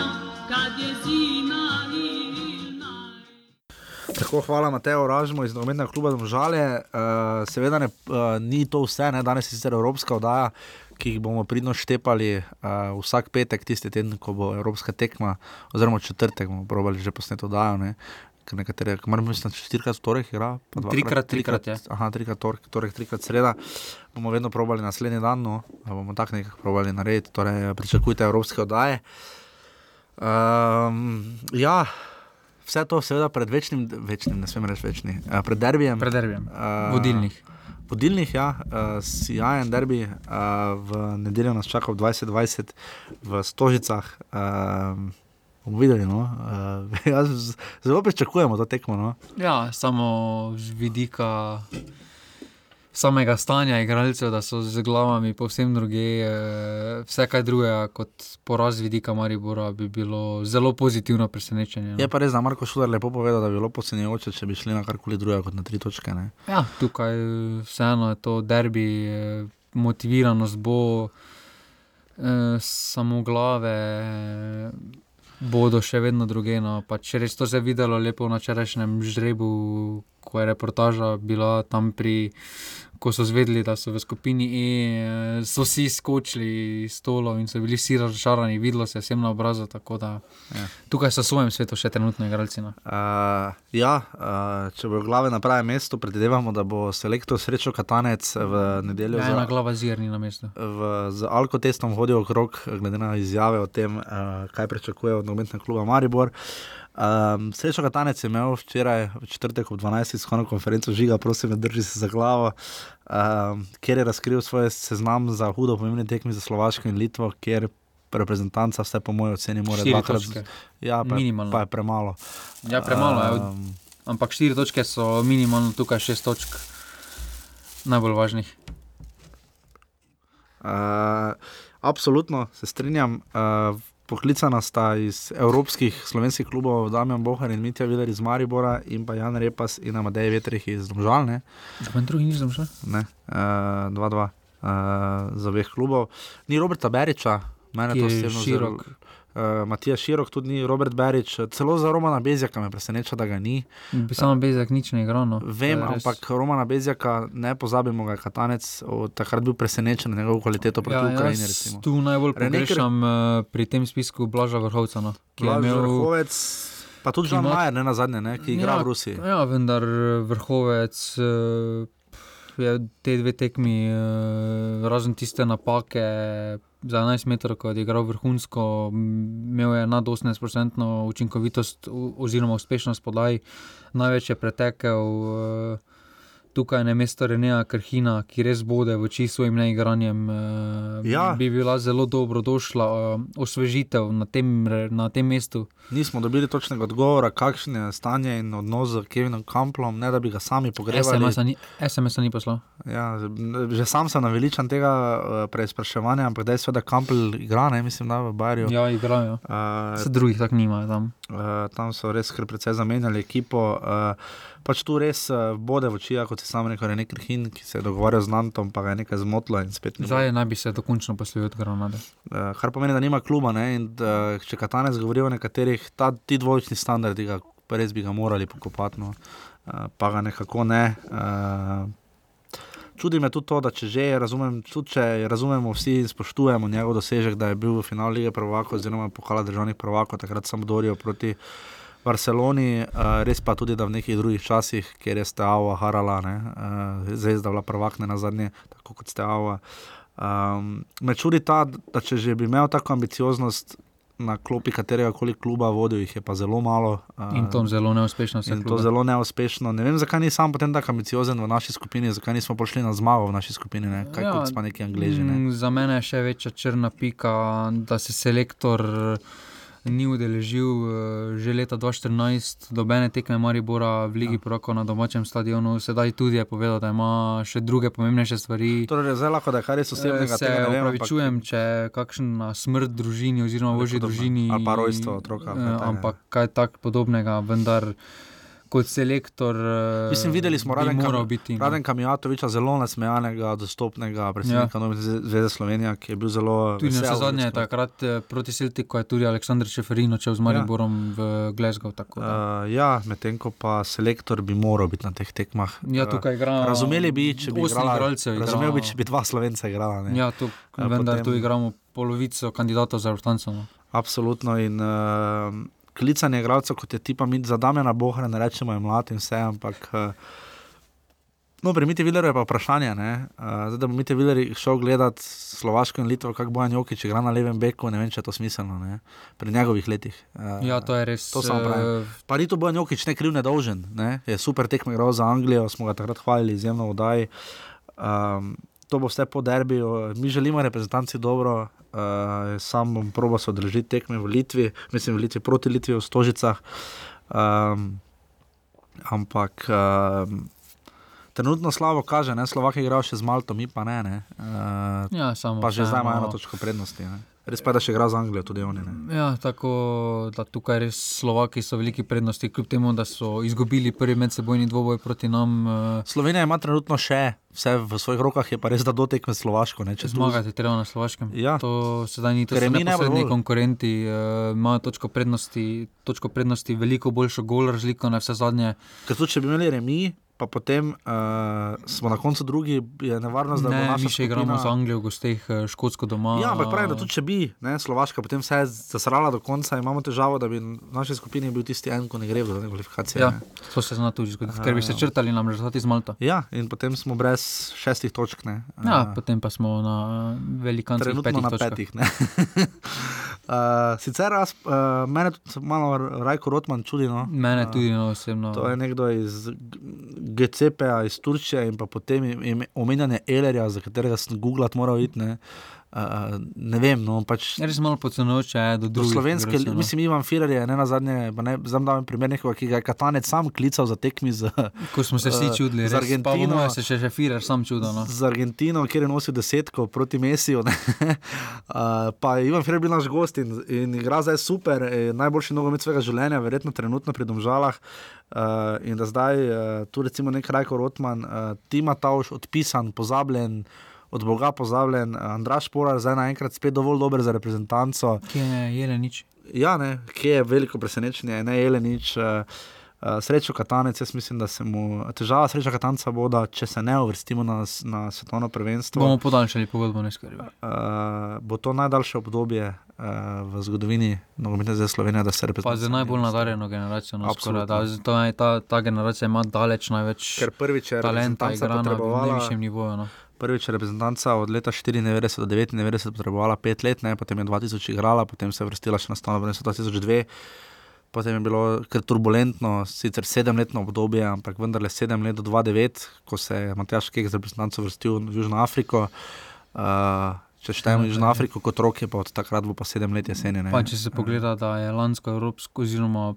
Speaker 6: kad je zima ili
Speaker 4: Tako, hvala Mateo Ražmo iz nogometnega kluba Domžale. Uh, seveda ne, uh, ni to vse, ne? danes je sicer evropska oddaja, ki jih bomo pridno štepali uh, vsak petek, tisti teden, ko bo evropska tekma, oziroma četrtek, bomo probali že posneto oddajo nekatere, kamor mislim, da štirikrat v torek igra.
Speaker 5: Trikrat, trikrat, ja.
Speaker 4: Aha, trikrat torek, torek, trikrat sreda. Bomo vedno probali naslednji dan, no, bomo tako nekako probali narediti, torej pričakujte evropske oddaje. Um, ja, vse to seveda pred večnim, večnim ne smem reči večni, uh, pred derbijem.
Speaker 5: Pred derbijem.
Speaker 4: Uh,
Speaker 5: Vodilnih.
Speaker 4: Vodilnih, ja, uh, sijajen derbi, uh, v nedeljo nas čaka v 2020 v Stožicah. Uh, bomo videli, no. uh, zelo pričakujemo to tekmo. No.
Speaker 5: Ja, samo z vidika samega stanja igralcev, da so z glavami povsem druge. eh, Vse kaj drugega kot poraz vidika Maribora bi bilo zelo pozitivno presenečenje. no.
Speaker 4: Je pa res, da Marko Šuler lepo povedal, da bi bilo podcenjujoče, če bi šli na karkoli drugega kot na tri točke. Ne.
Speaker 5: Ja, tukaj eh, vseeno je to derbi, eh, motiviranost bo, eh, samo glave eh, bodo še vedno druge. No. Pač res to se je videlo lepo na včerajšnjem žrebu, ko je reportaža bila tam pri. Ko so zvedeli, da so v skupini E, eh, so vsi skočili iz stolov in so bili vsi razočarani, videlo se je vsem na obrazu. da
Speaker 4: Ja.
Speaker 5: Tukaj so v svojem svetu še trenutno igralci. No.
Speaker 4: Uh, ja, uh, če bo glave na pravem mestu, predvidevamo, da bo selektor srečo Katanec v nedeljo
Speaker 5: Ja, ena glava zirni na mestu.
Speaker 4: v, z alkotestom hodil okrog, glede na izjave o tem, uh, kaj pričakuje od nogometnega kluba Maribor. Um, Srečo Katanec je imel včeraj, v četrtek ob 12. tiskovno konferenco žiga, prosim, drži se za glavo, um, kjer je razkril svoj seznam za hudo pomembne tekme za Slovaško in Litvo, kjer reprezentanca, vse po mojem oceni, mora
Speaker 5: Štiri
Speaker 4: dvakrat.
Speaker 5: točke.
Speaker 4: Ja, pa,
Speaker 5: Minimalno.
Speaker 4: pa je premalo.
Speaker 5: Ja, premalo je.
Speaker 4: Um,
Speaker 5: Ampak štiri točke so minimalno, tukaj šest točk najbolj važnih.
Speaker 4: Uh, absolutno se strinjam. Uh, poklicana sta iz evropskih slovenskih klubov Damjan Bohar in Mitja Viler iz Maribora in pa Jan Repas in Amadej Vetrih iz Domžalne.
Speaker 5: Za drugi nisem šel.
Speaker 4: Ne, uh, 2-2 uh, za obeh klubov. Ni Roberta Beriča, mene
Speaker 5: Ki
Speaker 4: to osebno zelo- Uh, Matija Širok, tudi ni Robert Berič, celo za Romana Bezjaka me preseneča, da ga ni.
Speaker 5: Samo Bezak nič ne igral. No.
Speaker 4: Vem,
Speaker 5: res-
Speaker 4: ampak Romana Bezjaka, ne pozabimo, ga je Katanec od takrat bil presenečen na njegovo kvaliteto proti
Speaker 5: Ja,
Speaker 4: Ukrajini. recimo.
Speaker 5: tu najbolj pogrešam uh, pri tem spisku Blaža Vrhovca. No,
Speaker 4: Blaž
Speaker 5: imel-
Speaker 4: Vrhovec, pa tudi Žan Majer, ne na zadnje, ne, ki igra
Speaker 5: ja,
Speaker 4: v Rusiji.
Speaker 5: Ja, vendar eh, vrhovec eh, je te dve tekmi, eh, razen tiste napake za 11 metrov, ko je igral vrhunsko, imel je nad 18% učinkovitost oziroma uspešnost podaj, največ je pretekel. eh, Tukaj na mesto Renea Krhina, ki res bode v oči svojim neigranjem, eh,
Speaker 4: Ja.
Speaker 5: bi bila zelo dobro došla eh, osvežitev na tem, na tem mestu.
Speaker 4: Nismo dobili točnega odgovora, kakšno je stanje in odnos z Kevinom Kamplom, ne da bi ga sami pogrevali.
Speaker 5: SMS-a ni, SMS ni poslal.
Speaker 4: Ja, že sam sem naveličan tega uh, preizpraševanja, ampak da je seveda Kampl igra, ne mislim, da v Barju.
Speaker 5: Ja, igrajo.
Speaker 4: Uh,
Speaker 5: Se drugih tako nimajo tam.
Speaker 4: Uh, tam so res kar precej zamenjali ekipo. Uh, pač tu res uh, bode v oči, kot si sam rekel, nek Hin, ki se je dogovarjal z Nantom, pa ga je nekaj zmotilo in spet ni.
Speaker 5: Zdaj naj bi se dokončno poslovil od Granade.
Speaker 4: Uh, kar pomeni, da nima kluba. Ne? In, uh, če Katanec govori o nekaterih, ta, ti dvojčni standardi, ga, res bi ga morali pokopati, no? uh, pa ga nekako ne. Uh, Čudi me tudi to, da če že razumem, tudi če razumemo vsi in spoštujemo njegov dosežek, da je bil v finalu lige prvakov, oziroma pokala državnih prvakov, takrat sem Dorijo proti Barceloni, uh, res pa tudi, da v nekih drugih časih, kjer je Steava harala, ne, uh, zvezda bila prvakne na zadnje, tako kot Steava. Um, me čudi ta, da če že bi imel tako ambicioznost na klopi katerega koli kluba vodil, jih je pa zelo malo. Uh,
Speaker 5: In to zelo neuspešno se
Speaker 4: In to zelo neuspešno. Ne vem, zakaj ni sam potem tako ambiciozen v naši skupini, zakaj nismo prišli na zmago v naši skupini, ne? kaj ja, kot smo neki angliži. Ne?
Speaker 5: mm, Za mene je še večja črna pika, da se selektor eh, ni udeležil eh, že leta 2014, dobene tekme Maribora v Ligi ja. Proko na domačem stadionu. Sedaj tudi je povedal, da ima še druge pomembnejše stvari.
Speaker 4: Torej, zelo lahko, da je kar res osebnega.
Speaker 5: Se
Speaker 4: tega ne vem, ampak-
Speaker 5: opravičujem, če je kakšna smrt družini oziroma v ožji
Speaker 4: podobno.
Speaker 5: družini.
Speaker 4: Ali pa rojstvo otroka,
Speaker 5: eh. Ampak kaj tak podobnega, vendar kot selektor. eh,
Speaker 4: Mislim, videli smo
Speaker 5: bi
Speaker 4: Raden,
Speaker 5: moral
Speaker 4: Kam,
Speaker 5: biti. no.
Speaker 4: Raden Kamijatoviča, zelo nasmejanega, dostopnega predsednika ja. Nove zveze Slovenije, ki je bil zelo
Speaker 5: Tudi na zadnje takrat eh, proti Celtiku je tudi Aleksandr Šeferin odšel z Mariborom ja. v Glasgow. tako da.
Speaker 4: Uh, ja, medtem ko pa selektor bi moral biti na teh tekmah.
Speaker 5: Ja, tukaj igra
Speaker 4: razumeli bi, če bi igrala,
Speaker 5: igralcev igra-
Speaker 4: razumel bi, če bi dva slovenca igrala. Ne.
Speaker 5: Ja, tu, vendar
Speaker 4: potem-
Speaker 5: tu igramo polovico kandidatov za vrtanco. No.
Speaker 4: Absolutno. In, uh, klicanje igralcev, kot je tipa mi za Damjana Bohra, ne rečemo, je mlad in vse, ampak uh, No, pri Miti Vileru je pa vprašanje, ne? uh, zdaj, da bo Miti Viler šel gledat Slovaško in Litvo, kako Bojan Jokič igra na levem beku, ne vem, če je to smiselno, ne? pri njegovih letih. Uh,
Speaker 5: Ja, to je res,
Speaker 4: To samo pravim.
Speaker 5: eh,
Speaker 4: Pa ni to Bojan Jokič, ne kriv, ne dolžen, ne? je super tekmo igral za Anglijo, smo ga takrat hvalili, izjemno vdaj. Um, to bo vse po derbiju, mi želimo reprezentanci dobro, uh, sam bom probo se odrežiti tekme v Litvi, mislim v Litvi proti Litvi v Stožicah. Um, ampak um, trenutno slabo kaže, ne? Slovak je igral še z Malto, mi pa ne. ne? Uh,
Speaker 5: Ja, samo
Speaker 4: pa že zdaj imajo eno točko prednosti. Ne? Res pa je, da še igra z Anglijo, tudi oni. Ne?
Speaker 5: Ja, tako da tukaj res Slovaki so veliki prednosti, kljub temu, da so izgubili prvi medsebojni dvoboj proti nam. eh,
Speaker 4: Slovenija ima trenutno še vse v svojih rokah, je pa res, da dotekme Slovaško. Ne? Če tu-
Speaker 5: Zmagati treba na Slovaškem.
Speaker 4: Ja.
Speaker 5: To sedaj ni to
Speaker 4: Ker
Speaker 5: so
Speaker 4: ne
Speaker 5: neposredni
Speaker 4: dovolj.
Speaker 5: konkurenti, uh, imajo točko prednosti, točko prednosti, veliko boljšo gol razliko na vse zadnje.
Speaker 4: Ker tudi če bi imeli remi, pa potem uh, smo na koncu drugi, je nevarnost, da
Speaker 5: Ne,
Speaker 4: naša
Speaker 5: mi še igramo
Speaker 4: skupina-
Speaker 5: z Anglijo, v gosteh, eh, Škotsko doma.
Speaker 4: Ja, ampak pravim, da tudi če bi, ne, Slovaška potem vse zasrala do konca, imamo težavo, da bi v naši skupini bil tisti en, ko ne gre dodatne kvalifikacije.
Speaker 5: Ja,
Speaker 4: ne.
Speaker 5: to se zna tudi zgoditi, ker bi se črtali nam rezultati z Malto.
Speaker 4: Ja, in potem smo brez šestih točk. Ne.
Speaker 5: Ja,
Speaker 4: Eh,
Speaker 5: potem pa smo na velikanskih
Speaker 4: Trenutno
Speaker 5: petih
Speaker 4: na
Speaker 5: točkah.
Speaker 4: petih. Uh, sicer jaz, uh, mene tudi malo Rajko Rotman čudi. No.
Speaker 5: Mene
Speaker 4: Eh,
Speaker 5: tudi, no, osebno.
Speaker 4: To je nekdo iz GCP-ja, iz Turčije in pa potem omenjanje Elerja, za katerega sem googlat moral iti. Uh, ne vem, no pač.
Speaker 5: Res malo podcenujoče je do
Speaker 4: Do
Speaker 5: drugih.
Speaker 4: slovenske,
Speaker 5: igralcev, no.
Speaker 4: mislim, Ivan Firer je ne na zadnje, zdaj dam primer nekoga, ki ga je Katanec sam klical za tekmi z,
Speaker 5: Ko smo se vsi
Speaker 4: eh,
Speaker 5: čudili,
Speaker 4: z
Speaker 5: pa po
Speaker 4: Argentino.
Speaker 5: mojem se še Šefirer sam čudil. No.
Speaker 4: Z Argentino, kjer je nosil desetko proti Mesiju. ne. Uh, pa je Ivan Firer bil naš gost in, in igra zdaj super, je najboljši nogomet svojega življenja, verjetno trenutno pri Domžalah. Uh, in da zdaj uh, tu recimo nek Rajko Rotman, uh, Tima Tauš odpisan, pozabljen. Od Boga pozabljen, Andraš Porar, zdaj naenkrat spet dovolj dober za reprezentanco.
Speaker 5: Kje je Jelenič?
Speaker 4: Ja, ne, kje je veliko presenečenje, ne Jelenič. Uh, srečo Katanec, jaz mislim, da se mu težava sreča Katanca bo, da če se ne uvrstimo na, na svetovno prvenstvo,
Speaker 5: Bomo podaljšali pogodbo, ne skrbi.
Speaker 4: uh, bo to najdaljše obdobje uh, v zgodovini nogometne zveze Slovenije, da se
Speaker 5: Pa
Speaker 4: reprezentantska.
Speaker 5: za najbolj nadarjeno generacijo. No, skoraj, da, je, ta, ta generacija ima daleč največ
Speaker 4: Ker prvič je
Speaker 5: talenta, igra na najvišjem nivoju. No.
Speaker 4: Prvič je reprezentanca od leta 94 do 99 potrebovala pet let, ne? potem je 2000 igrala, potem se je vrstila še na stano prvenstvo 2002. Potem je bilo kar turbulentno, sicer sedemletno obdobje, ampak vendarle sedem let do 2009, ko se je Matjaš Kek z reprezentanco vrstil v Južno Afriko. Uh, če štejemo Južno
Speaker 5: ja.
Speaker 4: Afriko kot roke, pa od takrat bo pa sedem let jeseni. ne.
Speaker 5: Pa če se pogleda, da je lansko evropsko, oziroma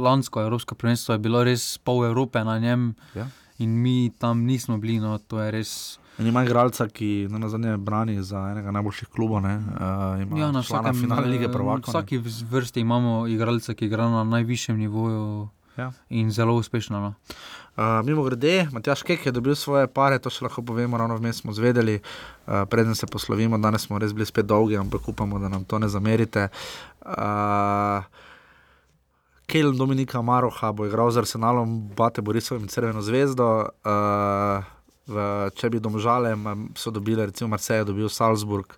Speaker 5: lansko evropsko prvenstvo je bilo res pol Evrope na njem,
Speaker 4: Ja.
Speaker 5: in mi tam nismo bili, no, to je res.
Speaker 4: In ima igralca, ki na zadnje brani za enega najboljših klubov. Ne? Uh,
Speaker 5: Ja, na vsakem
Speaker 4: finale lige
Speaker 5: eh,
Speaker 4: prvakov. ne.
Speaker 5: vsaki vrsti imamo igralca, ki igra na najvišjem nivoju
Speaker 4: Ja.
Speaker 5: in zelo uspešno. No.
Speaker 4: Uh, mimo grede, Matjaš Kek je dobil svoje pare, to še lahko povemo, ravno vmes smo zvedeli, uh, preden se poslovimo, danes smo res bili spet dolgi, ampak upamo, da nam to ne zamerite. Uh, Kelm Dominika Maroha bo igral z Arsenalom, Bate Borisovim Crveno zvezdo. Uh, v, če bi domžale, so dobile, recimo Marseille, dobil Salzburg,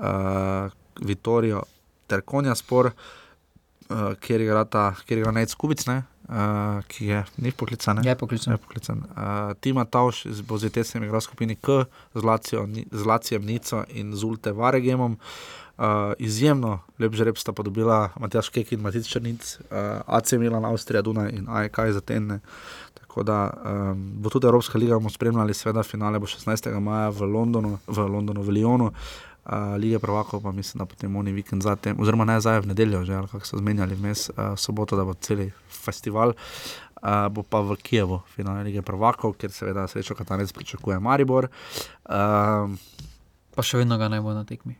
Speaker 4: uh, Vitorijo ter Konja Spor, uh, kjer igra ta, kjer igra Nec Kubic, ne? Uh, ki je ni poklican. ne?
Speaker 5: Je poklican.
Speaker 4: Je poklican. Uh, Tima Tauš z Bozitesem igra v skupini K, z Lacijo, z Lacijem Nico in Zulte Varegemom. Uh, izjemno lep žreb sta pa dobila Matjaš Kek in Matic Črnic, uh, AC Milan, Avstrija, Dunaj in AEK za tenne. Tako da um, bo tudi Evropska liga bomo spremljali, seveda finale bo 16. maja v Londonu, v Londonu, v Lyonu. Uh, Lige prvakov pa mislim, da potem oni vikend zatem, oziroma ne zdaj v nedeljo, že kako so zmenjali vmes, uh, soboto, da bo cel festival. Uh, bo pa v Kijevu, finale lige prvakov, kjer seveda srečo Katanec pričakuje Maribor. Uh,
Speaker 5: Pa še vedno ga ne bo na tekmi.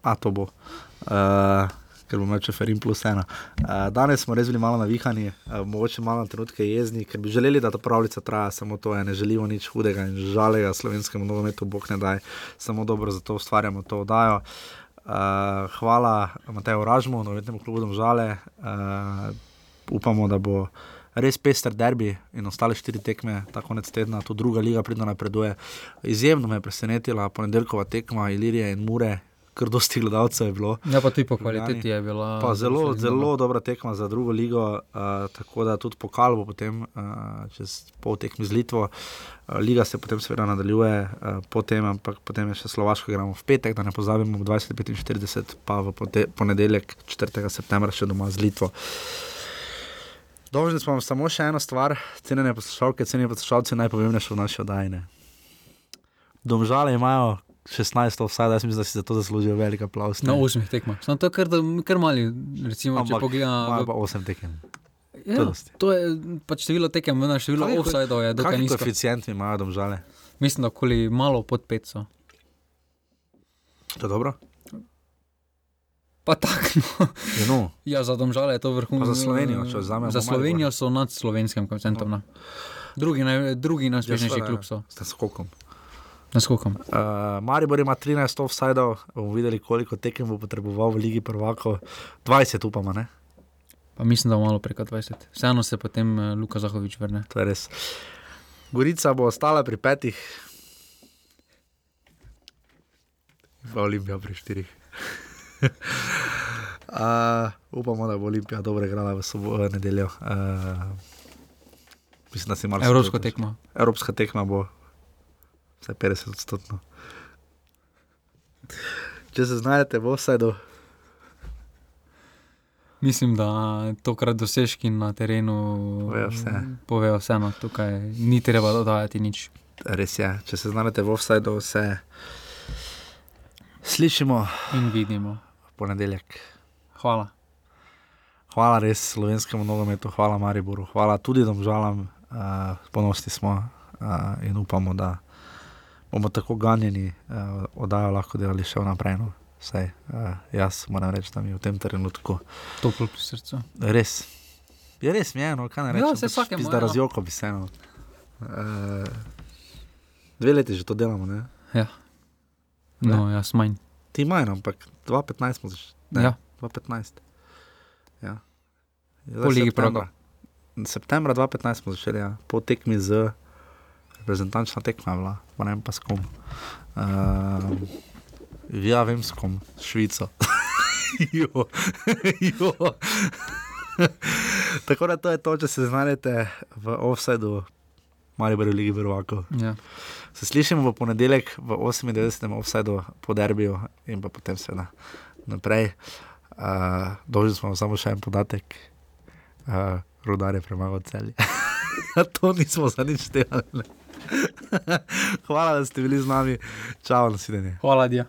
Speaker 4: A to bo, uh, ker bomo imeli Čeferin plus ena. Uh, danes smo res bili malo navihani, uh, mogoče malo na trenutke jezni, ker bi želeli, da ta pravljica traja, samo to je, ne želimo nič hudega in žalega slovenskemu nogometu, bog ne daj, samo dobro za to ustvarjamo to oddajo. Uh, hvala Mateju Ražmu, novinarnemu klubu Domžale. Uh, upamo, da bo res pester derbi in ostale štiri tekme, ta konec tedna, tu druga liga pridno napreduje. Izjemno me je presenetila ponedeljkova tekma Ilirije in Mure, kar dosti gledalcev je bilo.
Speaker 5: Ja, pa tudi po kvaliteti je bila.
Speaker 4: Pa zelo, zelo dobra tekma za drugo ligo, uh, tako da tudi pokal bo potem uh, čez pol tekmi z Litvo. Uh, Liga se potem seveda nadaljuje, uh, potem, ampak potem je še Slovaško, igramo v petek, da ne pozabimo, v 2045, pa v ponedeljek, 4. septembra, še doma z Litvo. Dolžni smo vam samo še eno stvar, cenjene poslušalke, cenjeni poslušalci, najpomembnejše v naši oddajni. Domžale imajo 16 offside, jaz mislim, da si za to zaslužijo velik aplaus.
Speaker 5: Na osmih tekmah. Samo to je kar, kar mali, recimo, če
Speaker 4: Ampak
Speaker 5: pogledamo.
Speaker 4: imajo pa 8 tekem.
Speaker 5: Ja,
Speaker 4: To
Speaker 5: to je pač število tekem, na število offsajdov je dokaj nizko.
Speaker 4: koeficienti imajo domžale?
Speaker 5: Mislim, da okoli malo pod 500.
Speaker 4: To je dobro?
Speaker 5: Pa tako. No.
Speaker 4: Je no.
Speaker 5: Ja, za domžale je to vrhunsko.
Speaker 4: Za Slovenijo, če vzamemo
Speaker 5: Za. Slovenijo so nad slovenskim koeficientom. No. Drugi, naj, drugi najuspešnejši
Speaker 4: seveda,
Speaker 5: klub so.
Speaker 4: S skokom.
Speaker 5: Naskokom.
Speaker 4: Uh, Maribor ima 13 offsajdov, bomo videli, koliko tekem bo potreboval v Ligi prvakov. 20 upamo, ne?
Speaker 5: Pa mislim, da bo malo preko 20. Vseeno se potem eh, Luka Zahovič vrne.
Speaker 4: To je res. Gorica bo ostala pri petih, pa Olimpija pri štirih. uh, upamo, da bo Olimpija dobro igrala v soboto, nedeljo. Uh, mislim, da si malo
Speaker 5: Evropsko tekmo.
Speaker 4: Evropska tekma bo vsaj 50 odstotno. Če se znajdete v offsajdu,
Speaker 5: Mislim, da tokrat dosežki na terenu
Speaker 4: Povejo vse.
Speaker 5: Povejo vse no. Tukaj ni treba dodajati nič.
Speaker 4: res je, če se znajdete v offsajdu, se slišimo
Speaker 5: In vidimo.
Speaker 4: ponedeljek.
Speaker 5: Hvala.
Speaker 4: Hvala res slovenskemu nogometu, hvala Mariboru, hvala tudi domžalam, uh, ponosni smo uh, in upamo, da bomo tako ganjeni uh, oddajo lahko delali še naprej. No. Saj, uh, jaz moram reči, da mi je v tem trenutku
Speaker 5: Toplo pri srcu.
Speaker 4: res. Je res mi je, no, kaj ne
Speaker 5: Ja,
Speaker 4: rečem.
Speaker 5: saj vsakemu,
Speaker 4: Da
Speaker 5: ja.
Speaker 4: razjoko bi se. No. Uh, dve leti že to delamo, ne?
Speaker 5: Ja. No, jaz manj.
Speaker 4: Ti manj, ampak 2015 smo začeli. Ne,
Speaker 5: Ja.
Speaker 4: 2015. Ja.
Speaker 5: Po Ligi
Speaker 4: septembra. Septembra 2015 smo začeli, ja. po tekmi z reprezentančna tekma, bila, pa ne vem pa s kom. Uh, ja, vem s kom, s Švico. jo, jo. Tako da to je to, če se znajdete v offsajdu, mali bori v Ligi Prvako.
Speaker 5: Ja.
Speaker 4: Se slišimo v ponedeljek v 98. offsajdu po derbiju in pa potem seveda naprej. Uh, Dolžni smo vam samo še en podatek. Uh, Rudar je premagal celje. to nismo za nič delali. Hvala, da ste bili z nami. Čau, nasvidenje.
Speaker 5: Hvala, Dija.